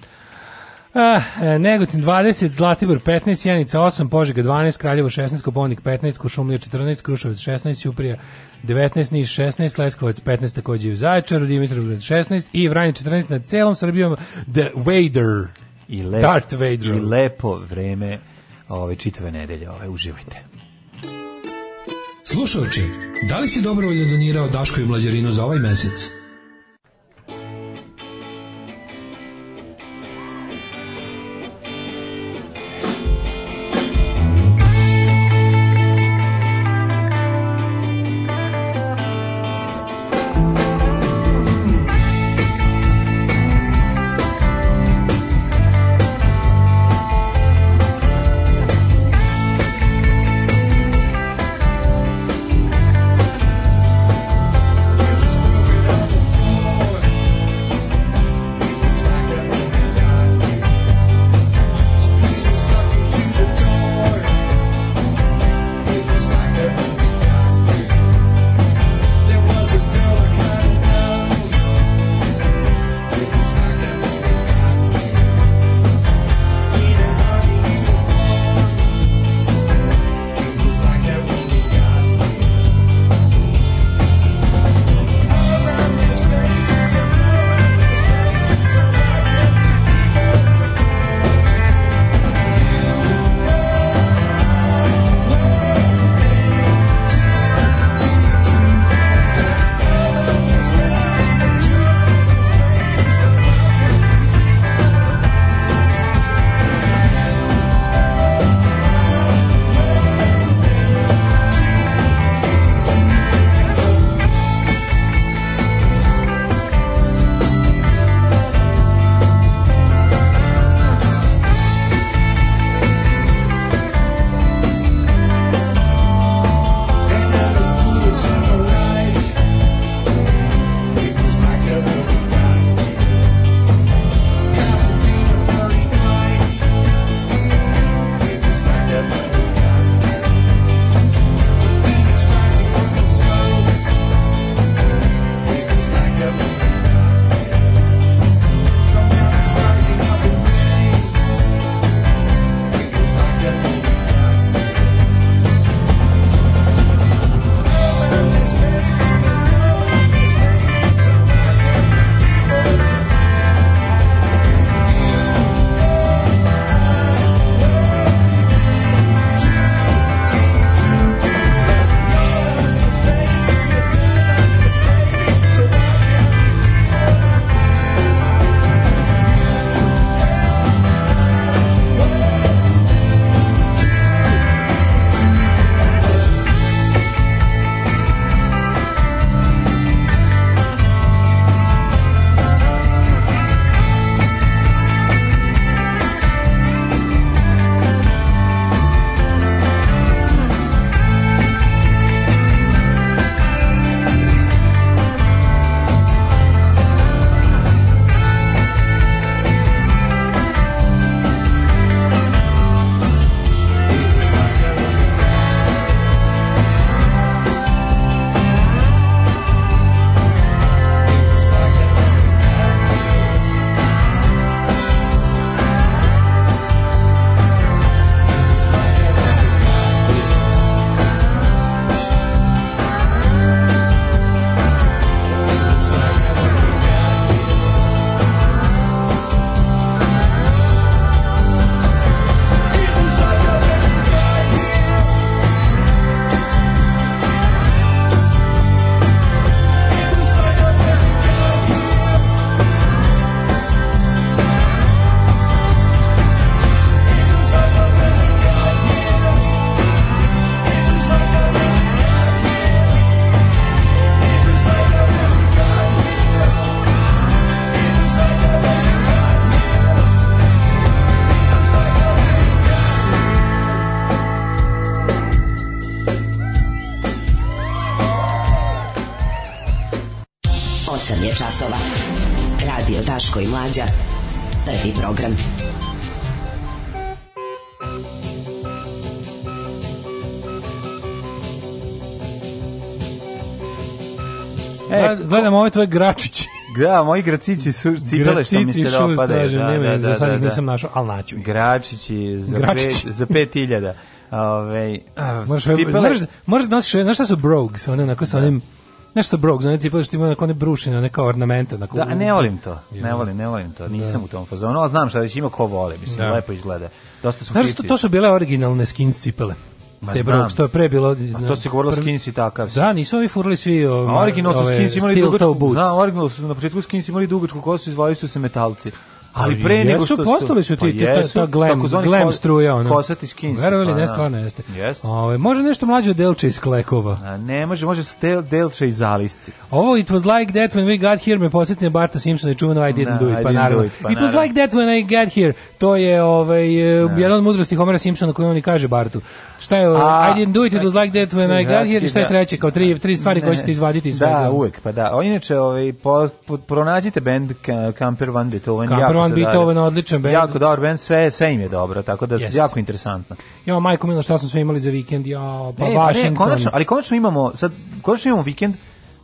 Ah, Negotin 20, Zlatibor 15, Janica 8, Požega 12, Kraljevo 16, Koponik 15, Košumlija 14, Kruševac 16, Ćuprija 19 Niš 16, Leskovac 15 takođe u Zaječaru, Dimitrovgrad 16 i Vranje 14 na celom Srbijom The Vader. I lepo, Darth Vader. I lepo vreme ove čitave nedelje, ove uživajte. Slušajući, da li si dobrovoljno donirao Daško i Mlađarinu za ovaj mesec? program. E, pa, gledam ove ovaj tvoje gračiće. Da, moji gracići su cipele što mi se dopadaju. Gracići da, nema, da, da, za sad ih da, da. nisam našao, ali naću ih. Gračići za, Gračići. Pet, za pet hiljada. Ove, ovaj, uh, moraš, cipele... moraš, da- moraš da nosiš, znaš šta su brogues, one onako sa onim Nešto brog, znači pa što ima neka one brušine, neka ornamenta, na neka. Da, ne volim to. Ne volim, ne volim to. Nisam da. u tom fazonu, ali znam šta već ima ko voli, mislim da. lepo izgleda. Dosta su Znaš, to, to su bile originalne skins cipele. Ma te brog, to je pre bilo... A to se govorilo prv... skins i takav. Da, nisu ovi furali svi o, A original su skins imali dugačku... Na, da, original su na početku skins imali dugačku kosu, izvali su se metalci ali pa pre nego što su postali su ti pa ta, ta glam, glam struja ona. Kosati skins. Verovali ne pa da da. stvarno jeste. Ovaj može nešto mlađe delče iz klekova. A ne može, može stel delče iz zalisci. Ovo it was like that when we got here me podsetne Barta Simpsona i čuveno I didn't da, do it pa naravno. It was like that when I got here. To je ovaj jedan od mudrosti Homera Simpsona koji on i kaže Bartu. Šta je, a, I didn't do it, it was like that when I got znači, here, i šta je da. treće, kao tri, tri stvari ne, koje ćete izvaditi iz svega. Da, uvek, pa da. O, inače, ovaj, po, po, pronađite band Camper Van Beethoven. Camper Van Beethoven, odličan band. Jako dobar band, sve, sve im je dobro, tako da Jest. jako interesantno. Ja, majko Milo, šta smo sve imali za vikend, ja, pa, pa ne, Washington. Ne, konačno, ali konačno imamo, sad, konačno imamo vikend,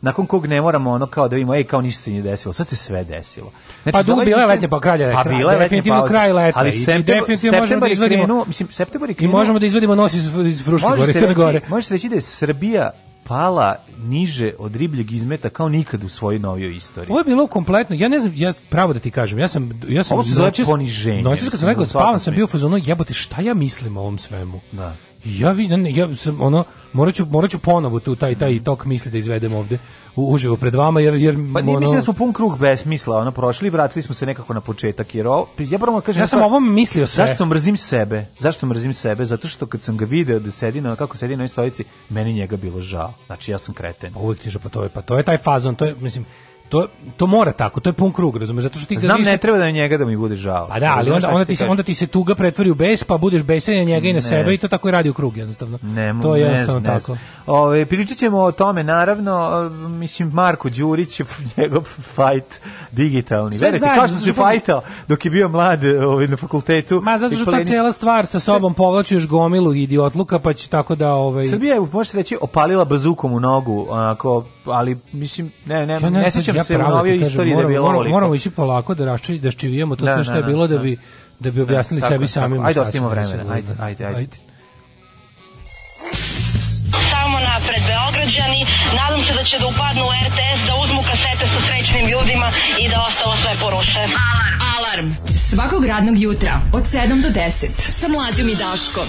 nakon kog ne moramo ono kao da vidimo, ej, kao ništa se nije desilo, sad se sve desilo. Znači, pa ovaj dugo bila je letnja pa kralja, pa bila je definitivno kraj leta. Ali septembar, definitivno možemo da izvedimo, krenu, mislim, septembar I možemo da izvedimo nos iz, iz Fruške gore, Crne Gore. Može se reći da je Srbija pala niže od ribljeg izmeta kao nikad u svojoj novijoj istoriji. Ovo je bilo kompletno, ja ne znam, ja pravo da ti kažem, ja sam ja sam Ovo se noćas, poniženje. Noćas kad sam rekao spavam sam bio u jebote šta ja mislim o ovom svemu. Da. Ja vidim, ja sam ono moraću moraću ponovo tu taj taj tok misli da izvedem ovde u, uživo pred vama jer jer pa nije, ono, mislim da smo pun krug besmisla, ono prošli, vratili smo se nekako na početak jer ovo, ja prvo kažem Ja da sam ovo mislio sve. Zašto mrzim sebe? Zašto mrzim sebe? Zato što kad sam ga video da sedi na kako sedi na ovoj stolici, meni njega bilo žao. Znači ja sam kreten. Pa uvek ti pa to je pa to je taj fazon, to je mislim to, to mora tako, to je pun krug, razumeš? Zato što ti Znam, ne treba da njega da mi bude žao. Pa da, ali onda, onda, ti se, onda ti se tuga pretvori u bes, pa budeš besen na njega i na ne. sebe i to tako i radi u krug jednostavno. Ne, to je jednostavno ne, tako. Ove, pričat ćemo o tome, naravno, mislim, Marko Đurić, njegov fajt digitalni. Sve Verite, kao što se fajtao dok je bio mlad ovaj, na fakultetu. Ma zato što ta cijela stvar sa sobom sve... povlači još gomilu idiotluka, pa će tako da... Ovaj... Srbija je, možete reći, opalila bazukom u nogu, onako, ali mislim ne ne ja ne, ne sećam ja se u da novijoj istoriji moram, da bilo moramo, moramo ići polako da rašči da ščivijemo to da, sve da, što je da, bilo da bi da bi objasnili tako, sebi samim ajde ostimo vreme ajde ajde ajde samo napred Beograđani. Nadam se da će da upadnu u RTS, da uzmu kasete sa srećnim ljudima i da ostalo sve poruše. Alarm! Alarm! Svakog radnog jutra od 7 do 10 sa Mlađom i Daškom.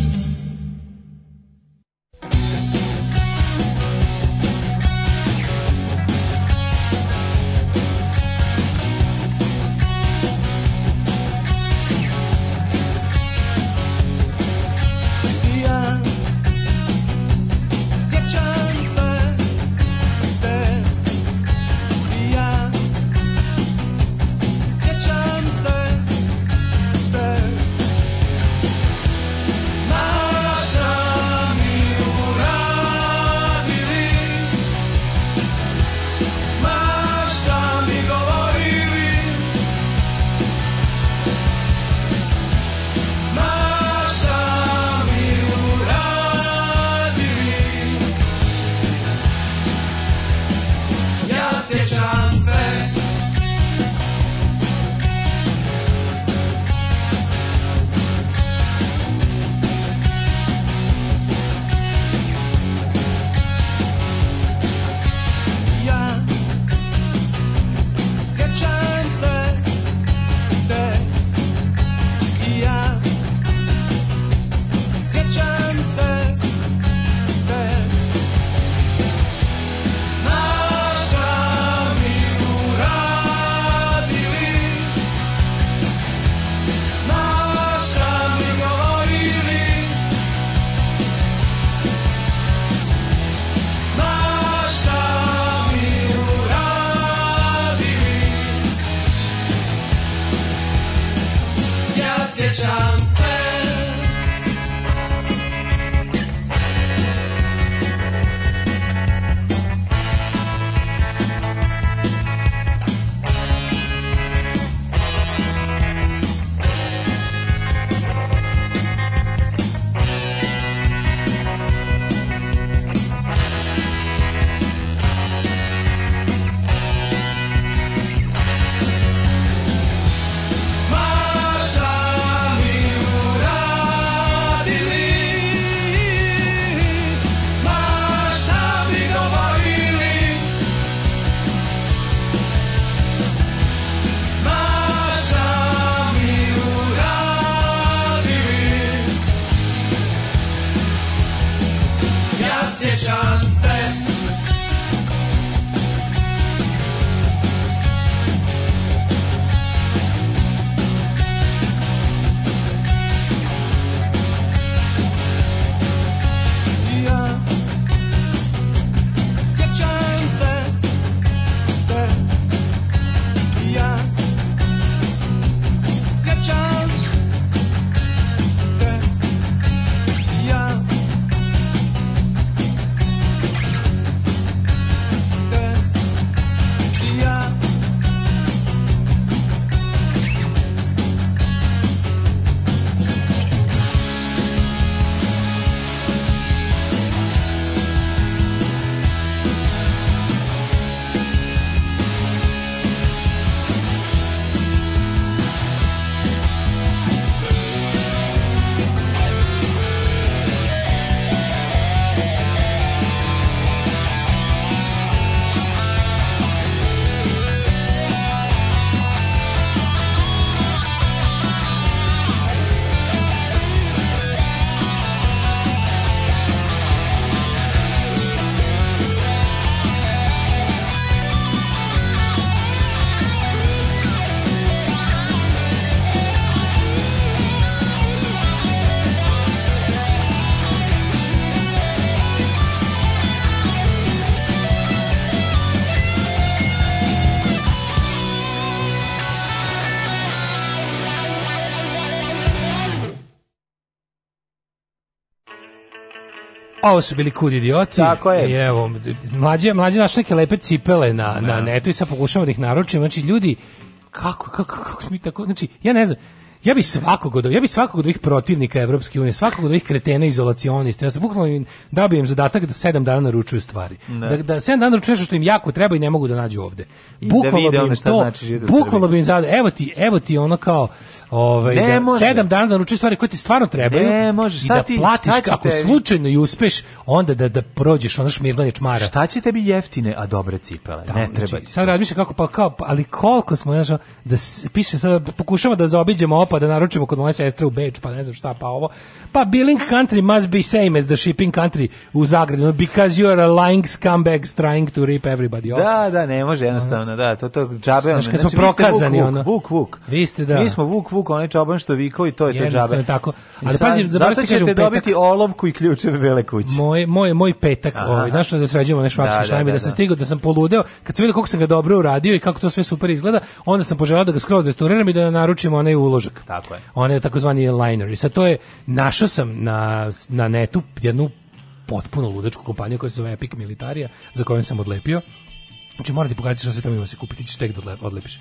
ovo su bili kud idioti. Tako je. I evo, mlađe, mlađe našli neke lepe cipele na, ne. na da. netu i sad pokušamo da ih naručimo. Znači, ljudi, kako, kako, kako mi tako, znači, ja ne znam, ja bi svakog od, ja bi svakog od ovih protivnika Evropske unije, svakog od ovih kretena izolacionista, ja bukvalno da bi im zadatak da sedam dana naručuju stvari. Ne. Da da 7 da dana naručuju što im jako treba i ne mogu da nađu ovde. Bukvalno da bi im to, znači bukvalno bi im zada, evo ti, evo ti ono kao ovaj ne, da 7 dana naručuju stvari koje ti stvarno trebaju. Ne, može, šta i da ti, platiš šta ako tebi? slučajno i uspeš, onda da da prođeš ona šmirglanje čmara. Šta će tebi jeftine, a dobre cipele? Da, ne znači, treba. Znači, sad razmišljam kako pa kao, pa, ali koliko smo znači da piše sad da pokušavamo da zaobiđemo pa da naručimo kod moje sestre u Beč, pa ne znam šta, pa ovo. Pa billing country must be same as the shipping country u Zagrebu, because you are a lying scumbag trying to rip everybody off. Da, da, ne može jednostavno, da, to to džabe. Znaš, kad smo znači, prokazani, vuk, vuk, ono. Vuk, vuk. Vi ste, da. Mi smo vuk, vuk, onaj čoban što vikao i to je to džabe. tako. Ali pazi, da zato ćete petak, dobiti olovku i ključeve bele kuće. Moj, moj, moj petak, Aha. ovaj, znaš, da sređujemo nešto da, da, da, da, sam da. stigao, da sam poludeo, kad sam vidio koliko sam ga dobro uradio i kako to sve super izgleda, onda sam poželao da ga skroz restauriram i da naručimo onaj uložak. Tako je. One je takozvani liner. I sad to je, našao sam na, na netu jednu potpuno ludačku kompaniju koja se zove Epic Militaria, za kojom sam odlepio. Znači morate da pogledati što sve tamo ima se kupiti, ćeš tek da odlepiš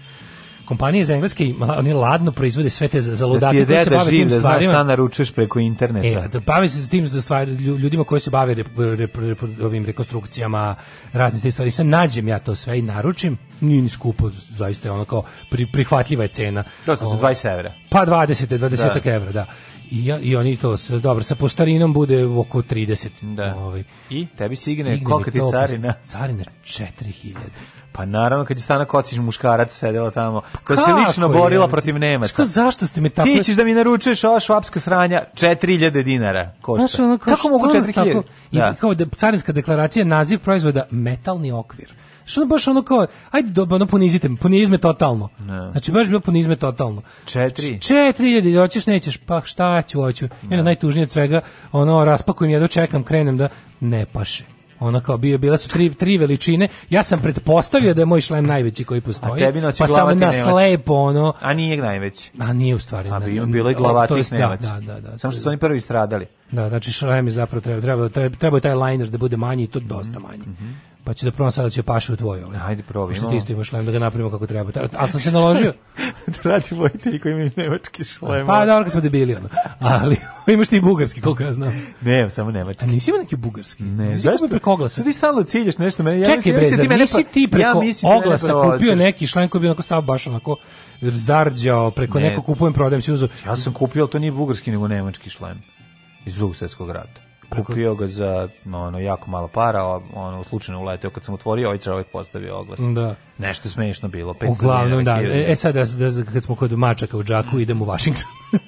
kompanije iz Engleske oni ladno proizvode sve te zaludate da koji se bave tim stvarima. Da znaš šta naručuješ preko interneta. E, da bave se s tim za stvari, ljudima koji se bave rep, rep, rep, ovim rekonstrukcijama, raznih te stvari. Sad nađem ja to sve i naručim, nije ni skupo, zaista je ono kao pri, prihvatljiva je cena. Prosto 20 ovaj, evra. Pa 20, 20 da. evra, da. I, ja, I oni to, sa, dobro, sa postarinom bude oko 30. Da. Ovaj. I tebi stigne, stigne kolika ti carina? Carina 4000. Pa naravno kad je Stana Kocić muškarac sedela tamo, koja da se lično borila protiv Nemaca. Što zašto ste me tako? Ti ćeš da mi naručiš ova švapska sranja 4000 dinara košta. Znaš, ono, kao, kako mogu 4000? I da. kao da carinska deklaracija naziv proizvoda metalni okvir. Što baš ono kao, ajde dobro, ono ponizite me, ponizme totalno. Ne. Da. Znači baš bilo ponizme totalno. Četiri? Znači, četiri ljudi, hoćeš, nećeš, pa šta ću, hoću. Ne. Jedna da. najtužnije od svega, ono, raspakujem, jedu, čekam, krenem da ne paše. Ona kao bio bila su tri tri veličine. Ja sam pretpostavio da je moj šlem najveći koji postoji. A tebi pa samo na slepo ono. A nije najveći. A nije u stvari. A bio bilo je glavati snemac. Da, da, da, da. Samo što su oni prvi stradali. Da, znači šlem je zapravo treba treba treba taj liner da bude manji i to dosta manji. Mm -hmm pa ću da probam sada da će pašu u tvoju. Ovaj. Hajde probaj. Što ti isto imaš šlem da ga napravimo kako treba. Ali sam se naložio. da radi vojitelji koji imaju nemački šlem. Pa da, orka smo debili. Ono. Ali imaš ti i bugarski koliko ja znam. Ne, samo nemački. A nisi imao neki bugarski? Ne. Zašto? Preko oglasa. Ti stalno ciljaš nešto. mene. ja Čekaj bre, zar nisi pa- ti preko ja oglasa pa kupio neki šlem koji bi onako sav baš onako zarđao preko ne. neko kupujem prodajem si uzeo. Ja sam kupio, to nije bugarski nego nemački šlem iz drugog svetskog rata. Kupio ga za ono, jako malo para, ono, slučajno uleteo, kad sam otvorio, ovaj čovjek postavio oglas. Da. Nešto smešno bilo. Uglavnom, da. E, e sad, da, da, kad smo kod mačaka u džaku, idemo u Washington.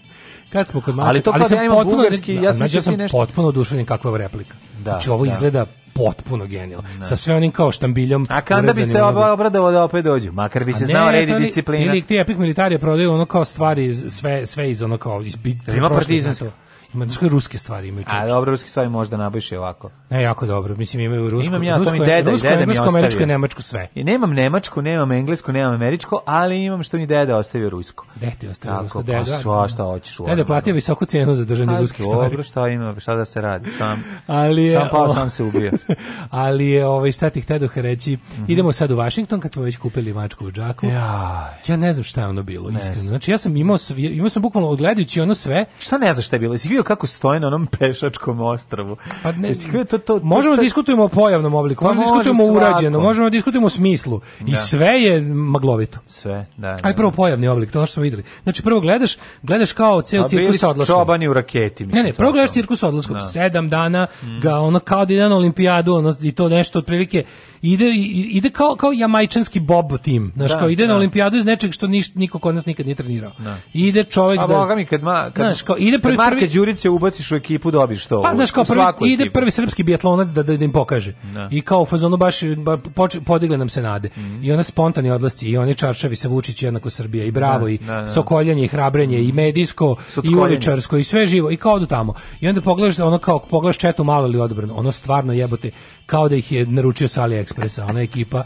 kad smo kod mačaka, ali, to ali da sam ja potpuno, bugarski, ja da, sam, znači da sam nešto... potpuno oduševljen kakva je replika. Da, znači, ovo da. izgleda potpuno genijalno. Sa sve onim kao štambiljom. A kada bi se oba obradovao da opet dođu? Makar bi se znao red i disciplina. Ili ti Epic Militarije prodaju ono kao stvari sve, sve iz ono kao iz bit. Ima partizansko. Ma znači ruske stvari imaju čoveče. A dobro, ruske stvari možda nabiše ovako. Ne, jako dobro. Mislim imaju rusko, Imam ja, rusko, to mi deda, rusko, deda mi američko, nemačko sve. I nemam nemačko, nemam englesko, nemam američko, ali imam što mi deda ostavio rusko. Dete ostavio Tako, rusko, pa deda. Pa sva šta hoćeš. Deda platio da. visoku cijenu za držanje pa ruskih stvari. Dobro, šta ima, šta da se radi? Sam, ali je, sam pao, sam se ubio. ali je, ovaj, šta ti htedoh da reći, mm -hmm. idemo sad u Washington kad smo već kupili mačku u džaku. Ja, ja ne znam šta je ono bilo, iskreno. Znači ja sam imao, imao sam bukvalno odgledajući ono sve. Šta ne znaš šta je bilo? Jesi vidio kako stoje na onom pešačkom ostrvu? Pa ne, Jesi, to, to, to, možemo da diskutujemo o pojavnom obliku, pa možemo da diskutujemo o urađenom, možemo da diskutujemo o smislu. I da. sve je maglovito. Sve, da. da, da. prvo pojavni oblik, to što smo videli. Znači prvo gledaš, gledaš kao ceo pa cirkus sa odlaskom. Čobani u raketi, mislim. Ne, ne, prvo gledaš cirkus sa odlaskom, 7 da. dana, mm. ga ono kao da ide na olimpijadu, ono i to nešto otprilike ide, ide kao, kao jamajčanski bob tim. Znaš, da, kao ide da. na olimpijadu iz nečeg što niš, niko kod nas nikad nije trenirao. Da. Ide čovjek A, da... Boga mi, kad, ma, kad, znaš, kao, ide prvi, kad Marka Đurice ubaciš u ekipu, dobiš to. Pa, znaš, kao prvi, ide prvi srpski biatlonac da, da, da im pokaže. Da. I kao u fazonu baš ba, poč, podigle nam se nade. Mm -hmm. I ona spontani odlasci, i oni čarčavi sa Vučić jednako Srbija, i da, bravo, i da, da, sokoljanje, i hrabrenje, i mhm. medijsko, i uličarsko, i sve živo, i kao do tamo. I onda pogledaš, ono kao, pogledaš četu malo ili odbrano, ono stvarno jebote, kao da ih je naručio sa AliExpressa, ona ekipa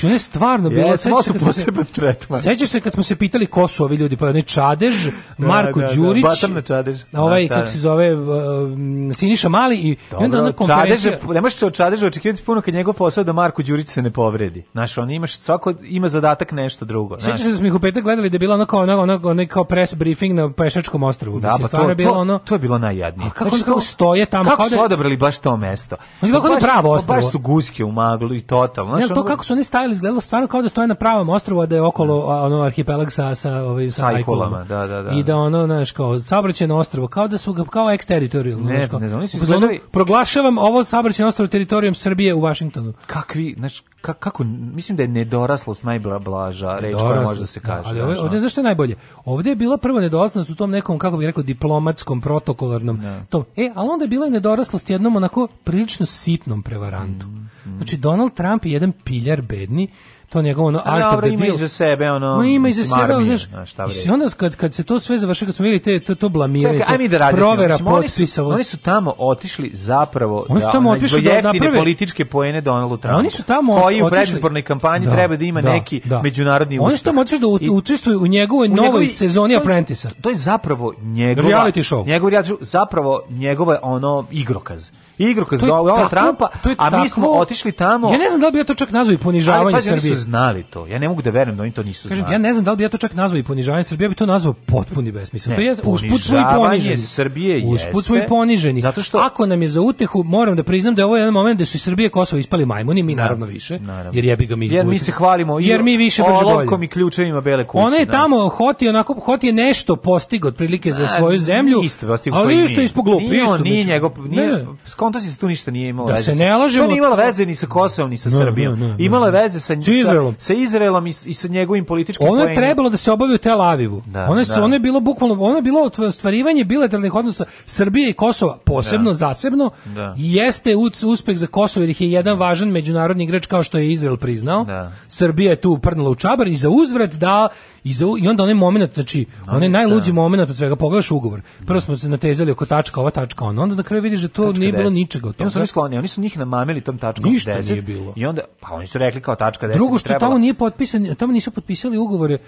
Znači, on je stvarno bilo... Jesmo su poseban tretman. Sećaš se kad smo se pitali ko su ovi ljudi, pa ne Čadež, da, Marko da, da, Đurić, da, na Čadež. ovaj, da, kako da. se zove, um, Siniša Mali i, Dobro, i onda ona konferencija... Čadež, ne možeš od Čadeža očekivati puno kad njegov posao da Marko Đurić se ne povredi. Znaš, on imaš, svako ima zadatak nešto drugo. Znaš. Sećaš se da smo ih u petak gledali da je bilo ona kao, ona, ona, ona kao press briefing na Pešačkom ostrovu. Da, mislim, pa to, bilo ono, to je bilo najjadnije. A kako, znači, kako stoje tamo? Kako su da- odabrali baš to mesto? Znači, kako na pravo ostrovo? Pa baš su guske u maglu i totalno. Ne, to kako su oni stajali Island izgledalo stvarno kao da stoje na pravom ostrovu, da je okolo da. ono arhipelag sa sa ovim ovaj, sa, ajkulama. Da, da, da. I da ono, znaš, kao saobraćeno ostrovo, kao da su ga kao eksteritorijalno. Ne, znaš, ne znam, oni su izgledali... Proglašavam ovo saobraćeno ostrovo teritorijom Srbije u Vašingtonu. Kakvi, znaš, ka, kako mislim da je nedoraslost najblaža reč koja može da se da, kaže. ali ovde, ovdje zašto je najbolje? Ovde je bila prva nedoraslost u tom nekom kako bih rekao diplomatskom protokolarnom ne. Da. tom. E, ali onda je bila i nedoraslost jednom onako prilično sitnom prevarantu. Mm, mm. Znači Donald Trump je jedan piljar bedni to njegovo ono art of the deal. za sebe, ono... Ma ima iza sebe, ono, znaš, i onda kad, kad se to sve završi, kad smo videli te, to, to blamiranje, Čekaj, ajme da provera potpisa. Oni, oni su tamo otišli zapravo oni su da, tamo da, otišli da naprave političke poene Donaldu Trumpu. Oni su tamo koji u predizbornoj kampanji da, treba da ima da, neki da. međunarodni ustav. Oni su tamo otišli da učestvuju u njegovoj u novoj sezoni Apprentice-a. To je zapravo njegova... Reality show. Njegov reality zapravo njegova ono igrokaz igru kroz Donalda Trumpa, to a tako, mi smo otišli tamo. Ja ne znam da li bi ja to čak nazvao i ponižavanje ali, Srbije. Oni su znali to. Ja ne mogu da verujem da oni to nisu znali. Kažem, Ja ne znam da li bi ja to čak nazvao i ponižavanje Srbije, ja bi to nazvao potpuni besmisao. To je usput svoj poniženi. Srbije je. usput svoj poniženi. Zato što ako nam je za utehu, moram da priznam da je ovo jedan moment da su iz Srbije Kosovo ispali majmuni, mi da, naravno više. Naravno. Jer jebi ga mi. Jer mi se hvalimo i jer mi više brže bolje. i ključevima bele kuće. Ona je da. tamo hoti onako hoti je nešto postigao otprilike za svoju zemlju. Isto, ali isto ispoglup, isto. Nije njegov, nije fantasy tu ništa nije imalo da veze. Da se ne lažemo. To nije imalo veze ni sa Kosovom, ni sa no, da, da, Srbijom. No, da, no, imalo je veze sa, sa, Izraelom. sa Izraelom i, i sa njegovim političkim Ono pojenjem. je trebalo da se obavi u Tel Avivu. Da, ono, su, da. ono je bilo bukvalno, ono je bilo ostvarivanje bilateralnih odnosa Srbije i Kosova, posebno, da. zasebno, da. jeste uspeh za Kosovo, jer ih je jedan važan međunarodni igrač kao što je Izrael priznao. Da. Srbija je tu prnula u čabar i za uzvrat da i, za, i onda onaj momenat znači, onaj najluđi momenat od svega, pogledaš ugovor. Prvo smo se natezali oko tačka, ova tačka, ono, onda na kraju vidiš da to tačka nije bilo ničega od toga. Oni su skloni, oni su njih namamili tom tačkom Ništa 10. nije bilo. I onda pa oni su rekli kao tačka 10. Drugo što trebalo... tamo nije potpisan, tamo nisu potpisali ugovore.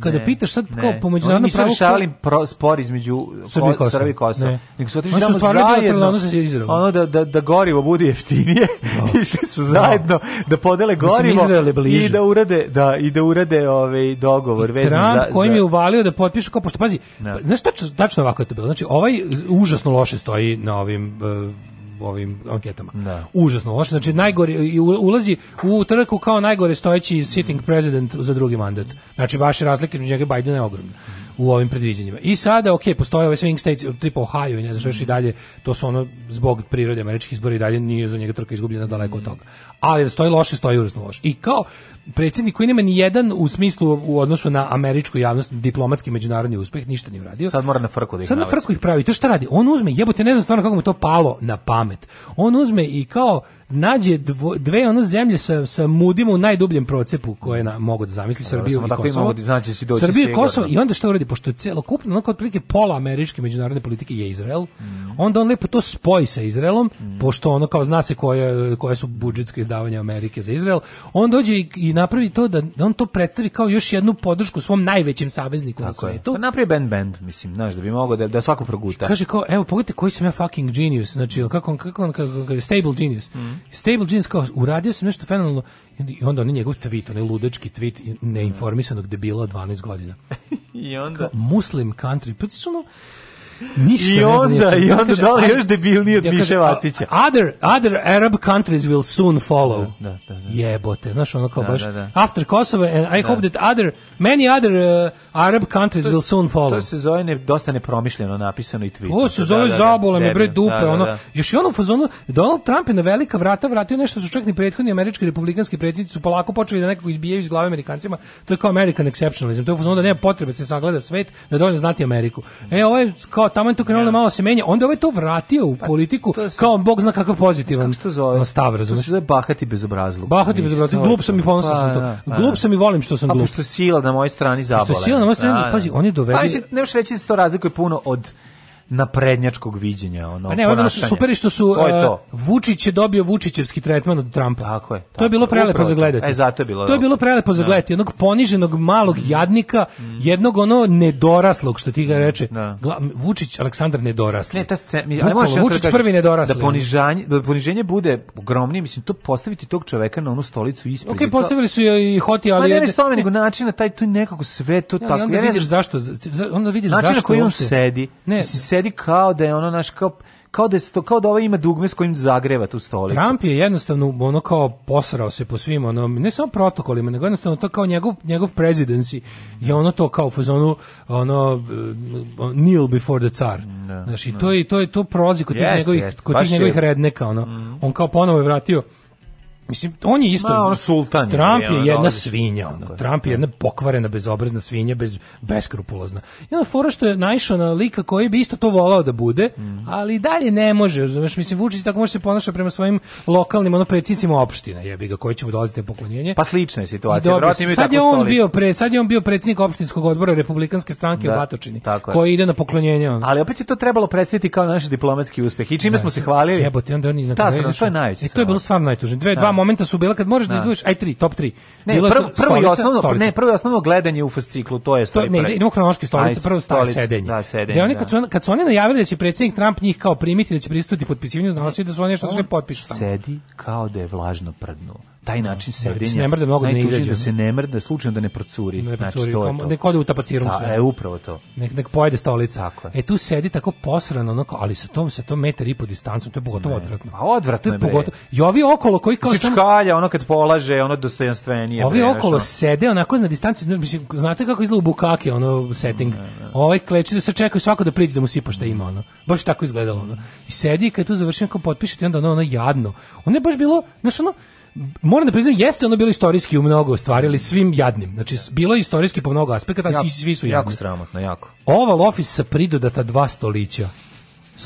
Kada ne, pitaš sad kao po međunarodnom pravu, nisu rešavali pro, spor između Srbije i Kosova. Nego su otišli tamo zajedno. Ono, ono da da da gorivo bude jeftinije. No. Da. Išli su zajedno no. Da. da podele gorivo i da urade da i da urade ovaj dogovor vezan za Trump kojim mi uvalio da potpišu kao pošto pazi. Da. Znaš tačno tačno ovako je to bilo. Znači ovaj užasno loše stoji na ovim eh, ovim anketama. Da. Užasno loše. Znači najgori ulazi u utrku kao najgore stojeći sitting president za drugi mandat. Znači baš razlike između njega i Bajdena je ogromna u ovim predviđanjima. I sada, ok, postoje ove swing states, trip Ohio i ne znam što još i dalje, to su ono, zbog prirode američkih izbora i dalje nije za njega trka izgubljena daleko od toga ali da stoji loše, stoji užasno loše. I kao predsjednik koji nema ni jedan u smislu u odnosu na američku javnost diplomatski međunarodni uspeh ništa nije uradio. Sad mora na frku da ih Sad na frku ih pravi. To šta radi? On uzme, jebote, ne znam stvarno kako mu to palo na pamet. On uzme i kao nađe dvo, dve ono zemlje sa, sa mudima u najdubljem procepu koje na, mogu da zamisli Srbiju i tako Kosovo. Imamo, da znači, si doći Srbiju i Kosovo i onda što uradi, pošto je celokupno, onako otprilike pola američke međunarodne politike je Izrael, mm. onda on lepo to spoji sa Izraelom, mm. pošto ono kao zna se koje, koje su budžetske izdavanja Amerike za Izrael, on dođe i, i napravi to da, da, on to predstavi kao još jednu podršku svom najvećem savezniku na svetu. Pa napravi band band, mislim, znaš, da bi mogao da, da svako proguta. Kaže kao, evo, pogledajte koji sam ja fucking genius, znači, kako on, kako on, kako, kako, stable genius. Mm. Stable Jeans kao, uradio sam nešto fenomenalno i onda on njegov tweet, onaj ludački tweet neinformisanog debila od 12 godina. I onda... Kao, muslim country, pa ono, Ništa I onda, ne i onda kaže, dole još debilniji od Miše Vacića. Other, other Arab countries will soon follow. Da, da, da, da. Jebote, znaš ono kao da, baš. Da, after Kosovo, and I hope that other, many other uh, Arab countries to will soon follow. To se zove ne, dosta nepromišljeno napisano i tweet. To se zove zabole me bre dupe. ono, Još i ono u fazonu, Donald Trump je na velika vrata vratio nešto što čak ni prethodni američki republikanski predsjednici su polako počeli da nekako izbijaju iz glave Amerikancima. To je kao American exceptionalism. To je u fazonu da nema potrebe se sagleda svet, da dovoljno znati Ameriku. E, ovo je kao tamo je to krenulo malo da se menja, onda je ovaj to vratio u pa, politiku to se- kao bog zna kakav pozitivan Što stav, razumeš? To se zove bahati bezobrazluk. Bahati bez glup sam i ponosan sam pa, to. Da, pa, glup da. sam i volim što sam glup. A glup. pošto je sila na mojoj strani zabole. sila na moje strani, pazi, on je dovedio- Pa mislim, ne možeš reći da se to razlikuje puno od naprednjačkog viđenja ono pa ne ono su super što su Uh, Vučić je dobio Vučićevski tretman od Trampa tako je tako. to je bilo prelepo za gledati e zato je bilo to je bilo prelepo da. za gledati onog poniženog malog mm. jadnika mm. jednog ono nedoraslog što ti ga mm, reče da. Gla, Vučić Aleksandar nedorasli ne ta scena Vučić da prvi nedorasli da poniženje da poniženje bude ogromnije mislim to postaviti tog čoveka na onu stolicu ispred okej okay, postavili su i Hoti ali Ma, ne, ne, ne, ne, način na taj tu nekako sve to ja, tako onda ja vidiš zašto onda vidiš zašto način on sedi ne sedi kao da je ono naš kao kao da to kao da ovaj ima dugme s kojim zagreva tu stolicu. Trump je jednostavno ono kao posrao se po svim ono ne samo protokolima, nego jednostavno to kao njegov njegov presidency je ono to kao fazonu ono eh, kneel before the czar. No, da, znači da. to je to je to prozi kod tih njegovih kod tih njegovih redneka ono. Mm. On kao ponovo je vratio Mislim, on je isto... Ma, on sultan Trump je, je jedna dolazi. svinja. Ono. Trump je jedna pokvarena, bezobrazna svinja, bez, beskrupulozna. I onda fora što je naišao na lika koji bi isto to volao da bude, mm. ali dalje ne može. Znaš, mislim, Vučić tako može se ponaša prema svojim lokalnim ono, predsjednicima opština, jebi ga, koji će mu dolaziti na poklonjenje. Pa slična je situacija. vrati Dobro, sad, sad, je on bio pre, sad je on bio predsjednik opštinskog odbora Republikanske stranke da, u Batočini, koji ide na poklonjenje. Ono. Ali opet je to trebalo predstaviti kao naš diplomatski uspeh. I čime da, smo se hvalili? Jebote, onda oni... Ta, to je najveće. E, to je bilo stvarno najtužnije. Dve, dva momenta su bila kad možeš da, da aj 3 top 3. Ne, prvo, prvo stolica, i osnovno, stolica. ne, prvo i osnovno gledanje u fasciklu, to je to, ne, hronološki stolice prvo stolica, sedenje. Da, sedenje. Da oni kad da. su kad su oni najavili da će predsjednik Trump njih kao primiti da će prisustvovati potpisivanju, znao se da su oni što će potpisati Sedi kao da je vlažno prdnuo taj način sedenja. Ne mrde mnogo da ne izađe. Da se ne mrde, slučajno da ne procuri. Ne procuri, znači, to nek ode u tapacirom Ta, sve. E, upravo to. Nek, nek pojede stolica. Tako je. E, tu sedi tako posrano, onako, ali sa tom, sa tom metar i po distancu, to je pogotovo odvratno. A odvratno je, bre. Pogotovo, I ovi okolo koji kao sam... Čkalja, ono kad polaže, ono dostojanstvenije. Ovi bre, okolo što? sede, onako na distanci, mislim, znate kako izgleda u bukake, ono, setting. Ovaj kleči da se čeka svako da priđe da mu sipa šta ima, ono. Baš tako izgledalo, ono. I sedi kad tu završim, kao potpišete, onda ono, ono jadno. Ono je baš bilo, znaš, ono, moram da priznam, jeste ono bilo istorijski u mnogo stvari, ali svim jadnim. Znači, bilo je istorijski po mnogo aspekata, jako, svi su jadni. Jako sramotno, jako. Oval office sa pridodata dva stolića.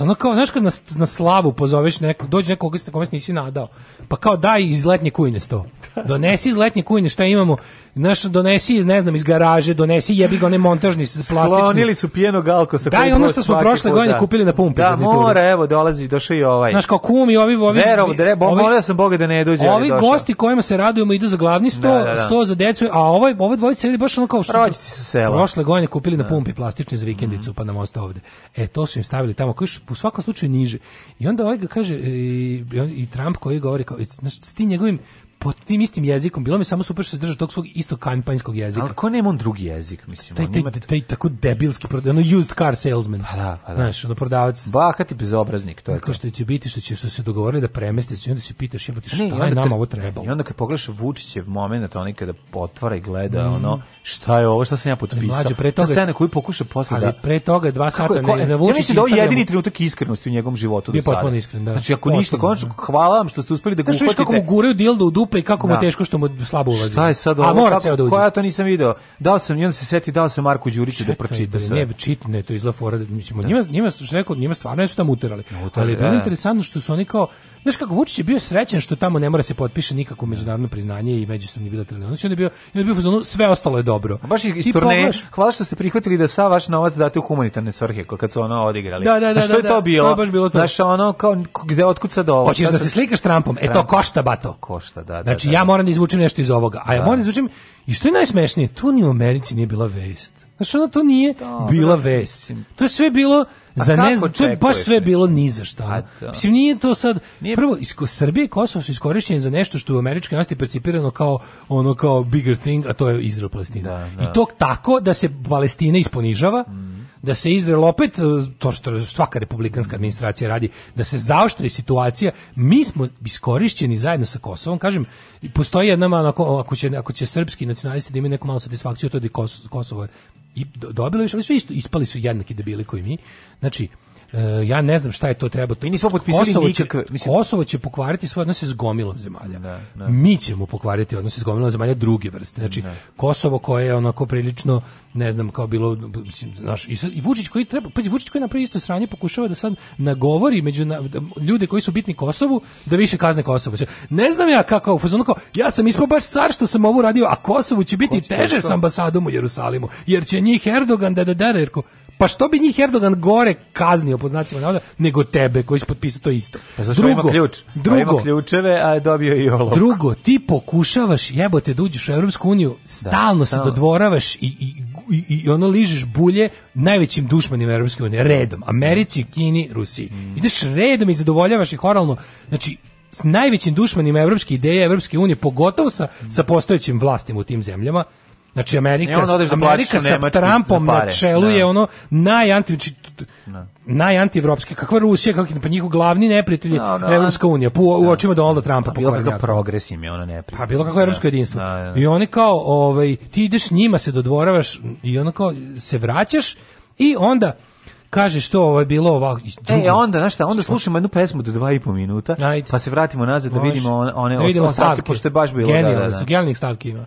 Ono kao, znaš kad na, na slavu pozoveš nekog, dođe nekog kome se nisi nadao, pa kao daj iz letnje kujne sto. Donesi iz letnje kujne šta imamo, naš donesi iz ne znam iz garaže, donesi jebi ga one montažni slastični. Klonili su pijenog galko sa Da, ono što smo prošle godine da. kupili na pumpi. Da, mora, evo dolazi, došao i ovaj. Naš kao kumi, ovi ovi. Verov, drebo, ovi, molio sam Boga da ne dođe. Ovi došao. gosti kojima se radujemo idu za glavni sto, da, da, da. sto za decu, a ovaj ovaj dvojica je baš ono kao što. Se sela. prošle godine kupili na da. pumpi plastični za vikendicu, mm. pa nam ostao ovde. E, to su im stavili tamo, koji u svakom slučaju niže. I onda ovaj ga kaže e, i, i Trump koji govori kao, znaš, s tim njegovim pod tim istim jezikom. Bilo mi samo super što se držao tog svog istog kampanjskog jezika. Ali ko nema on drugi jezik, mislim? Taj, taj, taj, taj tako debilski, ono used car salesman. Pa da, pa da. Znaš, ono prodavac. Bahati bezobraznik, to je to. što će biti, što će, što se dogovorili da premeste se i onda se pitaš, jebote, šta ne, je nama te, ovo treba? I onda kad pogledaš Vučićev moment, onaj kada otvara i gleda, mm. ono, šta je ovo, šta sam ja potpisao? Mlađe, pre toga... Ta scena koju pokuša posle ali da... pre toga dva sata kako, ne, ne Vučić... Ja mislim da jedini trenutak iskrenosti u njegovom životu do sada. potpuno iskren, da. Znači, ako ništa, konačno, da. hvala vam što ste uspeli da ga uhvatite. Znaš, kako mu guraju dildo u dupe lupa i kako mu da. teško što mu slabo ulazi. Šta je sad ovo? A mora ceo da uđe. Koja to nisam video. Dao sam i onda se seti, dao sam Marku Đuriću da pročita da sve. Ne, čitne, to izla fora. Mislim, da. njima, njima, što rekao, njima stvarno su tamo uterali. uterali ali je bilo da, da. interesantno što su oni kao, znaš kako Vučić je bio srećan što tamo ne mora se potpiše nikakvo da. međunarodno priznanje i međusobni bilateralni odnosi, on je bio on je bio fazonu sve ostalo je dobro. A baš iz turneje. Hvala što ste prihvatili da sa vaš novac date u humanitarne svrhe kad su ono odigrali. Da, da, da, što da, je to da. bilo? To je baš bilo to. Znaš, ono kao gde otkud sad ovo? Hoćeš da se slikaš Trumpom? E to košta bato. Košta, da, da. Znači ja moram da izvučem nešto iz ovoga. A ja moram da izvučem I što je najsmešnije, to ni u Americi nije bila vest. Znaš, ono to nije Dobre, da, bila da, vest. To je sve bilo za ne znam, to je baš sve mislim. bilo ni za šta. Pa da. Mislim, nije to sad... Nije... Prvo, isko, Srbije i Kosovo su iskorišćeni za nešto što je u američkoj javnosti percipirano kao ono kao bigger thing, a to je Izrael Palestina. Da, da. I to tako da se Palestina isponižava, mm da se Izrael opet, e, to što svaka republikanska administracija radi, da se zaoštri situacija, mi smo iskorišćeni zajedno sa Kosovom, kažem, postoji jedna malo, ako, ako, će, ako će srpski nacionalisti da imaju neku malu satisfakciju, to je da je Kosovo i dobili, ali su isto, ispali su jednaki debili koji mi, znači, Uh, ja ne znam šta je to treba. Mi nismo potpisali Kosovo će, nikakve, mislim... Kosovo će pokvariti svoje odnose s gomilom zemalja. Ne, da, ne. Da. Mi ćemo pokvariti odnose s gomilom zemalja druge vrste. Znači, ne. Da. Kosovo koje je onako prilično, ne znam, kao bilo, znaš, i, i Vučić koji treba, pazi, Vučić koji napravi isto sranje pokušava da sad nagovori među na, da, ljude koji su bitni Kosovu da više kazne Kosovo. Znači, ne znam ja kako, u fazonu kao, ja sam ispao baš car što sam ovo radio, a Kosovu će biti Ko će teže sa ambasadom u Jerusalimu, jer će njih Erdogan da da da, da, da, da pa što bi njih Erdogan gore kaznio pod znacima navoda nego tebe koji si potpisao to isto. Pa zašto drugo, ima ključ? Drugo, pa ima ključeve, a je dobio i olovku. Drugo, ti pokušavaš jebote da uđeš u Evropsku uniju, da, stalno da, se dodvoravaš i, i, i, i ono ližeš bulje najvećim dušmanima Evropske unije, redom, Americi, Kini, Rusiji. Mm. Ideš redom i zadovoljavaš ih oralno. Znači, s najvećim dušmanima evropske ideje, Evropske unije, pogotovo sa, sa postojećim vlastima u tim zemljama, Znači Amerika, Amerika, da Amerika sa Trumpom na čelu je da. ono najanti znači, da. najantievropski, kakva Rusija, kakvi pa njihov glavni neprijatelj no, da, no, Evropska unija, po, u očima Donalda Trumpa. Pa bilo kakav progres im je ono neprijatelj. Pa bilo kakvo evropsko jedinstvo. No, I oni kao, ovaj, ti ideš njima, se dodvoravaš i ono kao se vraćaš i onda kaže što ovo je bilo ovako. E, onda, znaš šta, onda što? slušamo jednu pesmu do dva i po minuta, Ajde. pa se vratimo nazad da vidimo one, one da vidimo ostatke, pošto je baš bilo. Genijalne da, da, da. su, genijalnih stavki ima.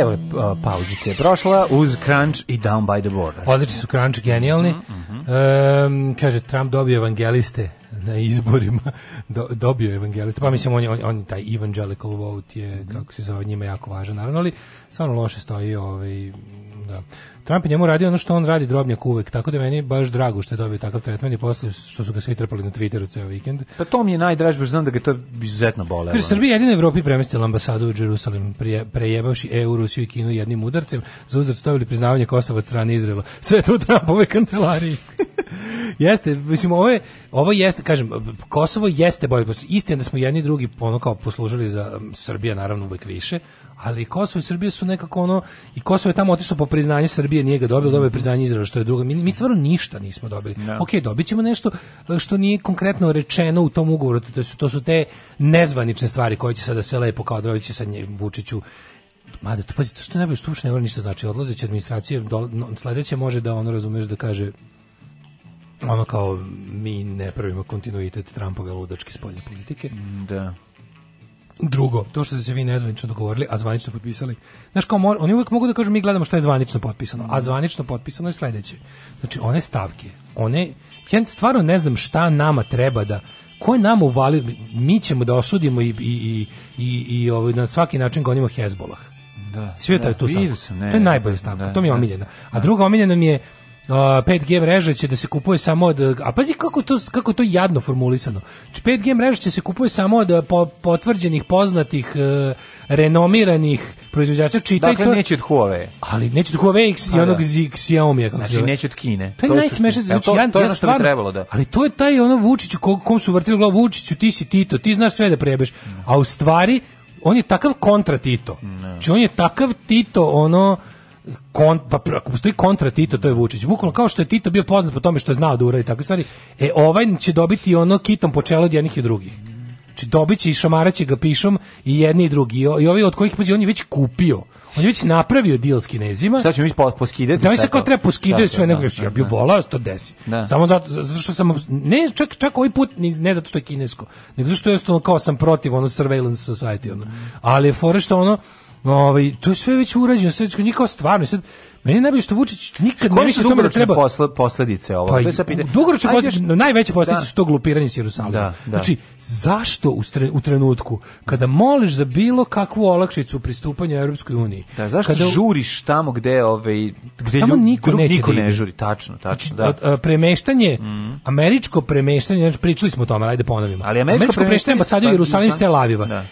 Evo je pauzica je prošla uz Crunch i Down by the Border. Odlični su Crunch, genijalni. Mm -hmm. um, kaže, Trump dobio evangeliste na izborima do, dobio evangelista. Pa mislim, on, on, on taj evangelical vote je, kako se zove, njima jako važan, naravno, ali stvarno loše stoji ovaj, Da. Trump je njemu radio ono što on radi drobnjak uvek, tako da meni je baš drago što je dobio takav tretman i posle što su ga svi trpali na Twitteru ceo vikend. Pa to mi je najdraže, baš znam da ga to izuzetno bolelo. Jer Srbija jedina u Evropi premestila ambasadu u Jerusalim, prije, prejebavši EU, Rusiju i Kinu jednim udarcem, za uzdrac dobili priznavanje Kosova od strane Izrela. Sve to u Trumpove kancelariji. jeste, mislim, ovo, je, ovo jeste, kažem, Kosovo jeste bolje. Istina da smo jedni drugi ono kao poslužili za Srbija, naravno, uvek više, ali Kosovo i Srbija su nekako ono i Kosovo je tamo otišlo po priznanje Srbije, nije ga dobilo, dobio je mhm. priznanje Izraela, što je drugo. Mi, mi stvarno ništa nismo dobili. No. Da. Ok, dobit ćemo nešto e, što nije konkretno rečeno u tom ugovoru, to su, to su te nezvanične stvari koje će sada se lepo kao Drović sa njim Vučiću Mada, to pazi, to što ne bi slušao, ne ništa znači. Odlazeće administracije, do, no, sledeće može da ono, razumeš, da kaže ono kao mi ne pravimo kontinuitet Trumpove ludačke spoljne politike. Da. Drugo, to što ste se vi nezvanično dogovorili, a zvanično potpisali. Znaš, kao oni uvijek mogu da kažu mi gledamo šta je zvanično potpisano, a zvanično potpisano je sledeće. Znači, one stavke, one, ja stvarno ne znam šta nama treba da, ko je nama uvalio, mi ćemo da osudimo i, i, i, i, i ovaj, na svaki način gonimo Hezbolah. Da, Svijeta da, je tu stavka. Sam, ne, to je najbolja stavka, da, to mi je da. omiljena. A druga omiljena mi je, Uh, 5G mreža će da se kupuje samo od a pazi kako to kako to jadno formulisano. Znači 5G mreža će se kupuje samo od po, potvrđenih poznatih uh, renomiranih proizvođača čitaj dakle, to. neće od Huawei. Ali neće od Huawei X pa i onog da. Xiaomi kako znači, neće od Kine. To je najsmešnije znači to, ja, to je ono što stvarno, bi trebalo da. Ali to je taj ono Vučić kom, kom su vrtili glavu Vučiću ti si Tito, ti znaš sve da prebeš. A u stvari on je takav kontra Tito. No. Znači on je takav Tito ono kon, pa ako postoji kontra Tito, to je Vučić. Bukvalno kao što je Tito bio poznat po tome što je znao da uradi takve stvari, e ovaj će dobiti ono kitom po čelu od jednih i drugih. Znači dobit će i šamaraće ga pišom i jedni i drugi. I, ovi ovaj od kojih, pazi, on je već kupio. On je već napravio deal s kinezima. Šta ćemo mi po, poskidati? Da mi se kao treba poskidati da, sve, da, nego da, ja bih volao da to desi. Samo zato, zato što sam, ne čak, čak ovaj put, ne zato što je kinesko, nego zato što je ostalo kao sam protiv ono surveillance society. Ono. Ali je fora što ono, Ovaj, to je sve već urađeno, sad njihova stvarno, sad Meni najbolje što Vučić nikad ne misli tome da treba posle, posledice ovo. Pa, to je sa da pitanje. Dugoročne posledice, još... najveće da. posledice da. su to glupiranje s Jerusalimom. Da, da. Znači, zašto u, stre, u, trenutku kada moliš za bilo kakvu olakšicu pristupanja Evropskoj uniji? Da, zašto kada, žuriš tamo gde ove ovaj, gde tamo ljub, niko, neće niko da ne žuri, tačno, tačno, znači, da. Premeštanje, mm. američko premeštanje, znači pričali smo o tome, ajde ponovimo. Ali američko, američko premeštanje ambasade pa, u Jerusalim iz Tel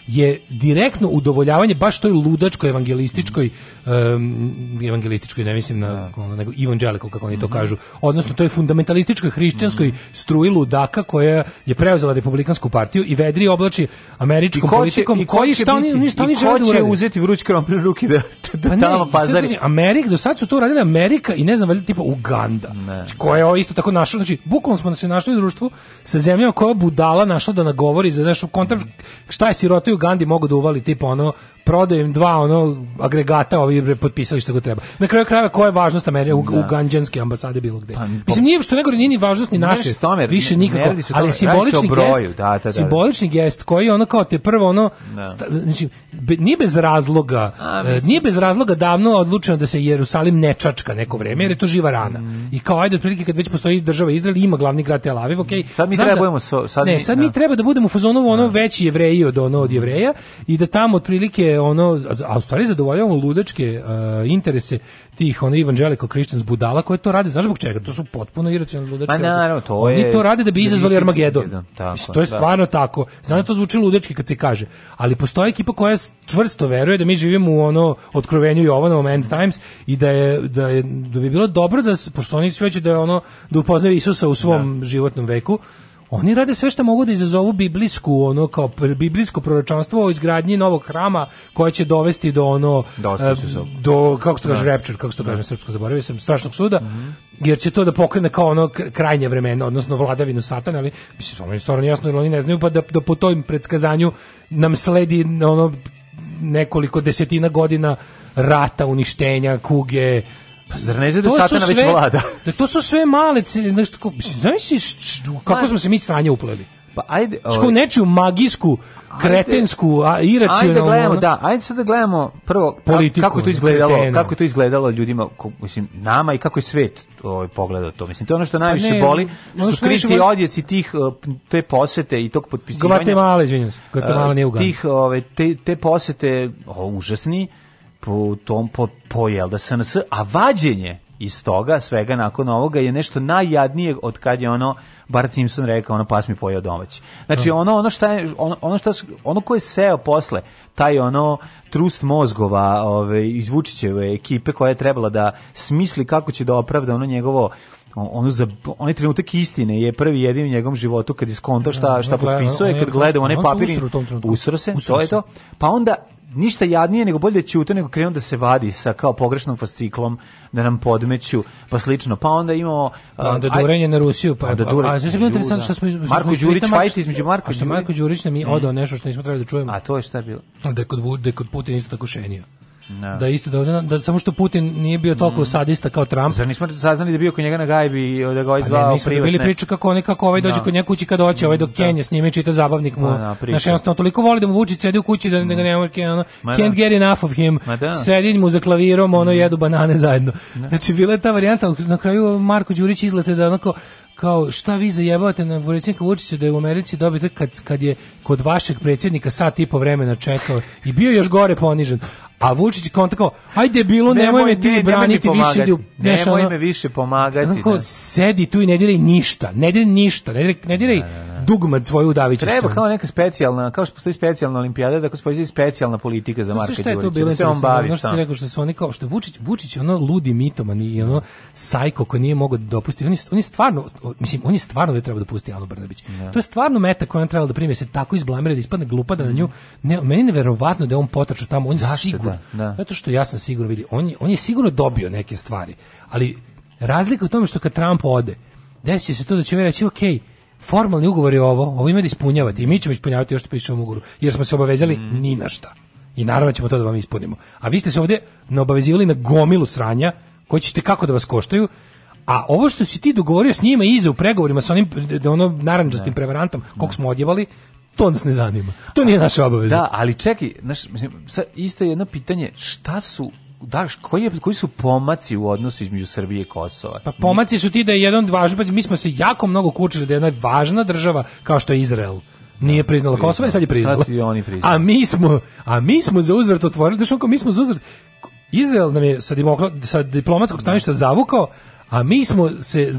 je direktno udovoljavanje baš toj ludačkoj evangelističkoj mm um, evangelističkoj, ne mislim na da. ono, nego evangelical kako oni to mhm. kažu. Odnosno to je fundamentalističkoj hrišćanskoj mm -hmm. struji ludaka koja je preuzela republikansku partiju i vedri oblači američkom I politikom će, i koji šta oni ništa oni žele da će uzeti vruć krompir ruki da da pa ne, tamo pazari. Znači, Amerika do sad su to radile Amerika i ne znam valjda tipa Uganda. Ne. Znači, koja je isto tako našla, znači bukvalno smo se našli u društvu sa zemljama koja budala našla da nagovori za našu kontra mhm. šta je sirota u Ugandi mogu da uvali tipa ono prodajem dva ono agregata ove ovi potpisali što go treba. Na kraju krajeva koja je važnost Amerike u, da. ambasade bilo gde. Pa, Mislim nije što nego nije ni važnost ni naše. Tome, više nikako, ne, ali simbolični broju, gest, da, da, da, simbolični gest koji ono kao te prvo ono da. sta, znači be, nije bez razloga, A, e, nije bez razloga davno odlučeno da se Jerusalim ne čačka neko vreme jer je to živa rana. Mm. I kao ajde otprilike kad već postoji država Izrael ima glavni grad Tel Aviv, okej. Okay, sad mi treba da budemo so, sad ne, sad mi, mi da. treba da budemo u fazonu ono da. veći jevreji od ono od jevreja i da tamo otprilike ono a u stvari zadovoljavamo ludačke političke uh, interese tih onih evangelical Christians budala koje to rade, znaš zbog čega? To su potpuno iracionalne ludačke. Pa naravno, to Oni je... to rade da bi da izazvali Armagedon. Tako, to je da. stvarno da. tako. Znam da to zvuči ludečki kad se kaže, ali postoji ekipa koja čvrsto veruje da mi živimo u ono otkrovenju Jovanovom End Times i da je, da je da bi bilo dobro da pošto oni sveće da je ono da upoznaju Isusa u svom da. životnom veku, Oni rade sve što mogu da izazovu biblijsku, ono kao biblijsko proročanstvo o izgradnji novog hrama koje će dovesti do ono da, e, do kako se kaže da. rapture, kako se da. kaže srpsko zaboravio sam strašnog suda. Mm -hmm. Jer će to da pokrene kao ono krajnje vremena, odnosno vladavinu satana, ali mislim oni stvarno jasno jer oni ne znaju pa da, da po tom predskazanju nam sledi ono nekoliko desetina godina rata, uništenja, kuge, Pa zar ne zna da Satanović sve, vlada? Da to su sve male, nešto, kako, znaš pa- kako smo se mi sranje upleli? Pa ajde, ovaj, nečiju magijsku, kretensku, da iracionalnu. Ajde gledamo, da, ajde sad da gledamo prvo politiku, kako to da, izgledalo, kretenu. kako to izgledalo ljudima, ko, mislim nama i kako je svet ovaj pogledao to. Mislim to je ono što pa najviše pa ne, boli, što su krivi odjeci tih eh, te posete i tog potpisivanja. Gvatemala, izvinjavam se. Gvatemala eh, nije Uganda. Tih ove ovaj, te te posete o, užasni po tom po, po jel da SNS, a vađenje iz toga, svega nakon ovoga, je nešto najjadnijeg od kad je ono Bart Simpson rekao, ono pas mi pojeo domaći. Znači, da. ono, ono, šta je, ono, ono, šta, ono ko je seo posle, taj ono trust mozgova ove, iz Vučićeve ekipe koja je trebala da smisli kako će da opravda ono njegovo ono za onaj trenutak istine je prvi jedini u njegovom životu kad je skonto šta da, šta da, potpisuje kad gleda onaj papir usro se to je to pa onda ništa jadnije nego bolje da ćute nego krenu da se vadi sa kao pogrešnom fasciklom da nam podmeću pa slično pa onda imamo pa onda uh, durenje na Rusiju pa onda durenje, a, a, a znači bilo interesantno što smo da. što Marko smo Đurić fajt između Marko a što Marko Đurić nam je mm. odao nešto što nismo trebali da čujemo a to je šta bilo da kod da kod Putin isto tako šenio Da. da isto da, da samo što Putin nije bio toliko mm. sadista kao Trump. Zar nismo saznali da bio kod njega na gajbi i da ga izvao ovaj pa ne, nismo privatne. bili priču kako oni kako ovaj dođe no. Da. kod njega kući kad hoće, ovaj do da. Kenje s njime čita zabavnik mu. No, da, Naš jednostavno toliko voli da mu Vučić sedi u kući da, mm. da ga ne može mm. ono, can't get enough of him. Da. Sedi mu za klavirom, ono mm. jedu banane zajedno. No. Znači bila je ta varijanta na kraju Marko Đurić izlete da onako kao šta vi zajebavate na predsjednika Vučića da je u Americi dobite kad, kad je kod vašeg predsjednika sat i po vremena čekao i bio još gore ponižen. Pa Vučić kontakao, ajde bilo, nemoj, nemoj me ti ne, braniti više. Ljub, nemoj me više pomagati. Tako, da. sedi tu i ne diraj ništa, ne diraj ništa, ne diraj, ne diraj da, da, dugmad svoju udavića. Treba kao neka specijalna, kao što postoji specijalna olimpijada, da postoji specijalna politika za Marka Đurića. to da se on bavi ono što rekao što su oni kao što Vučić Vučić ono ludi mitoman i ono sajko koji nije mogao da dopusti. On je, on je stvarno mislim on je stvarno da treba da pusti Anu Brnabić. Ja. Da. To je stvarno meta koja on treba da primi se tako izblamira da ispadne glupa da na nju ne, meni neverovatno da on potrčao tamo on Zašto sigurno. Da, da. Zato što ja sam sigurno vidi on, on je sigurno dobio neke stvari. Ali razlika u tome što kad Trump ode, desi se to da će ovaj reći okej okay, formalni ugovor je ovo, ovo ima da ispunjavate i mi ćemo ispunjavati još što piše u ugovoru, jer smo se obavezali mm. ni na šta. I naravno ćemo to da vam ispunimo. A vi ste se ovdje naobavezivali na gomilu sranja, koji ćete kako da vas koštaju, a ovo što si ti dogovorio s njima iza u pregovorima sa onim da ono naranđastim da. prevarantom, kog da. smo odjevali, to nas ne zanima. To nije naša obaveza. Da, ali čekaj, naš, mislim, sad isto jedno pitanje, šta su da, koji, je, koji su pomaci u odnosu između Srbije i Kosova? Pa pomaci su ti da je jedan važan, pa mi smo se jako mnogo kučili da je jedna važna država kao što je Izrael. Nije da, priznala Kosovo i e, sad je priznala. Sad oni priznali. A mi smo, a mi smo za uzvrat otvorili, da mi smo za uzvrat, Izrael nam je sa, dimokla, sa diplomatskog staništa zavukao, a mi smo se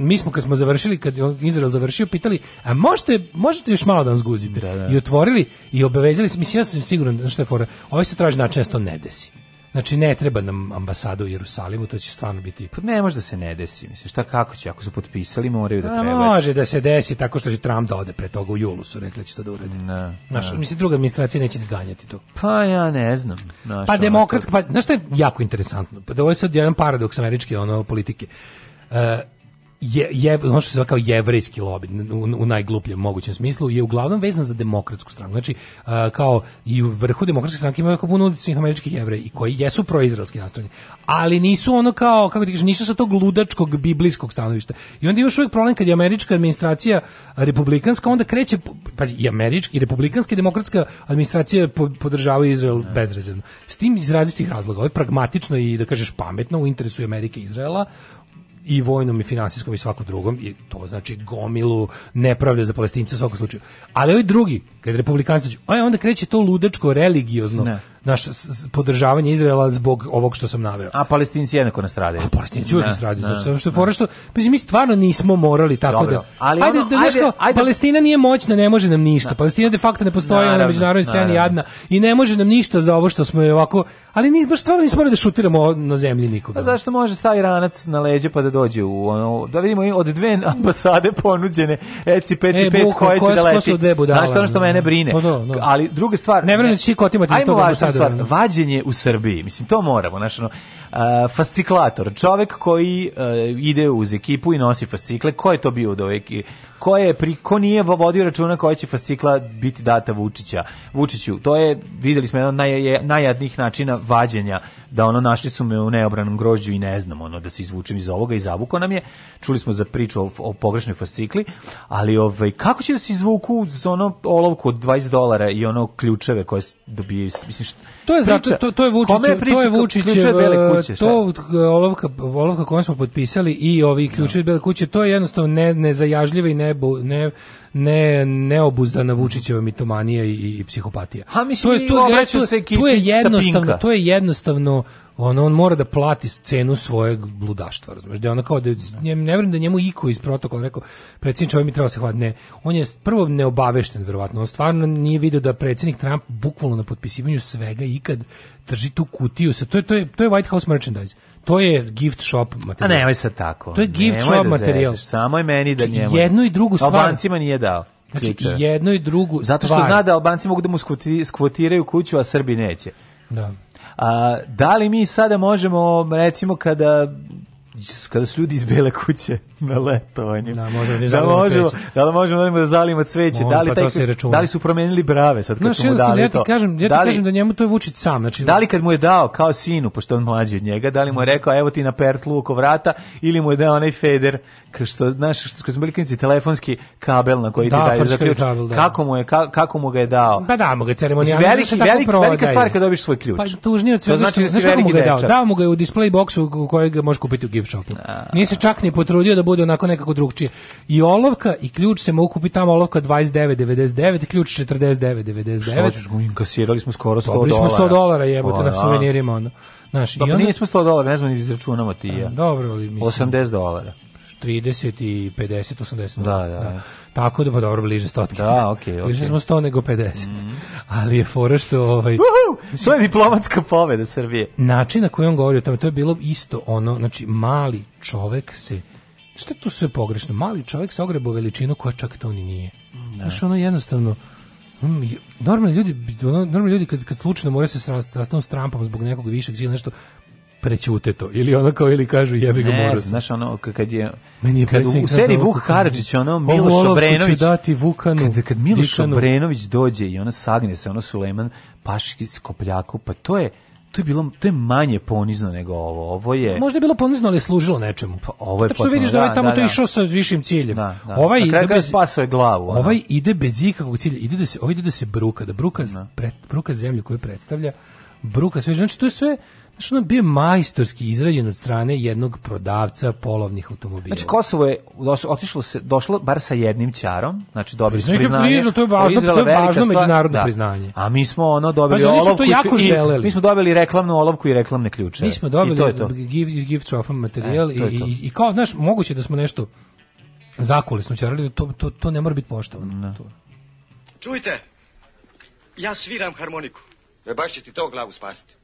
mi smo kad smo završili kad je Izrael završio pitali a možete možete još malo da nas guzite da, da. i otvorili i obavezali se mislim ja sam siguran da šta je fora ovaj se traži na često da to ne desi Znači ne treba nam ambasada u Jerusalimu, to će stvarno biti. Pa ne može da se ne desi, mislim, šta kako će, ako su potpisali, moraju da prebaci. Može da se desi tako što će Trump da ode pre toga u julu, su rekli da će to da uradi. Ne, Naš, ne. mislim druga administracija neće ni ganjati to. Pa ja ne znam. Naš, pa demokratska, pa znaš šta je jako interesantno? Pa da ovo je sad jedan paradoks američke ono politike. Uh, je, je, ono što se zove kao jevrejski lobby u, u najglupljem mogućem smislu je uglavnom vezan za demokratsku stranu. Znači, uh, kao i u vrhu demokratske stranke ima jako puno uticnih američkih jevreja i koji jesu proizraelski nastrojeni, ali nisu ono kao, kako ti kažeš, nisu sa tog ludačkog biblijskog stanovišta. I onda imaš još uvijek problem kad je američka administracija republikanska, onda kreće, pazi, i američki, i republikanska i demokratska administracija podržavaju Izrael ne. Da. bezrezervno. S tim iz različitih razloga. Ovo je pragmatično i, da kažeš, pametno u interesu Amerike i Izraela, i vojnom i finansijskom i svakom drugom i to znači gomilu nepravde za palestince u svakom slučaju. Ali ovi drugi, kad republikanci, a e, onda kreće to ludačko religiozno ne naš podržavanje Izraela zbog ovog što sam naveo. A Palestinci jednako nastradaju. A Palestinci uvijek da, nastradaju. Da, zato što, što, ne. Da. što pa mi stvarno nismo morali tako Dobro, da... Ali ajde, ono, da, ajde, kao, Palestina nije moćna, ne može nam ništa. Ne. Palestina de facto ne postoji na međunarodnoj sceni jadna i ne može nam ništa za ovo što smo je ovako... Ali ni, baš stvarno nismo morali da šutiramo na zemlji nikoga. A pa zašto može stavi ranac na leđe pa da dođe u ono... Da vidimo od dve ambasade ponuđene Eci, peci, e, pec, koje će da leti. Znaš što ono što mene brine. Pa ali druga stvar... Ne vrnući kod imati iz toga stvar, vađenje u Srbiji, mislim, to moramo, znaš, ono, Uh, fasciklator, čovjek koji uh, ide uz ekipu i nosi fascikle, ko je to bio od ove ko je pri ko nije vodio računa koja će fascikla biti data Vučića. Vučiću, to je videli smo jedan naj, najjadnijih načina vađenja da ono našli su me u neobranom grožđu i ne znam ono da se izvučem iz ovoga i zavuko nam je. Čuli smo za priču o, o pogrešnoj fascikli, ali ovaj kako će da se izvuku za ono olovku od 20 dolara i ono ključeve koje dobijaju mislim šta, To je priča, zato to, to je Vučić, je priča, to je Vučić, e, kuće, to olovka olovka koju smo potpisali i ovi ključevi no. Da. bele kuće, to je jednostavno ne nezajažljiva i ne ne ne neobuzdana Vučićeva mitomanija i, i psihopatija. A mislim, to je, tu, je, to, se je jednostavno, to je jednostavno on, on mora da plati cenu svojeg bludaštva, razumeš, da ono kao da ne, ne vjerujem da njemu iko iz protokola rekao predsjedniče, ovaj mi treba da se hvat, on je prvo neobavešten, verovatno, on stvarno nije video da predsednik Trump bukvalno na potpisivanju svega ikad drži tu kutiju, sa, to je, to je, to je White House merchandise, to je gift shop materijal. A nemoj sad tako. To je gift nemoj shop da materijal. samo je meni da znači, njemu. Jednu i drugu stvar. Albancima nije dao. Znači, i jednu i drugu stvar. Zato što zna da Albanci mogu da mu skvotiraju kuću, a Srbi neće. Da. A, da li mi sada možemo, recimo, kada kada su ljudi iz bele kuće na letovanje. Da, da, da možemo da, da cveće. da možemo da zalimo cveće, Može, da li pa taj, da li su promenili brave sad kad no, su mu dali ja ti to. Kažem, ja ti da li, kažem da njemu to je Vučić sam, znači. Da li kad mu je dao kao sinu, pošto on mlađi od njega, da li mu je mhm. rekao evo ti na pertlu oko vrata ili mu je dao onaj feder što znaš što smo bili telefonski kabel na koji da, ti daju za ključ kabel, da. kako mu je ka, kako mu ga je dao pa da mu ga ceremonijalno veliki, veliki, velika stvar kad dobiješ svoj ključ pa tužnije od svega znači što, da znaš mu ga je dao dao mu ga je u display boxu u kojeg ga možeš kupiti u gift shopu nije se čak ni potrudio da bude onako nekako drugčije i olovka i ključ se mogu kupiti tamo olovka 29.99 ključ 49.99 što kasirali smo skoro 100 dolara dobili smo 100 dolara jebote pa na da. suvenirima onda Znaš, pa, i onda... nismo 100 dolara, ne znam, izračunamo ti ja. Dobro, ali mislim... 80 dolara. 30 i 50, 80. Da, da, da. da. Tako da, pa dobro, bliže 100. Da, okej, okay, okay. Bliže smo 100 nego 50. Mm Ali je fora što... Ovaj, sve to je diplomatska poveda Srbije. Način na koji on govori o tome, to je bilo isto ono, znači, mali čovek se... Šta je tu sve pogrešno? Mali čovek se ogreba veličinu koja čak to ni nije. Da. Znači, ono jednostavno... Mm, normalni ljudi, normalni ljudi kad, kad slučajno moraju se srastati s Trumpom zbog nekog višeg cilja, nešto, prećute to ili ono kao ili kažu jebi ga mora. Znaš ono kad je meni je kad u seriji Vuk Karadžić ono Miloš Obrenović dati Vukanu kad, kad Miloš Obrenović dođe i ona sagne se ono Sulejman Paški Skopljaku pa to je to je bilo to je manje ponizno nego ovo. Ovo je Možda je bilo ponizno, ali je služilo nečemu. Pa ovo je Tako što vidiš da, ovaj da ovaj tamo da, to da. išao sa višim ciljem. Da, da. Ovaj ide je spasao je glavu. Ovaj ona. ide bez ikakvog cilja. Ide da se ovaj ide da se bruka, da bruka, da. Pred, bruka zemlju koju predstavlja. Bruka sve, znači to je sve Znaš, ono je bio majstorski izrađen od strane jednog prodavca polovnih automobila. Znači, Kosovo je došlo, otišlo se, došlo bar sa jednim čarom, znači dobili smo priznanje. Priznanje, to je važno, to je važno međunarodno da. priznanje. A mi smo ono dobili pa, olovku. to jako i, želeli. Mi smo dobili reklamnu olovku i reklamne ključe. Mi smo dobili I to je to. Give, iz gift materijal e, i, i, i, kao, znaš, moguće da smo nešto zakulisno čarali, to, to, to ne mora biti poštovano. Da. To. Čujte, ja sviram harmoniku. E baš će ti to glavu spasiti.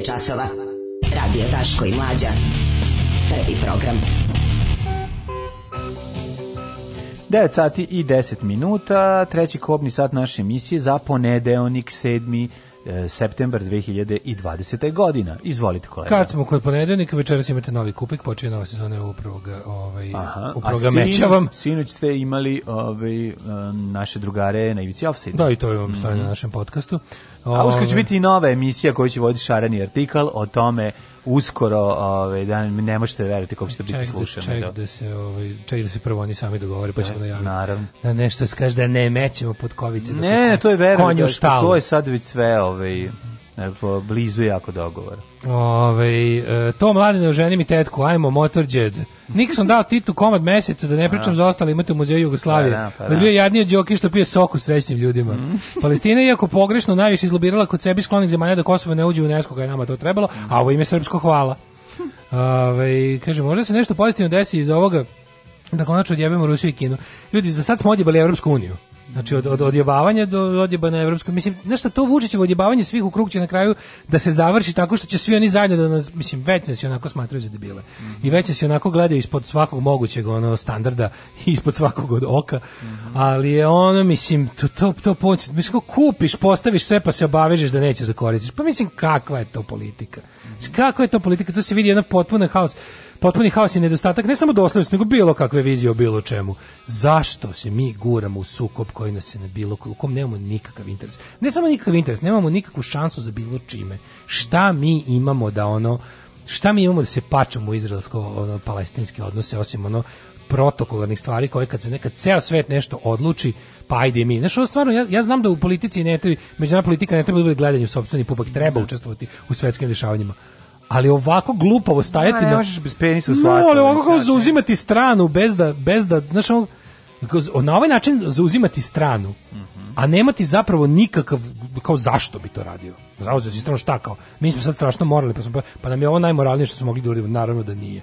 je časova. Radio Taško i Mlađa. Prvi program. 9 sati i 10 minuta, treći kobni sat naše emisije za ponedeonik 7 e, septembar 2020. godina. Izvolite kolega. Kad smo kod ponedeljnika, večeras imate novi kupik, počinje nova sezona upravo ga, e, ovaj, Aha, upravo ga mečavam. Sinoć ste imali ovaj, e, naše drugare na Ivici Offside. Da, i to je vam mm -hmm. na našem podcastu. A uskoro će biti i nova emisija koju će voditi Šareni artikal o tome uskoro, ovaj da ne možete verovati kako će to biti da- slušano. Ček da. da, se ovaj ček da se prvo oni sami dogovore pa ćemo da, najaviti. Da naravno. Da nešto se kaže da ne mećemo pod kovice. Ne, to je verovatno. To je sad već sve, ovaj blizu jako dogovor. Ove, e, to mladine oženi mi tetku, ajmo motorđed. Nixon dao Titu komad meseca, da ne pričam da. za ostale, imate u muzeju Jugoslavije. Pa da, pa da. da. bio jadnije džoki što pije u srećnim ljudima. Mm. Palestina iako pogrešno najviše izlobirala kod sebi sklonih zemalja da Kosovo ne uđe u UNESCO kada je nama to trebalo, a ovo ime srpsko hvala. Ove, kaže, možda se nešto pozitivno desi iz ovoga da konačno odjebemo Rusiju i Kinu. Ljudi, za sad smo odjebali Evropsku uniju. Znači od, od odjebavanja do odjeba evropskog. Mislim, nešto šta, to Vučićevo odjebavanje svih u krug će na kraju da se završi tako što će svi oni zajedno da nas, mislim, već se onako smatraju za debile. Mm -hmm. I već se onako gledaju ispod svakog mogućeg onog standarda, ispod svakog od oka. Mm -hmm. Ali je ono, mislim, to, to, to počet, mislim, ko kupiš, postaviš sve pa se obavežeš da nećeš da koristiš. Pa mislim, kakva je to politika? Kako je to politika? To se vidi jedan potpuni haos potpuni haos i nedostatak ne samo doslednosti, nego bilo kakve vizije o bilo čemu. Zašto se mi guramo u sukob koji nas je na bilo u kom nemamo nikakav interes? Ne samo nikakav interes, nemamo nikakvu šansu za bilo čime. Šta mi imamo da ono šta mi imamo da se pačamo u izraelsko-palestinske odnose, osim ono protokolarnih stvari koje kad se nekad ceo svet nešto odluči, pa ajde mi. Znaš, ono stvarno, ja, ja znam da u politici ne treba, međunarodna politika ne treba da bude gledanje u sobstveni pupak, treba da. učestvovati u svetskim dešavanjima ali ovako glupavo stajati no, ne možeš bez penisa no, ali ovako kao zauzimati stranu bez da, bez da, znaš, na ovaj način zauzimati stranu, mm -hmm. a nemati zapravo nikakav, kao zašto bi to radio? Zauzeti stranu šta kao? Mi smo sad strašno morali, pa, smo, pa nam je ovo najmoralnije što smo mogli da uradimo, naravno da nije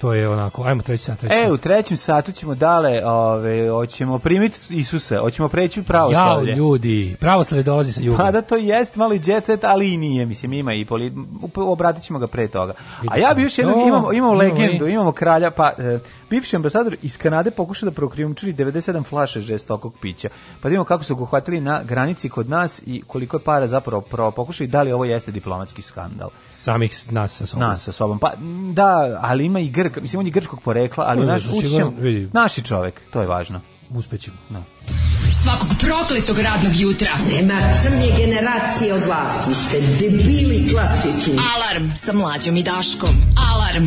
to je onako, ajmo treći sat. Treći e, u trećem satu ćemo dale, ove, hoćemo primiti Isuse, hoćemo preći u pravoslavlje. Jao, ljudi, pravoslavlje dolazi sa juga. Pa da, to jest mali džecet, ali i nije, mislim, ima i poli, obratit ćemo ga pre toga. A ja bi još jednog, imamo, imamo, imamo legendu, i. imamo kralja, pa e, bivši ambasador iz Kanade pokušao da prokrijumčili 97 flaše žestokog pića. Pa da vidimo kako su ga uhvatili na granici kod nas i koliko je para zapravo pro pokušali, da li ovo jeste diplomatski skandal. Samih nas sa sobom. Nas sa sobom, pa da, ali ima i grk Grka, mislim on je grčkog porekla, ali no, naš učen, naši čovek, to je važno. Uspećemo. No. Da. Svakog prokletog radnog jutra. Nema crnje generacije od vas. Vi ste debili klasični. Alarm sa mlađom i Daškom. Alarm.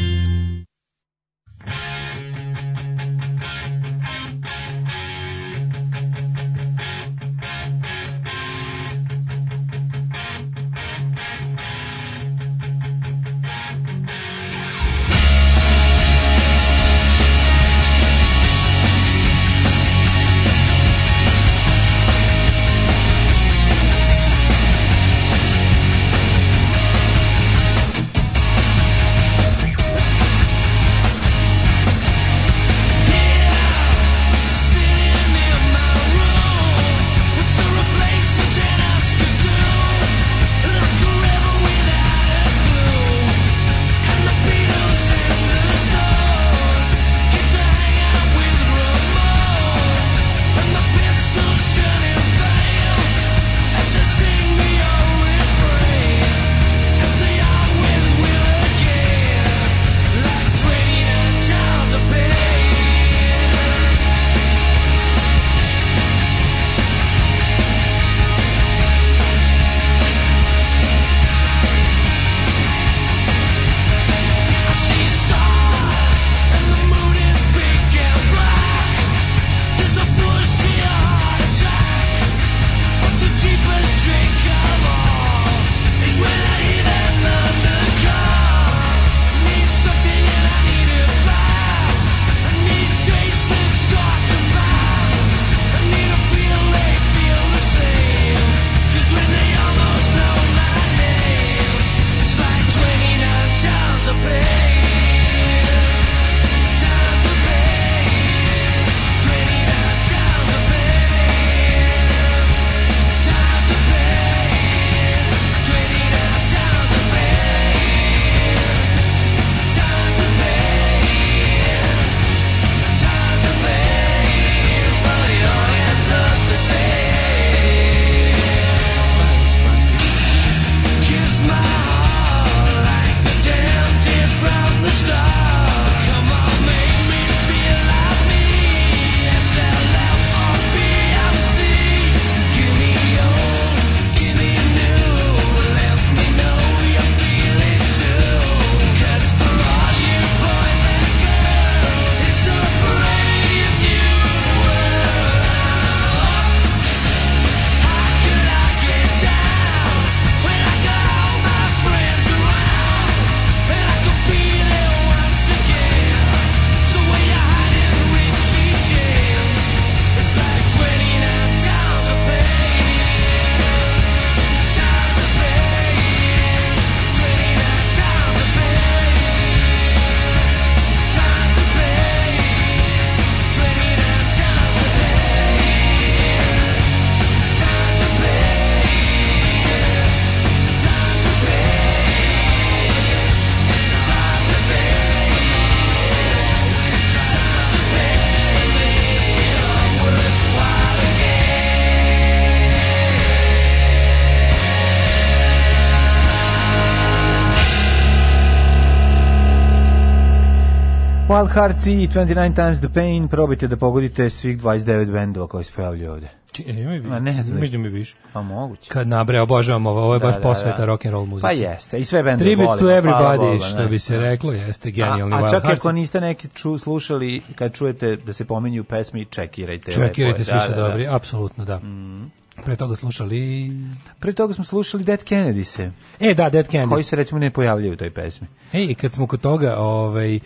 Wild Hearts i 29 Times the Pain, probajte da pogodite svih 29 bendova koji se pojavljuju ovde. Ima i više. ne znam. Mislim mi više. Pa moguće. Kad nabre, obožavam ovo, ovo je da, baš da, da posveta da. rock and roll muzika. Pa jeste, i sve bende Tribute volim. Tribute to everybody, pa, što bi se reklo, jeste genijalni Wild Hearts. A čak ako niste neki ču, slušali, kad čujete da se pominju pesmi, čekirajte. Čekirajte, svi da, su da, dobri, apsolutno da. Mm. Pre toga slušali... Pre toga smo slušali Dead Kennedy se. E, da, Dead Kennedy. Koji se recimo ne pojavljaju u toj pesmi. Ej, kad smo kod toga, ovaj, uh,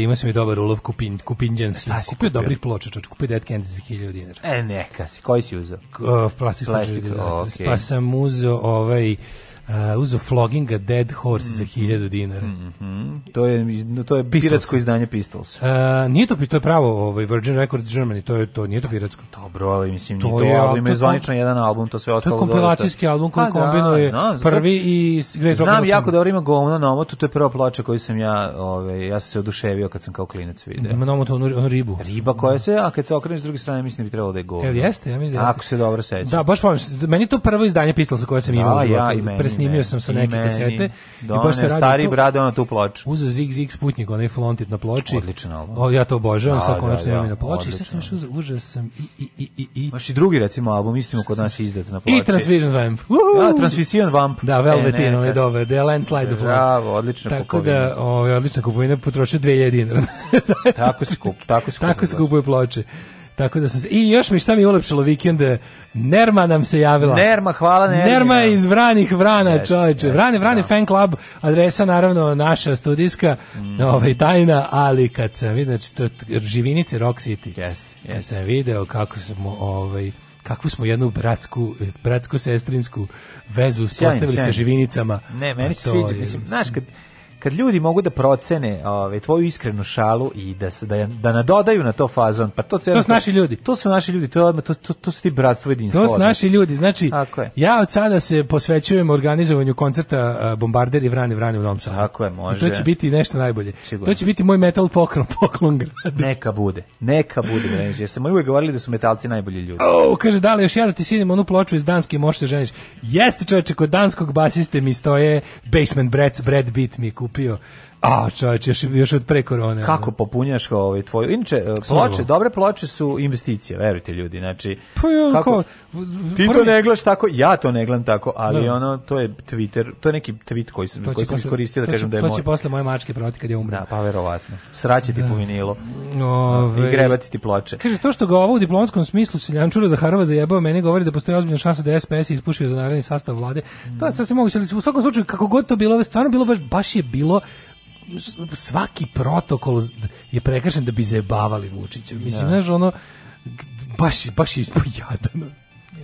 imao sam i dobar ulov kupin, kupinđan. Šta si kupio? dobrih ploča, čoč, kupio Dead Kennedy za 1000 dinara. E, neka si, koji si uzeo? Uh, eh, plastik, plastik, plastik okay. Pa sam uzeo ovaj uh, uzo a Dead Horse mm. za 1000 mhm. dinara. Mm -hmm. To je to je Pistols. piratsko izdanje Pistols. Uh, nije to to je pravo ovaj Virgin Records Germany, to je to nije to pa, piratsko. Dobro, ali mislim to nije to, je, ali ima zvanično jedan album, to sve ostalo. To je kompilacijski dole, album koji A, pa da, kombinuje da, no, prvi znam, i Great Znam jako da ima govno na omotu, to je prva ploča koju sam ja, ovaj ja sam se oduševio kad sam kao klinac video. Ima na omotu onu, onu ribu. Riba koja se, a kad se okreneš s druge strane, mislim da bi trebalo da je govno. Jel jeste, ja mislim da jeste. Ako se dobro sećam. Da, baš volim. Meni to prvo izdanje Pistols koje sam da, imao. Ja, i meni, snimio sam sa neke kasete. Da, I baš se radi stari to, brade, ona tu ploču. Uzo Zig Zig Sputnik, onaj flontit na ploči. Odlično album. O, ja to obožavam, da, sa da, konačno imam na ploči. Odlično. I sad sam što užasam i, i, i, i, i. Maš i drugi, recimo, album, istimo kod nas izdat na ploči. I Transvision Vamp. Uhuhu. Da, Transvision Vamp. Da, Velvetin, e, on ovaj je dobro The Landslide of Bravo, odlično tako Tako da, ove, ovaj, odlična kupovina, potrošio 2000 dinara. tako se kup tako se kupuje ploče. Tako da sam se, I još mi šta mi ulepšalo vikende, Nerma nam se javila. Nerma, hvala Nerma. Nerma je da. iz Vranih Vrana, yes, čoveče. Yes, Vrane, Vrane da. fan club, adresa naravno naša studijska, mm. ovaj, tajna, ali kad sam vidio, znači to Živinice Rock City, yes, yes. kad sam video kako smo, ovaj, kakvu smo jednu bratsku, bratsku sestrinsku vezu uspostavili sa živinicama. Ne, meni pa se sviđa, mislim, znaš, kad, kad ljudi mogu da procene ove, ovaj, tvoju iskrenu šalu i da, se, da, da nadodaju na to fazon, pa to, to, to su naši ljudi. To su naši ljudi, to, je to, to, to su ti bratstvo jedinstvo. To su naši ljudi, znači ja od sada se posvećujem organizovanju koncerta Bombarderi Vrane Vrane u Novom Sadu. Tako je, može. I to će biti nešto najbolje. Sigurno. To će biti moj metal poklon, poklon gradu. Neka bude, neka bude, Brenež, jer sam uvijek govorili da su metalci najbolji ljudi. O, oh, kaže, da li još jedan ti sinem onu ploču iz Danske možeš se ženiš. Jeste čoveče, kod danskog basiste mi stoje Basement Brats, bread Beat mi je kupio A, čovječ, još, još od pre korone. Kako popunjaš ovaj tvoju... Inače, eh, ploče, dobre ploče su investicije, verujte ljudi. Znači, pa ja, kako, ko, ti to ne gledaš tako, ja to ne gledam tako, ali da. ono, to je Twitter, to je neki tweet koji sam, koji sam posle, iskoristio da kažem da je to moj. To će posle moje mačke prodati kad je umrem. Da, pa verovatno. Sraće ti da. po vinilo Ove, i grebati ti ploče. Kaže, to što ga ovo u diplomatskom smislu Siljančura Zaharova zajebao, meni govori da postoji ozbiljna šansa da SPS ispušio za naredni sastav vlade. Mm. To je sasvim moguće, ali u svakom slučaju, kako god to bilo, ove stvarno bilo baš, baš je bilo svaki protokol je prekršen da bi zajebavali Vučića. Mislim, da. znaš, ono, baš, baš je jadano.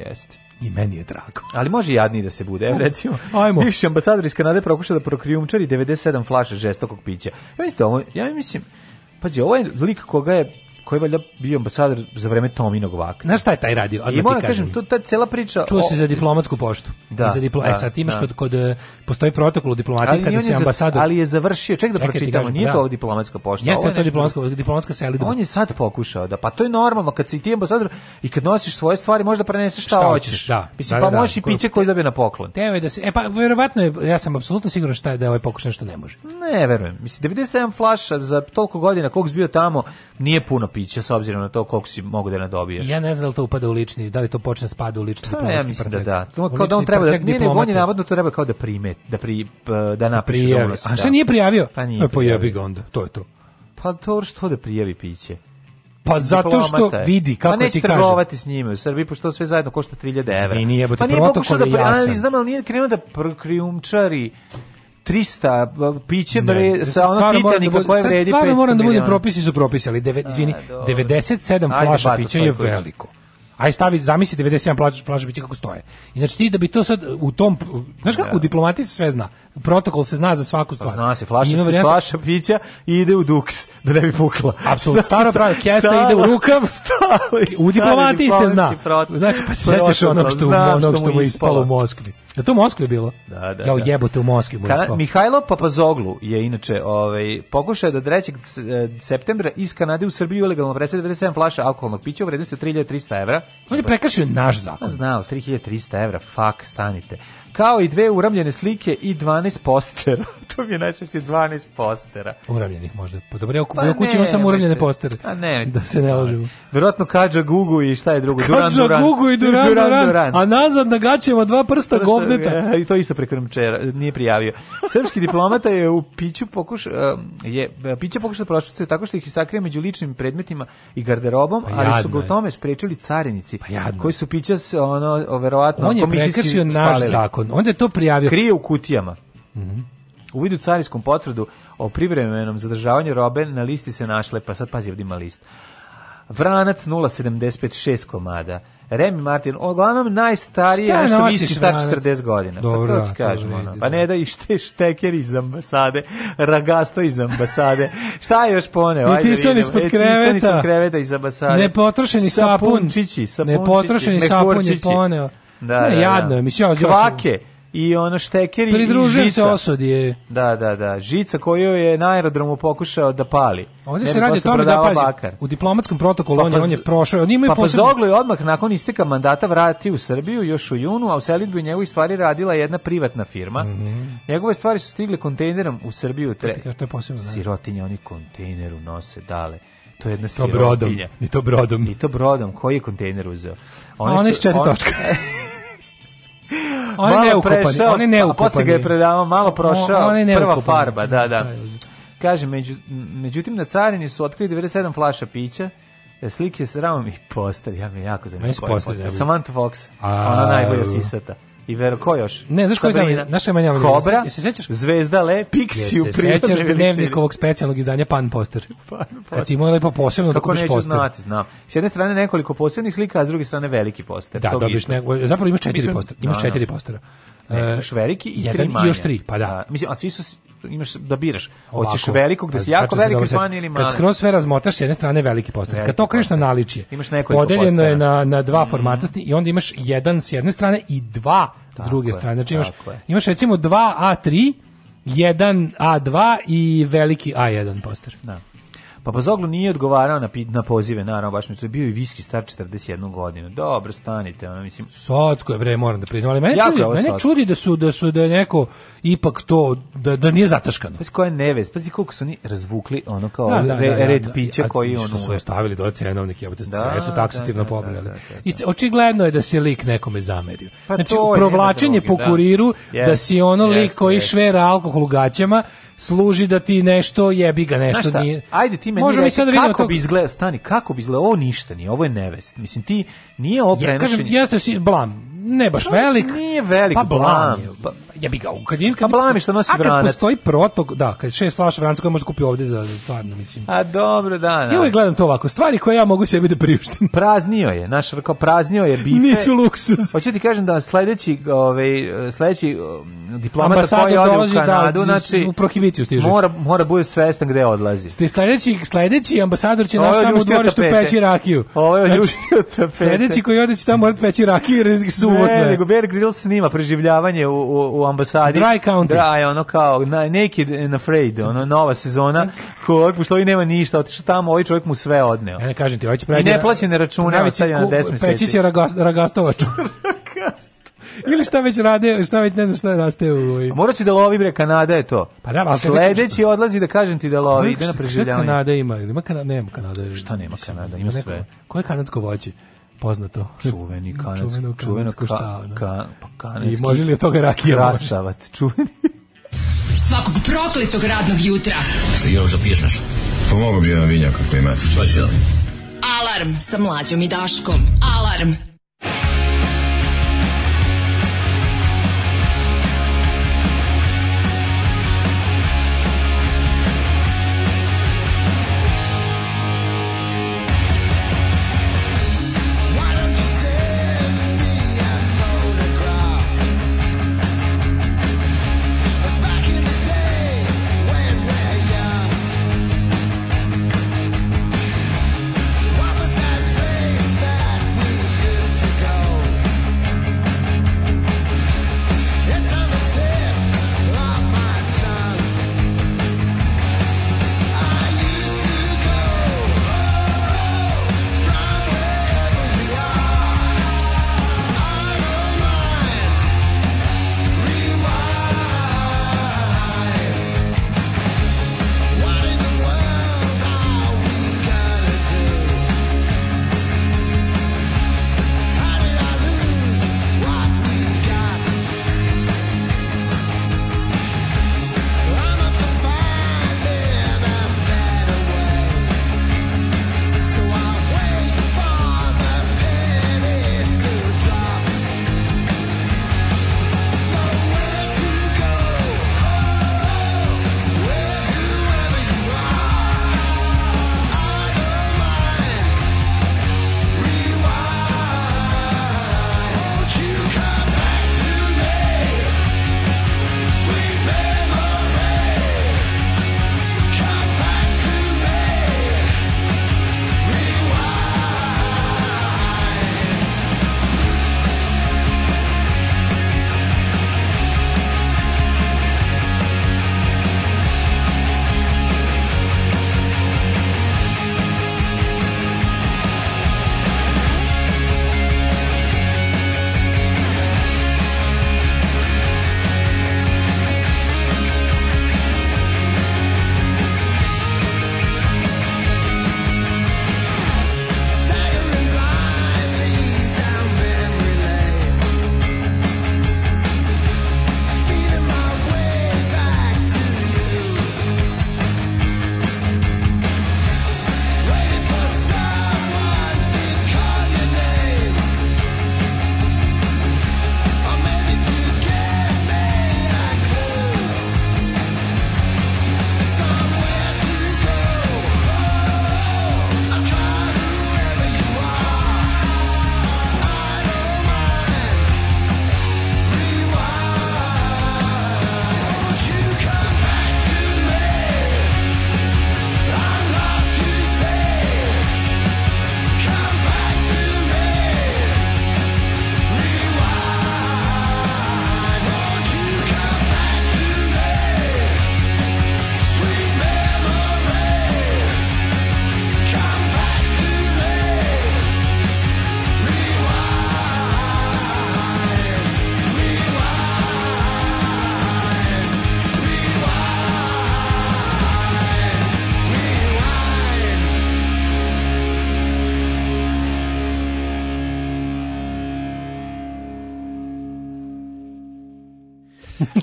Jeste. I meni je drago. Ali može jadniji da se bude, evo recimo. Ajmo. Bivši ambasador iz Kanade prokuša da prokrijumčari 97 flaša žestokog pića. Ja mislim, da ovo, ja mislim, pazi, ovaj lik koga je koji je valjda bio ambasador za vreme Tominog vaka. Znaš šta je taj radio? Ali moram da kažem, to ta cela priča... Čuo se za diplomatsku poštu. Da, za diplo... E, da, e, sad imaš da. kod, kod, e, postoji protokol u diplomatiji kada si ambasador... Ali je završio, ček da Čekaj, pročitamo, kažem, nije da. to ovo diplomatska pošta. Jeste, to je diplomatska, diplomatska selida. On je sad pokušao, da, pa to je normalno, kad si ti ambasador i kad nosiš svoje stvari, možda preneseš šta, šta hoćeš. Da, Mislim, da, pa da, pa možeš i piće koje dobije na poklon. Teo je da se, e pa verovatno je, ja sam apsolutno siguran šta je da ovaj pokušao nešto ne može. Ne, verujem. Mislim, 97 flaša za toliko godina, koliko bio tamo, nije puno pića s obzirom na to koliko si mogu da ne Ja ne znam da li to upada u lični, da li to počne spada u lični pa, ja mislim da da. To, kao da on treba da, ne, ne, on je navodno to treba kao da prime, da pri da napiše da A šta nije da. prijavio? Pa nije. E, Pojebi ga onda, to je to. Pa to što da prijavi piće. Pa zato što vidi kako pa neće ti kaže. trgovati s njime u Srbiji pošto sve zajedno košta 3000 €. Pa nije protokol da, ali znam ali nije krenuo da prokrijumčari 300 pa, piće bre da sa ona Titanika koje vredi 500 Stvarno moram da budem propisi su propisi, ali deve, da, izvini, 97 flaša pića je veliko. Aj stavi, zamisli 97 plaća, plaća biće kako stoje. I znači ti da bi to sad u tom, znaš kako, u da. diplomati sve zna. Protokol se zna za svaku pa stvar. Zna se, flaša, flaša pića ide u duks, da ne bi pukla. Apsolutno, staro pravo, kesa ide u rukav, u diplomatiji se zna. Znači, pa se sećaš onog što, onog što mu ispalo u Moskvi. Da to u Moskvi bilo? Da, da. Jao da. jebote u Moskvi mu ispalo. Mihajlo Papazoglu je inače ovaj, pokušao da 3. E, septembra iz Kanade u Srbiju ilegalno presede 97 flaša alkoholnog pića u vrednosti 3300 evra On je prekršio naš zakon. Pa Znao, 3300 evra, fak, stanite kao i dve uramljene slike i 12 postera. to mi je najsmešnije 12 postera. Uramljenih možda. Pa dobro, ja u pa kući imam samo uramljene postere. A pa ne, da se ne lažemo. Verovatno Kađa Gugu i šta je drugo? Duran Duran. Kađa Gugu i Duran Duran. Duran, Duran. A nazad na gaćeva dva prsta, prsta govneta. E, I to isto prekrmčera, nije prijavio. Srpski diplomata je u piću pokuš e, je e, piće pokušao da prošvercuje tako što ih je sakrio među ličnim predmetima i garderobom, pa ali su ga u tome sprečili carinici pa koji su pića ono verovatno on je prekršio naš zakon on. Onda je to prijavio. Krije u kutijama. Mm U vidu carinskom potvrdu o privremenom zadržavanju robe na listi se našle, pa sad pazi ovdje ima list. Vranac 0,756 komada. Remy Martin, uglavnom najstariji, Šta nešto viski star 40 godina. Dobro, pa to ti kažem. Ono. Pa ne da i šte, šteker iz ambasade, ragasto iz ambasade. Šta je još poneo? Ajde, I tisan ispod e, kreveta. E, ispod kreveta iz ambasade. Nepotrošeni sapun. Sapunčići, sapunčići. Nepotrošeni sapun je poneo. Da, ne, da, jadno da. je, mislim, ja, Kvake i ono štekeri i žica. se osudi je. Da, da, da. Žica koju je na aerodromu pokušao da pali. Ovdje se radi o tome da pazi, bakar. u diplomatskom protokolu pa, pa, on je prošao. On ima pa, posebno... pa Zoglo je odmah nakon isteka mandata vratio u Srbiju još u junu, a u selitbi njegovih stvari radila jedna privatna firma. Mm -hmm. Njegove stvari su stigle kontejnerom u Srbiju. Tre... To, to je posebno. Da. Sirotinje oni kontejneru nose dale. To je jedna I to sirotinja. Brodom, I to brodom. I to brodom. Koji je kontejner uzeo? Ono, ono što, je četiri on... točka. on je neukopan, prešao, on je neukopan. Posle ga je predavao, malo prošao, on, je prva farba, da, da. Kaže, među, međutim, na carini su otkrili 97 flaša pića, e, slike s ramom i poster, ja mi jako zanimljivo. Meni da Samantha Fox, A, ona najbolja sisata. I vero, ko još? Ne, znaš koji znam, naša manja Kobra, se, sećaš? Zvezda Le, Pixi u prirodnoj sećaš dnevnikovog specijalnog izdanja Pan Poster? Pan Kad ti imao lepo posebno da kupiš poster. Kako neću znati, znam. S jedne strane nekoliko posebnih slika, a s druge strane veliki poster. Da, dobiš, ne, zapravo imaš četiri postera. Imaš da, četiri da. postera. Još veliki i tri manje. Još tri, pa da. da mislim, a svi su imaš da biraš. Hoćeš velikog da si pa jako veliki zvani ili mali. Kad skroz sve razmotaš s jedne strane veliki postaje. Kad to kriš na naličje. Imaš nekoliko Podeljeno je na na dva mhm. formata i onda imaš jedan s jedne strane i dva s druge strane. Znači imaš imaš recimo dva a 3 jedan a 2 i veliki A1 poster. Da. Pa Bazoglu nije odgovarao na, na pozive, naravno, baš mi se bio i viski star 41 godinu. Dobro, stanite, ono, mislim... Socko je, bre, moram da priznam, ali mene, čudi, mene čudi da su, da su, da je neko ipak to, da, da nije zataškano. Pazi koja je nevez, pazi koliko su ni razvukli, ono, kao da, da, re, da, da red da. piće koji, ono... Su su ostavili dole cenovnik, jebote, da, sve su da, taksativno pobrali. Očigledno je da se lik nekome zamerio. Pa znači, provlačenje po kuriru, da si ono lik koji švera alkohol u gaćama, služi da ti nešto jebi ga nešto nije. Ajde ti meni Možemo mi da kako tog... bi izgledao stani, kako bi izgledao ovo ništa nije, ovo je nevest. Mislim ti nije ovo prenošenje. Ja kažem jeste si blam, ne baš velik. nije velik pa blam. blam je. Pa- ja bih ga kad im kad blami što nosi vranac. A kad postoji protok, da, kad šest flaša vranca koje može kupiti ovde za, za stvarno mislim. A dobro, da, da. Ja uvek gledam to ovako, stvari koje ja mogu sebi da priuštim. Praznio je, naš rekao praznio je bife. Nisu luksuz. Hoću ti kažem da sledeći, ovaj sledeći um, diplomata koji dolazi, u da, Kanadu, da, znači u prohibiciju stiže. Mora mora bude svestan gde odlazi. Ste sledeći sledeći ambasador će naš tamo u dvorištu peći rakiju. Ovo je znači, Sledeći koji ode tamo tamo peći rakiju jer su sve. Ne, nego Bear Grylls snima preživljavanje u, u, u ambasadi. Dry County. Dry, ono kao na, Naked and Afraid, ono nova sezona. Ko pošto nema ništa, otišao tamo, ovaj čovjek mu sve odneo. Ja e, ne kažem ti, hoće ovaj praviti. I ne račune, evo stavlja na 10 meseci. Peći će ragas, ragastovač. Ili šta već rade, šta već ne znam šta raste u ovoj. Mora se da lovi bre Kanada je to. Pa da, al sledeći odlazi da kažem ti da lovi, ide na preživljavanje. Kanada ima, ima Kanada, nema Kanada. Šta nema Kanada? Ima sve. Koje kanadsko voće? poznato. Čuveni kanac, čuveno, čuveno ka, ka, pa kanadski. I može li od toga rakija? Krasavat, čuveni. Svakog prokletog radnog jutra. Još da piješ nešto? Pomogu pa bi jedan vinjak ako imate. Pa Alarm sa mlađom i daškom. Alarm.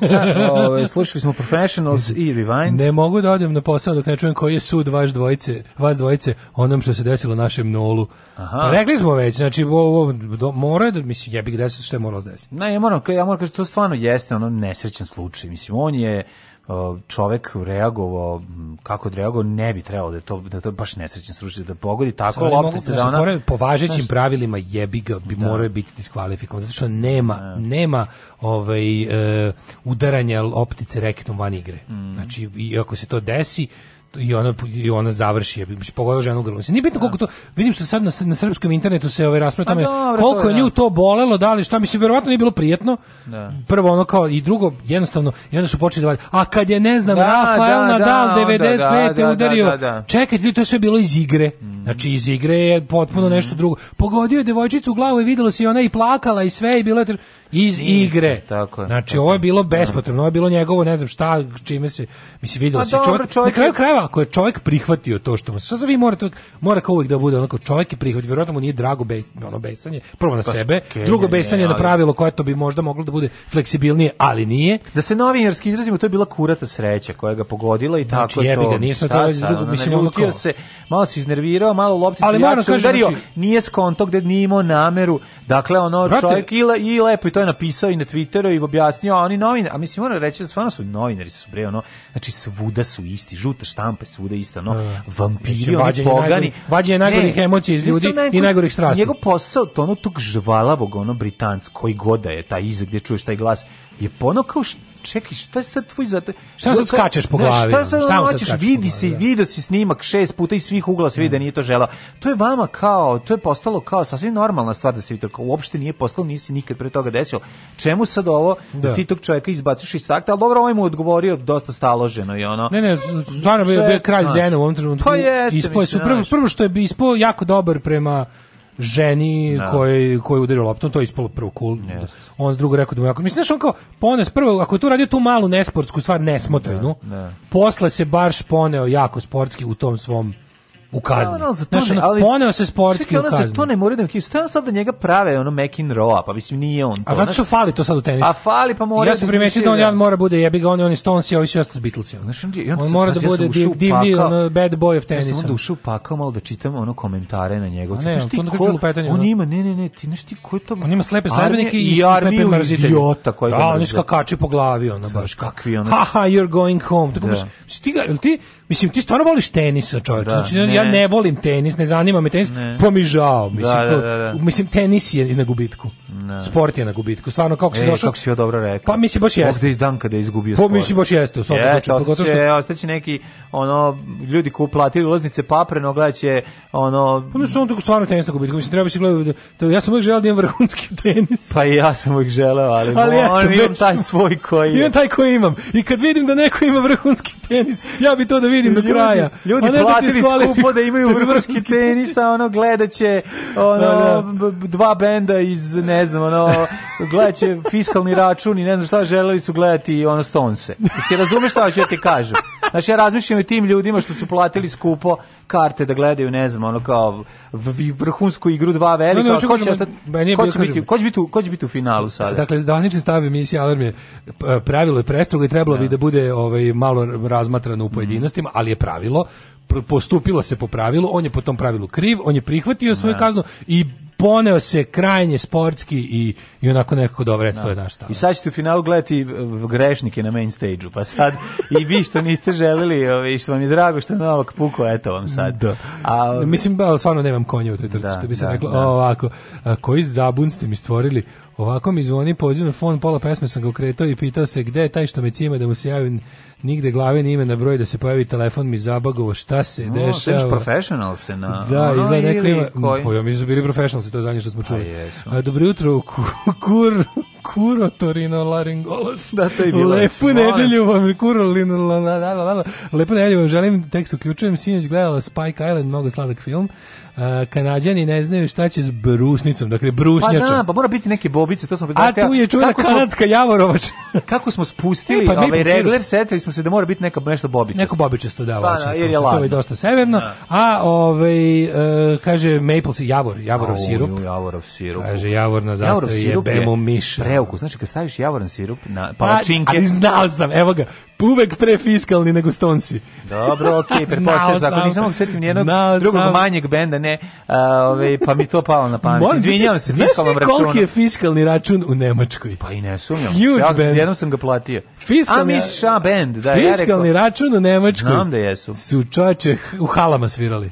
Ove, slušali smo Professionals i Rewind. Ne mogu da odem na posao dok ne čujem koji je sud vaš dvojice, vas dvojice onom što se desilo našem nolu. Aha. Pa rekli smo već, znači ovo mora da mislim jebi gde se što je moralo da desiti. Ne, ja moram, ja moram kažem to stvarno jeste ono nesrećan slučaj. Mislim on je čovek reagovao kako da reagovao ne bi trebalo da to da to baš nesrećan srušitelj da pogodi tako loptice da, ona moraju po važećim znaš, pravilima jebi ga bi da. morao biti diskvalifikovan zato što nema da. nema ovaj e, udaranja loptice reketom van igre mm. znači i ako se to desi i ona i ona završi je pogodila ženu grlo. Nije bitno koliko to vidim što sad na, na srpskom internetu se ove ovaj, rasprave pa tome koliko to je nju da. to bolelo, da li šta mi se verovatno nije bilo prijetno. Da. Prvo ono kao i drugo jednostavno i onda su počeli da valj. a kad je ne znam da, Rafael da, da Nadal 95 da, udario. Čekajte, to je sve bilo iz igre. Mm. Znači iz igre je potpuno mm. nešto drugo. Pogodio je devojčicu u glavu i videlo se i ona i plakala i sve i bilo je iz nije, igre. Tako je. Znači tako. ovo je bilo bespotrebno, ovo je bilo njegovo ne znam šta čime se mi se videlo pa se čovjek, čovjek na kraju krajeva ako je čovjek prihvatio to što mu sad vi morate mora kao uvijek da bude onako čovjek je prihvatio, vjerovatno mu nije drago bes, ono besanje, prvo na pa sebe, škenje, drugo besanje na pravilo koje to bi možda moglo da bude fleksibilnije, ali nije. Da se novinarski izrazimo, to je bila kurata sreća koja ga pogodila i znači, tako je to. Ga, nije šta šta sad, drugo, mislim, ono se, malo se iznervirao, malo lopticu ali da jače kažem, znači, nije skonto gde nije nameru, dakle ono čovjek i, i lepo i to je napisao i na Twitteru i objasnio, a oni novinari, a mislim moram reći da stvarno su novinari su bre ono, znači svuda su isti, žuta štampa štampe svuda isto, no, uh, da. vampiri, znači, oni pogani. Vađenje najgorih emocija iz ljudi da i najgorih strasti. Njegov posao, to ono tog žvalavog, ono britanc, koji goda da je, taj iz gde čuješ taj glas, je ono kao čekaj, šta sad tvoj za Šta sad skačeš po glavi? Šta sad hoćeš? Vidi se, da. video si snimak šest puta iz svih ugla se da nije to želeo. To je vama kao, to je postalo kao sasvim normalna stvar da se vidi to. Uopšte nije postalo, nisi nikad pre toga desilo. Čemu sad ovo da, da ti tog čoveka izbaciš iz takta? Al dobro, onaj mu odgovorio dosta staloženo i ono. Ne, ne, stvarno je kralj Zena u ovom trenutku. Pa jeste, ispo je prvo prvo što je ispo jako dobar prema ženi da. koji koji udario loptom, to je ispalo prvo cool. Yes. On drugo rekao da mu jako. Mislim da on kao pones prvo ako je tu radio tu malu nesportsku stvar nesmotrenu. Da, da. Posle se baš poneo jako sportski u tom svom u kazni. No, za to Znaš, ne, ali, poneo se sportski čekaj, u kazni. Za to ne moraju da mi Šta sad da njega prave ono McEnroe, pa mislim nije on to. A zato što fali to sad u tenisu. A fali pa mora. Ja sam da primetio da on jedan da. mora bude jebi ga, on je Stones i ovi su Beatles. Beatlesi. Znaš, on, on, mora da bude divni bad boy of tenisa. Ja sam dušu pakao malo da čitam ono komentare na njega. Ne, ti on ko, lupetanje. On ima, ne, ne, ne, ti znaš ti ko je to? On ima slepe sledbenike i slepe mrzitelje. Idiota koji ga Da, on je skakači po glavi, ono baš. Kakvi ono. Haha, you're going home. Tako da. baš, ti, Mislim, ti stvarno voliš tenisa, čovječe. Da, znači, ne. ja ne volim tenis, ne zanima me tenis, ne. pa mi žao. Da, mislim, da, da, da, mislim, tenis je na gubitku. Ne. Da. Sport je na gubitku. Stvarno, kako si došao... Kako si joj dobro rekao. Pa mislim, baš jeste. Ovdje je dan kada je izgubio pa, sport. Pa mislim, baš jeste. Jeste, znači, ostaće, što... ostaće neki, ono, ljudi koji uplatili ulaznice papreno, gledaće, ono... Pa mislim, on tako stvarno tenis na gubitku. Mislim, treba bi se gledati, ja sam uvijek želeo da imam vrhunski tenis. Pa i ja sam uvijek želeo, ali, ali ja, on, imam taj svoj koji je. Imam taj koji imam. I kad vidim da neko ima vrhunski tenis, ja bi to da vidim do kraja. Ljudi pa ne da platili skole, skupo da imaju vrhunski tenisa, ono gledaće ono, da, da. dva benda iz, ne znam, ono, gledaće fiskalni račun i ne znam šta želeli su gledati ono Stonse. I si razumeš šta hoću ja ti kažem? Znači ja razmišljam i tim ljudima što su platili skupo karte da gledaju, ne znam, ono kao vrhunsku igru dva velika. No, ko, će, da ko, će biti, ko, će biti, u, ko će biti u finalu sada? Dakle, danični stav emisije Alarm je pravilo je prestrogo i trebalo ja. bi da. da bude ovaj, malo razmatrano u mm. pojedinostima, ali je pravilo postupilo se po pravilu, on je po tom pravilu kriv, on je prihvatio svoju ne. Da. kaznu i poneo se krajnje sportski i, i onako nekako dobro, no. Da. je naš stav. I sad ćete u finalu gledati e, grešnike na main stage-u, pa sad i vi što niste želili, i što vam je drago što je Novak pukao, eto vam sad. Da. A, Mislim, ba, stvarno nemam konja u toj trci, da, što bi se da, reklo, da. ovako, a, koji zabun ste mi stvorili, Ovako mi zvoni poziv na fon, pola pesme sam ga okretao i pitao se gde je taj što me cima da mu se javim nigde glave ni ime na broj da se pojavi telefon mi zabagovo šta se no, dešava. Seš professional se na... Da, no, izgleda neko ima... Koji? Pa, mi su bili professional se to zadnje što smo čuli. dobro jutro, kur kuro laringolos. Da, to je bilo. Lepu nedelju vam, kuro la, la, la, la, la. Lepu nedelju vam želim, tekst uključujem, sinoć gledala Spike Island, mnogo sladak film. Uh, kanadjani ne znaju šta će s brusnicom, dakle brusnjačom. Pa da, pa mora biti neke bobice, to smo... A dakle, tu je čuvena kanadska javorovač. kako smo spustili e, pa ovaj regler, setili smo se da mora biti neka nešto bobičasto. Neko bobičasto, da, pa, da, jer je ladno. To je dosta severno. Da. A, ovaj, uh, kaže, maple si, javor, javorov sirup. Javorov sirup. Kaže, javor na zastavi je bemo miša preukus. Znači, kad staviš javoran sirup na palačinke... Ali, pa, ali znao sam, evo ga, uvek prefiskalni nego stonci. Dobro, okej, okay, pretpostavljam zakon. Nisam mogu sjetiti nijednog znao drugog sam. manjeg benda, ne, a, ove, ovaj, pa mi to palo na pamet. Moram, Izvinjavam se, znaš fiskalnom računu. koliki je fiskalni račun u Nemačkoj? Pa i ne sumnjam. Huge ja, band. Jednom sam ga platio. Fiskalni, a, mi ša band, da, fiskalni ja rekao, račun u Nemačkoj. Znam da jesu. Su čoveče u halama svirali.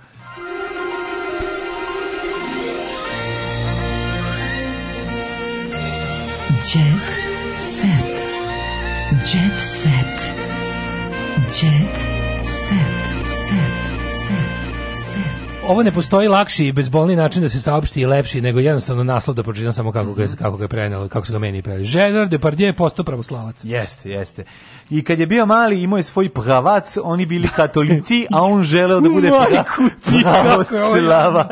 Jet set. Jet set. Jet set. Set. Set. Ovo ne postoji lakši i bezbolni način da se saopšti i lepši, nego jednostavno naslov da pročitam samo kako ga, je- mhm. kako ga je prenelo, kako su ga meni preveli. Gerard Depardieu je postao pravoslavac. Jeste, jeste i kad je bio mali imao je svoj pravac, oni bili katolici, a on želeo da bude Majku ti, pravoslavac.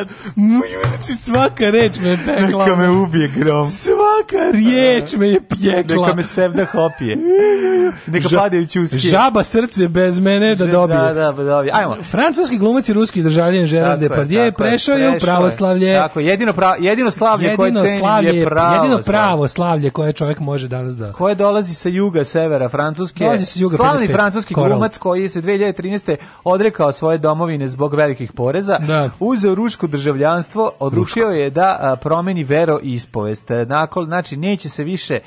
Znači svaka reč me pekla. Neka me ubije grom. Svaka reč me je pjekla. Neka me sevda hopije. Neka Ža, pade u čuske. Žaba srce bez mene da dobije. Da, da, da, da dobije. Ajmo. Francuski glumac i ruski državljen Gerard Depardieu prešao je u pravoslavlje. Tako, jedino, pra, jedino slavlje jedino koje cenim je pravo. Jedino pravoslavlje koje čovjek može danas da. Koje dolazi sa juga, severa, Francuske, je slavni francuski Koral. glumac koji se 2013. odrekao svoje domovine zbog velikih poreza, da. uzeo ruško državljanstvo, odručio je da promeni vero i ispovest. Nakon, znači, neće se više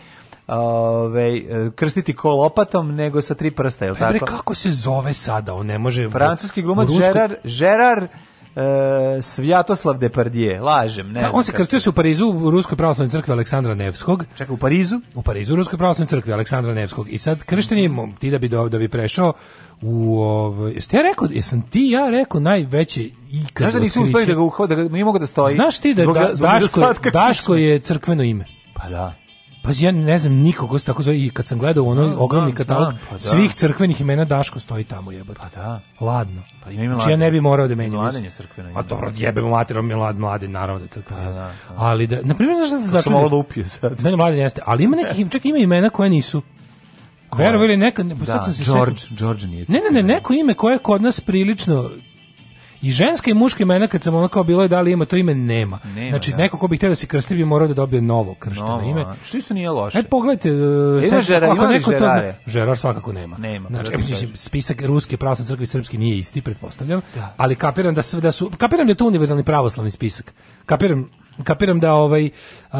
ove, krstiti ko lopatom, nego sa tri prsta, je li pa tako? Bre, kako se zove sada? On ne može... Francuski glumac Gerard, Gerard e, Svjatoslav Depardije, lažem, ne da, znam. On se krstio se u Parizu u Ruskoj pravoslavnoj crkvi Aleksandra Nevskog. Čekaj, u Parizu? U Parizu u Ruskoj pravoslavnoj crkvi Aleksandra Nevskog. I sad krštenje ti da bi do, da bi prešao u ovaj jeste ja rekao jesam ti ja rekao najveće ikad Znaš da nisu uspeli da ga uhvate da ga nije mogu da stoji Znaš ti da, Zbog, da, da Daško, Daško je crkveno ime Pa da Pa ja ne znam nikog ko se tako zove i kad sam gledao onaj no, da, ogromni da, katalog da, pa da. svih crkvenih imena Daško stoji tamo jebote. Pa da. Ladno. Pa ima ima Znači ja ne bi morao da menjam. je crkveno ime. Pa dobro, jebemo materom je mlad mlade naravno da crkveno. Pa, da, da. Ali da na primjer znači da sam malo lupio sad. Ne, mladen jeste, ali ima nekih čak ima imena koja nisu. Verovali neka, ne, pa da, sad sam se George, George nije. Ne, ne, ne, neko ime koje je kod nas prilično I ženska i muška imena kad sam ono bilo je da li ima to ime nema. nema znači da. neko ko bi htio da se krsti bi morao da dobije novo kršteno novo, ime. Što isto nije loše. Ajde pogledajte e, Ima žerar, ima neko to zna, žerar svakako nema. nema znači mislim, spisak ruske pravoslavne crkve i srpski nije isti pretpostavljam, da. ali kapiram da sve da su kapiram da je to univerzalni pravoslavni spisak. Kapiram kapiram da ovaj uh,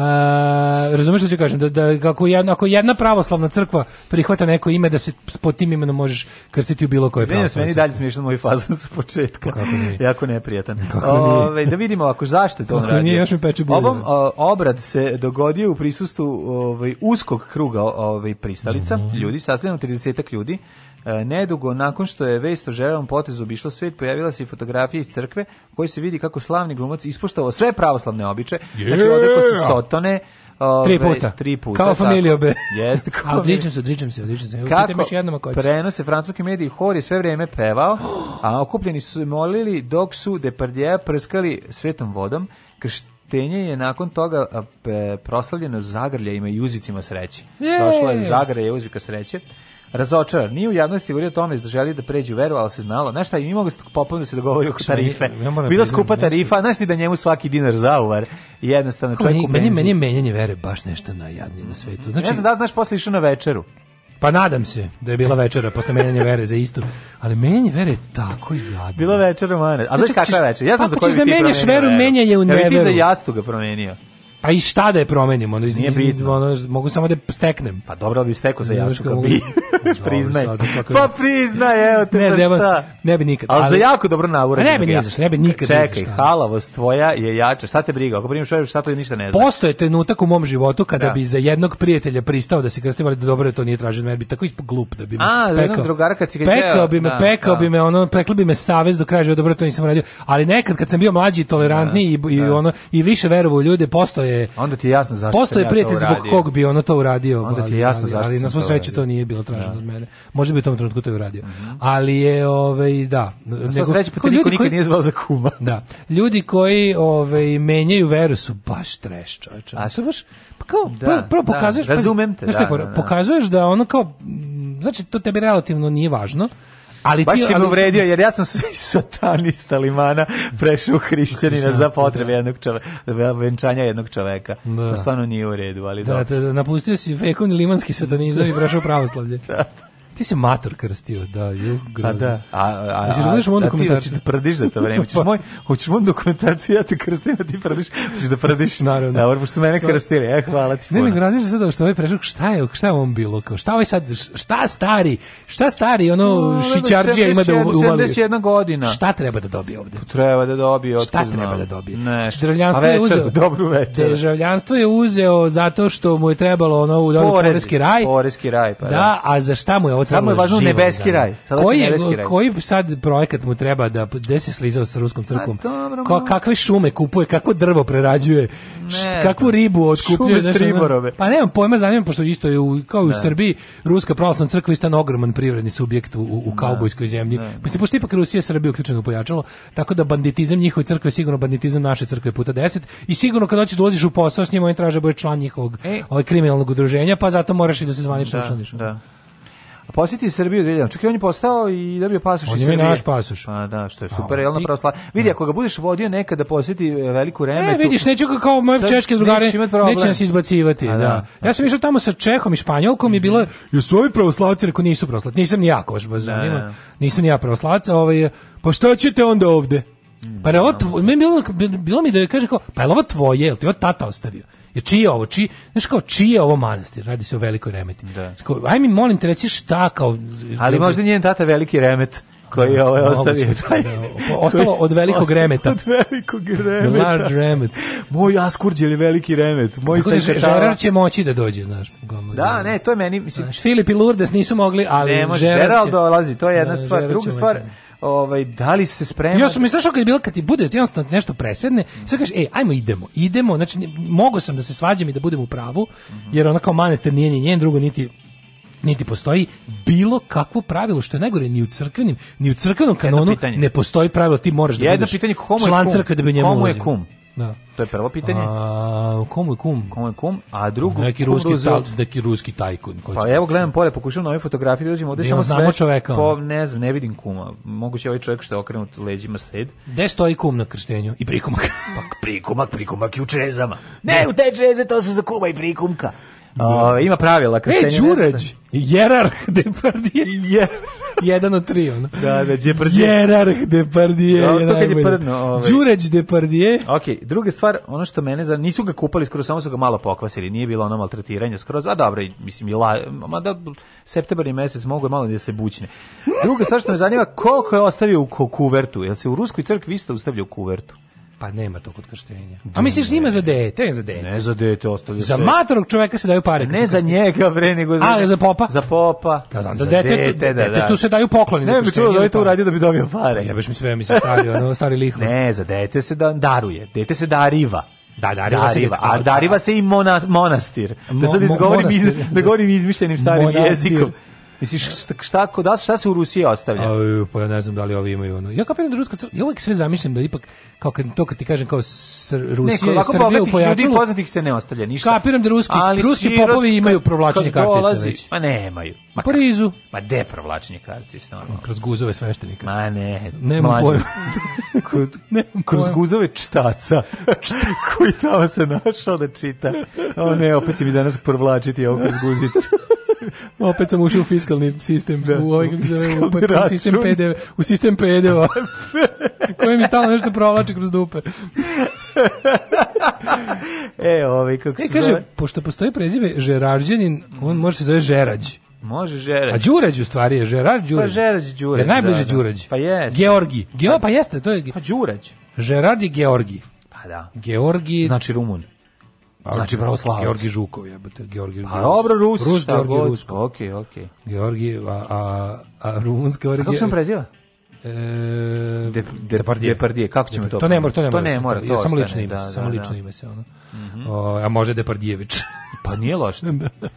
razumeš što ću kažem da, da kako jedna, ako jedna pravoslavna crkva prihvata neko ime da se pod tim imenom možeš krstiti u bilo koje pravoslavne. Izvinite, meni dalje smiješno moj fazon sa početka. Pa kako nije? Jako neprijatan. Pa Ove, ovaj, da vidimo ako zašto to radi. Nije, još mi peče bolje. Obom o, obrad se dogodio u prisustvu ovaj uskog kruga ovaj pristalica, mm -hmm. ljudi, sastavljeno 30 ljudi E, nedugo nakon što je vest o željenom potezu obišla svet, pojavila se i fotografija iz crkve koji se vidi kako slavni glumac ispoštovao sve pravoslavne običaje. Znači, yeah. Znači, odrekao se sotone, Ove, tri puta. Tri puta. Kao familija be. Jeste, kao. Odličan se, odličan se, odličan se. Kako? Još jednom ako Prenose francuski mediji, hor je sve vrijeme pevao, a okupljeni su molili dok su Depardieu prskali svetom vodom, krštenje je nakon toga proslavljeno zagrljajima i uzvicima sreće. Došla je zagrlja i uzvika sreće razočaran. Nije u javnosti govorio o tome da želi da pređe u veru, ali se znalo. Znaš šta, i mi mogu se popolno se dogovori da oko tarife. Bila da skupa tarifa, znaš ti da njemu svaki dinar zauvar i jednostavno čovjek meni, u meni, meni je menjanje vere baš nešto najjadnije na svetu. Znači, ne znam da znaš posle išao na večeru. Pa nadam se da je bila večera posle menjanja vere za istu. Ali menjanje vere je tako jadno. Bila večera, mane. A znaš kakva je večera? Ja znam za koju da ti promenio veru. Kako ćeš da menjaš veru, menjanje u neveru. Ja ti za jastu ga promenio. Pa i šta da je promenim, ono, iz, Nije bitno. ono, mogu samo da steknem. Pa dobro, bi steko za jastuka bi. priznaj. pa priznaj, evo te ne, pa za šta. Ne bi nikad. Ali, ali za jako dobro navore. Ne bi ni ne bi nikad. Čekaj, halavost tvoja je jača. Šta te briga? Ako primiš ovaj šta to ništa ne znaš. Postoje trenutak u mom životu kada da. bi za jednog prijatelja pristao da se krstim, ali da dobro je to nije traženo, jer bi tako ispod glup da bi me A, pekao. drugara kad si ga pekao bi me, da, pekao da. bi me, ono, prekli bi me savez do kraja, dobro to nisam radio. Ali nekad kad sam bio mlađi, tolerantniji da, i, i da. ono i više verovao u ljude, postoje je Onda ti je jasno zašto Postoje ja zbog kog bi ono to uradio. Onda ti je jasno ali, zašto. Ali, ali na svu sreću to nije bilo da. traženo da. od mene. Možda bi u tom trenutku to je uradio. Mm -hmm. Ali je ovaj da, na svu sreću pa niko nikad nije zvao za kuma. Da. Ljudi koji ovaj menjaju veru su baš treš, čoveče. A što baš pa kao da, prvo da, pokazuješ pa- da, razumem te, da, da, da, pokazuješ da ono kao znači to tebi relativno nije važno. Ali Baš ti, si me uvredio, jer ja sam satanista limana prešao u hrišćanina za potrebe jednog čoveka, venčanja jednog čoveka. Da. To stvarno nije u redu, ali da. Da, da napustio si vekovni limanski satanizam i prešao pravoslavlje. da. da. Ti si mator krstio, da, ju, grozno. A da, a, a, Mislim, a, a, a ti hoćeš da prdiš za to vreme, hoćeš moj, hoćeš moj dokumentaciju, ja te krstim, a ti prdiš, hoćeš da prdiš, naravno, da, pošto su mene Sva... krstili, ja, hvala ti. Ne, ne, razmišljam sada što ovaj prešao, šta je, šta je on bilo, kao, šta ovaj sad, šta stari, šta stari, ono, no, šičarđija ima da uvali. 71 godina. Šta treba da dobije ovde? Treba da dobije, otkud Šta treba da dobije? Ne, državljanstvo je uzeo. Dobru večer. Državljanstvo je uzeo zato što mu je trebalo ono u poreski raj. Poreski raj, pa da. Da, a za šta mu je ovo Samo je važno nebeski da. raj. Sada koji, nebeski raj. Koji sad projekat mu treba da, gde se slizao sa ruskom pa crkvom? Dobro, Ka, kakve šume kupuje, kako drvo prerađuje, ne, kakvu ribu otkupljuje. Šume striborove. Pa nemam pojma, zanimam, pošto isto je u, kao i u da. Srbiji, Ruska pravoslavna crkva je stan ogroman privredni subjekt u, u, u da. kaubojskoj zemlji. Ne. Mislim, pošto ipak Rusija Srbija uključeno pojačalo, tako da banditizam njihove crkve sigurno banditizam naše crkve puta 10 i sigurno kad hoćeš da u posao s njima oni traže da član njihovog e, ovaj kriminalnog udruženja, pa zato moraš i da se zvanično učlaniš. Da, da. A posjetio Srbiju 2000. Čekaj, on je postao i dobio pasoš iz Srbije. On je naš pasoš. Pa da, što je super, jel na pravoslav. Vidi, ako ga budeš vodio nekada da posjeti e, veliku e, remetu. Ne, vidiš, neću ga kao moje češke drugare, neće nas izbacivati. A, da. da. Ja sam išao tamo sa Čehom i Španjolkom i bilo je, mhm. jesu ovi pravoslavci, rekao nisu pravoslavci, nisam ni ja, kao baš da, zanima. Da. Nisam ni ja pravoslavaca, ovaj, pa šta ćete onda ovde? Mhm. Pa je ovo, bilo, bilo mi da je kaže kao, pa je ovo tvoje, jel ti ovo tata ostavio? je čije je ovo? Čiji, znaš kao, čije ovo manastir? Radi se o velikoj remeti. Da. Kao, aj mi molim te reći šta kao... Ali možda njen tata veliki remet koji da, je ovaj ostavio da, taj, da, ostalo od velikog remeta od velikog remeta large remet moj askurđ ili veliki remet moj se Žerar će moći da dođe znaš da ne to je meni mislim znaš, Filip i Lourdes nisu mogli ali ne može Žeral dolazi to je jedna stvar druga stvar ovaj da li se sprema Ja sam mislio kad je bilo kad ti bude jednostavno nešto presedne, sve kaže ej, ajmo idemo. Idemo, znači mogao sam da se svađam i da budem u pravu, jer ona kao manastir nije njen, drugo niti niti postoji bilo kakvo pravilo što je najgore ni u crkvenim ni u crkvenom kanonu ne postoji pravilo ti možeš da Jedno pitanje komu je član kum? crkve da bi njemu komu je kum? Da. To je prvo pitanje. A, komu je kum? Komu je kum? A drugo, neki kum ruski, Roosevelt. ta, neki ruski tajkun. Koji pa evo gledam pored, pokušavam na ovoj fotografiji, da ovde da samo sve, čoveka. Po, ne znam, ne vidim kuma. Moguće je ovaj čovjek što je okrenut leđima sed. Gde stoji kum na krštenju? I prikumak. pa prikumak, prikumak i u čezama. Ne, ne, u te čeze, to su za kuma i prikumka. O, ima pravila krstenja. E, Đurađ, Jerar Depardije. Je. jedan od tri, ono. Da, da, Depardije. Jerar Depardije. Da, to kad je prdno. Ovaj. Đurađ Depardije. Ok, druga stvar, ono što mene za nisu ga kupali, skoro samo su ga malo pokvasili, nije bilo ono maltretiranje skroz, a dobro, mislim, i la, ma da, septembar i mesec mogu malo da se bućne. Druga stvar što me zanima, koliko je ostavio u kuvertu, jel se u Ruskoj crkvi isto ostavlja u kuvertu? Pa nema to kod krštenja. A pa misliš njima da za dete, ne za dete. Ne za dete, ostali Za sve. matorog čoveka se daju pare. Ne za njega, bre, nego za... A, za popa? Za popa. Da, znam, za da dete, dete, da, da, da. tu se daju pokloni. Ne, mi čuo da je to uradio da bi dobio pare. Ja baš mi sve, mi se stari, ono, stari lihva. Ne, za dete se da, daruje, dete se dariva. Da, dariva, dariva. se, a dariva se i monas, monastir. Da sad izgovorim, iz, da govorim izmišljenim starim monastiru. jezikom. Misliš, šta, šta, da, šta se u Rusiji ostavlja? Aj, pa ja ne znam da li ovi imaju ono. Ja kapiram da ruska crkva, ja uvijek sve zamišljam da ipak, kao kad, to kad ti kažem kao Sr Rusija, Neko, Srbija u pojačalu. ljudi poznatih se ne ostavlja, ništa. Kapiram da ruski, Ali ruski sirot, popovi imaju provlačenje kartice dolazi, već. Ma nemaju. Ma u Parizu. Ma de provlačenje kartice, normalno. Kroz guzove sveštenika. Ma ne. Nema pojma. kroz guzove čtaca. Koji tamo se našao da čita. O ne, opet će mi danas provlačiti ovo kroz guzicu. Opet sam ušao u fiskalni sistem, da, u ovaj u, pa, u sistem PDV, u sistem PDV. koji mi tamo nešto provlači kroz dupe. e, ovaj kako e, se e, kaže, zove? pošto postoji prezime Žerarđanin, on može se zove Žerađ. Može Žerađ. A Đurađ u stvari je Žerard Đurađ. Pa Žerađ Đurađ. Jer najbliže da, da. Đurađ. Pa jeste. Georgi. Geo, pa, pa jeste, to je... Pa Đurađ. Žerard i Georgi. Pa da. Georgi... Znači Rumun. Znači, znači pravoslavac. Georgi Žukov, jebote, Georgi pa Žukov. Pa dobro, Rus. Rus, Georgi Rusko. Okej, okay, okej. Okay. Georgi, a, a, a rumunska origija. Kako sam preziva? E, de, de, Depardije. kako ćemo to? To ne mora, to ne mora. To ne da mora, to, to samo lično ime, da, da samo da. lično ime se ono. Mm -hmm. o, a može Depardijević. pa nije loš.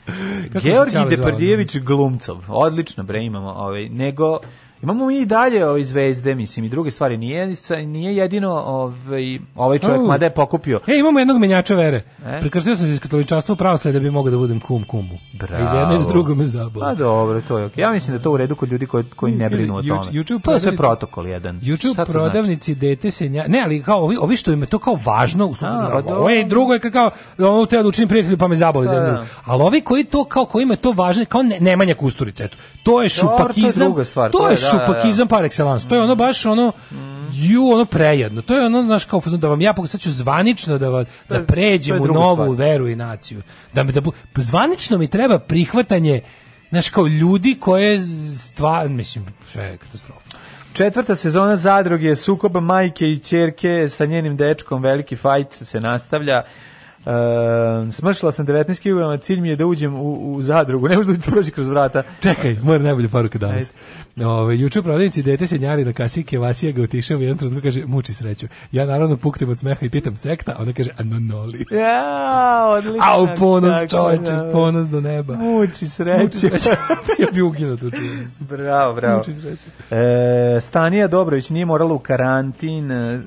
Georgi Depardijević Glumcov. Odlično bre imamo, ovaj nego Imamo mi i dalje ove zvezde, mislim, i druge stvari. Nije, nije jedino ovaj, ovaj čovjek, uh. mada je pokupio. E, imamo jednog menjača vere. E? Prekrstio sam se iz katoličanstva pravo pravosled da bi mogao da budem kum kumu. Bravo. I za jedno i za drugo me zabavio. Pa dobro, to je okay. Ja mislim da to u redu kod ljudi koji, koji ne brinu o tome. YouTube to je sve protokol jedan. YouTube znači? prodavnici znači? dete se nja... Ne, ali kao ovi, ovi što im je to kao važno. U A, pa ovo je drugo je kao, ono teo da učinim prijatelju pa me zabavio da. za jedno. Ali ovi koji to kao kojima je to važno, kao ne, Nemanja Kusturica, eto. To je šupakizam. Dobro, to je, druga stvar, to je šupakizam da, da, da. par excellence. To je ono baš ono ju ono prejedno. To je ono naš kao da vam ja sad ću zvanično da da pređem u novu stvar. veru i naciju. Da me da zvanično mi treba prihvatanje znaš kao ljudi koje stvar mislim sve je katastrofa. Četvrta sezona zadruge je sukob majke i ćerke sa njenim dečkom veliki fajt se nastavlja. Uh, smršila sam 19 kg, cilj mi je da uđem u, u zadrugu. Ne možda proći kroz vrata. Čekaj, moram najbolja paruka danas. Ajde. Ove, juče u prodavnici dete se njari na kasike, Vasija ga utišao u jednom trenutku kaže, muči sreću. Ja naravno puktim od smeha i pitam sekta, ona kaže, a no noli. Ja, odlično. Au, ponos čoveče, da. ponos do neba. Muči sreću. Muči sreću. ja bi uginuo tu Bravo, bravo. Muči sreću. E, Stanija Dobrović nije morala u karantin. E,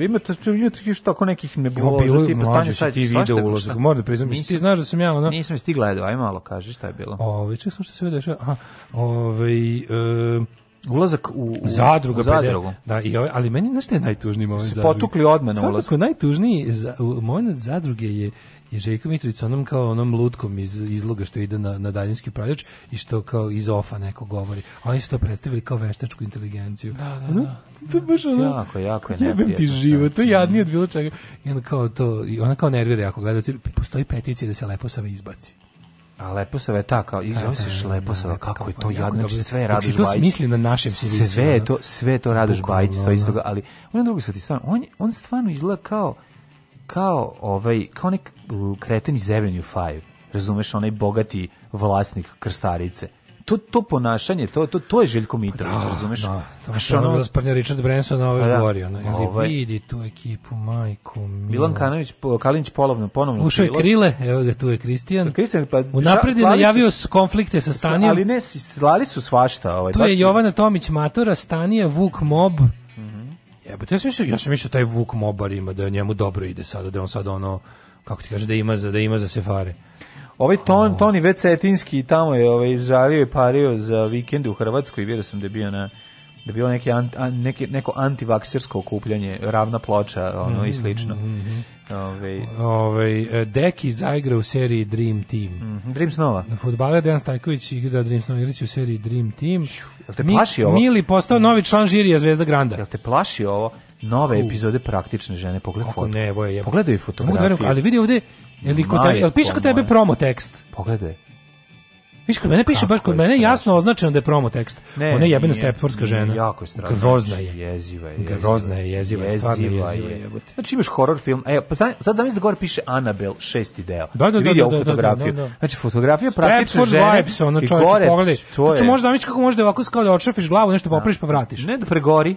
ima to ima što tako nekih nebuloza. Jo, bilo, mlađe si ti video ulazak. Moram da priznam, ti znaš da sam ja ono... Nisam stigla, gledao, aj malo kaži šta je bilo. Ove, čekam što se dešava. Aha, ove, e, Um, ulazak u, u zadruga u zadrugu. Da, i ovaj, ali meni nešto je najtužniji moment zadruge. Se potukli odmah na ulazak. Svakako najtužniji za, u, moment zadruge je je Željko Mitrović onom kao onom lutkom iz izloga što ide na, na daljinski upravljač i što kao iz ofa neko govori. A oni su to predstavili kao veštačku inteligenciju. Da, da, ono, da. To baš ono, jako, jako je jebem ti život, to je da. jadnije od bilo čega. I ona kao, to, ona kao nervira jako gledalci, postoji peticija da se lepo sve izbaci. A lepo se je ta kao, i zove se Leposava, kako je to jadno, znači sve je Radoš Bajić. misli na našem civilisima. Sve je to, sve to radiš Bajić, to isto ali on je drugi sveti stvarno, on, on stvarno izgleda kao, kao ovaj, kao nek kreten iz Avenue 5, razumeš, onaj bogati vlasnik krstarice to, to ponašanje, to, to, to je Željko Mitrović, da, razumeš? Da, to je ono... ono rasprnja Richard Branson, na ovo ovaj je pa da. govorio. Ono, ili ovaj. vidi tu ekipu, majku, milo. Milan Kanović, Kalinić polovno, ponovno. Ušao je Krile, evo ga, tu je Kristijan. Kristijan pa, Unapred je najavio su, konflikte sa Stanijem. Ali ne, slali su svašta. Ovaj, tu je Jovana Tomić Matora, Stanija, Vuk Mob, mm -hmm. Jebate, ja sam mislio, ja sam mislio taj Vuk Mobar ima, da njemu dobro ide sada, da on sad ono, kako ti kaže, da ima za, da ima za sefare. Ovaj ton, Toni Vecetinski tamo je ovaj, žalio i pario za vikende u Hrvatskoj i vidio sam da je bio na da bilo neki an, neki, neko antivaksersko okupljanje, ravna ploča ono, mm, i slično. Mm, mm, Ove. Ovaj, Ove, ovaj, Deki zaigra u seriji Dream Team. Mm, Dream Snova. Futbaler Dejan Stajković igra Dream Snova igraće u seriji Dream Team. jel te plaši Mi, ovo? Mili postao novi član žirija Zvezda Granda. Jel te plaši ovo? Nove U. epizode praktične žene. Pogledaj Kako foto. Ne, evo je. Pogledaj fotografije. da verujem, ali vidi ovde Jel, ko tebe, jel piše kod tebe promo tekst? Pogledaj. Viš, kod mene piše baš, kod mene jasno označeno da je promo tekst. Ona je jebena stepforska žena. Jako je strašno. Grozna je. Jeziva je. Grozna je, jeziva je, stvarno jeziva je. je. Znači imaš horror film, e, pa sad, sad zamisli da gore piše Annabelle, šesti deo. Da, da, I vidi da da, da, da, fotografiju. Da, da, da. Znači, fotografija praktično žene. Stepford vibes, ono čovječe, pogledaj. To je... Znači, možda zamisliš kako da ovako skao da odšrafiš glavu, nešto da. popriš pa vratiš. Ne da pregori,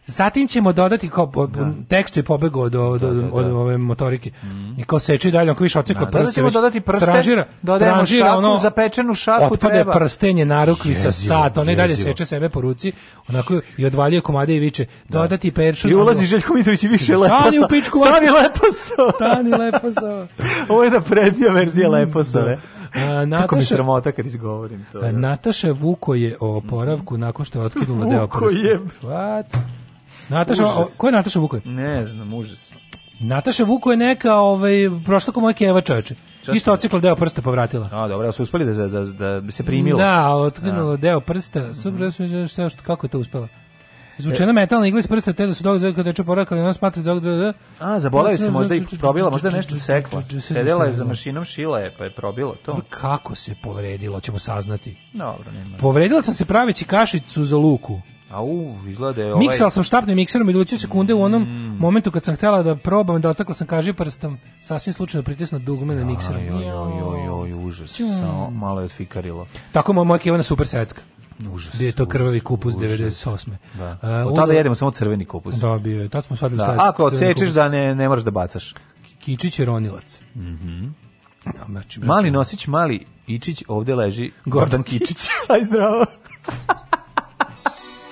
Zatim ćemo dodati kao da. tekstu i pobegu od, od, da, da, od, od, da. ove motorike. Mm. I kao seče dalje, ako više ocekla da, prste, da, već dodati prsten, tranžira, dodajemo šaku, ono, zapečenu šaku otpade treba. prstenje, narukvica, jezivo, sat, on i dalje seče sebe po ruci, onako i odvaljuje komade i viče, dodati peršu. I ulazi Željko Mitrović i više leposa. Stani u pičku. Stani lepo leposa. Stani leposa. Ovo je naprednija verzija lepo leposave. A, Nataša, Kako mi sramota kad izgovorim to. Da. Nataša Vuko je o oporavku nakon što je otkinula deo prsta. Vuko je... What? Nataša, o, ko je Nataša Vuko? Ne znam, užas. Nataša Vuko je neka, ovaj, prošla ko moja keva čoveče. Isto ocikla deo prsta povratila. vratila. A, dobro, su uspeli da, da, da bi se primilo. Da, otkinula deo prsta. Super, mm -hmm. kako je to uspela? Izvučena metalna igla iz prsta, te da su dok kada je porakali, ona smatra da... da... A, zaboravio se možda i probila, možda je nešto sekla. Sedela je za mašinom šila je, pa je probila to. Kako se povredilo, ćemo saznati. Dobro, nema. Povredila sam se praveći kašicu za luku. Au, u, izgleda je ovaj... Miksal sam štapnim mikserom i doći sekunde u onom mm. momentu kad sam htjela da probam, da otakla sam kaži prstom, sasvim slučajno pritisna dugme na mikseru. Joj, joj, joj, užas. Samo malo je odfikarilo. Tako moja mojka super sedska. Užas, gdje je to krvavi kupus 98. Da. Uh, tada jedemo samo crveni kupus. Da, bio je. Tad smo shvatili da. šta je Ako odsečeš da ne, ne moraš da bacaš. Kičić je ronilac. Mhm. Mm ja, znači, mali nosić, mali Ičić, ovde leži Gordon, Gordon Kičić. Saj zdravo.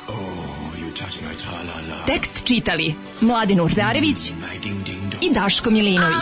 Oh, Tekst čitali Mladin Urdarević i Daško Milinović.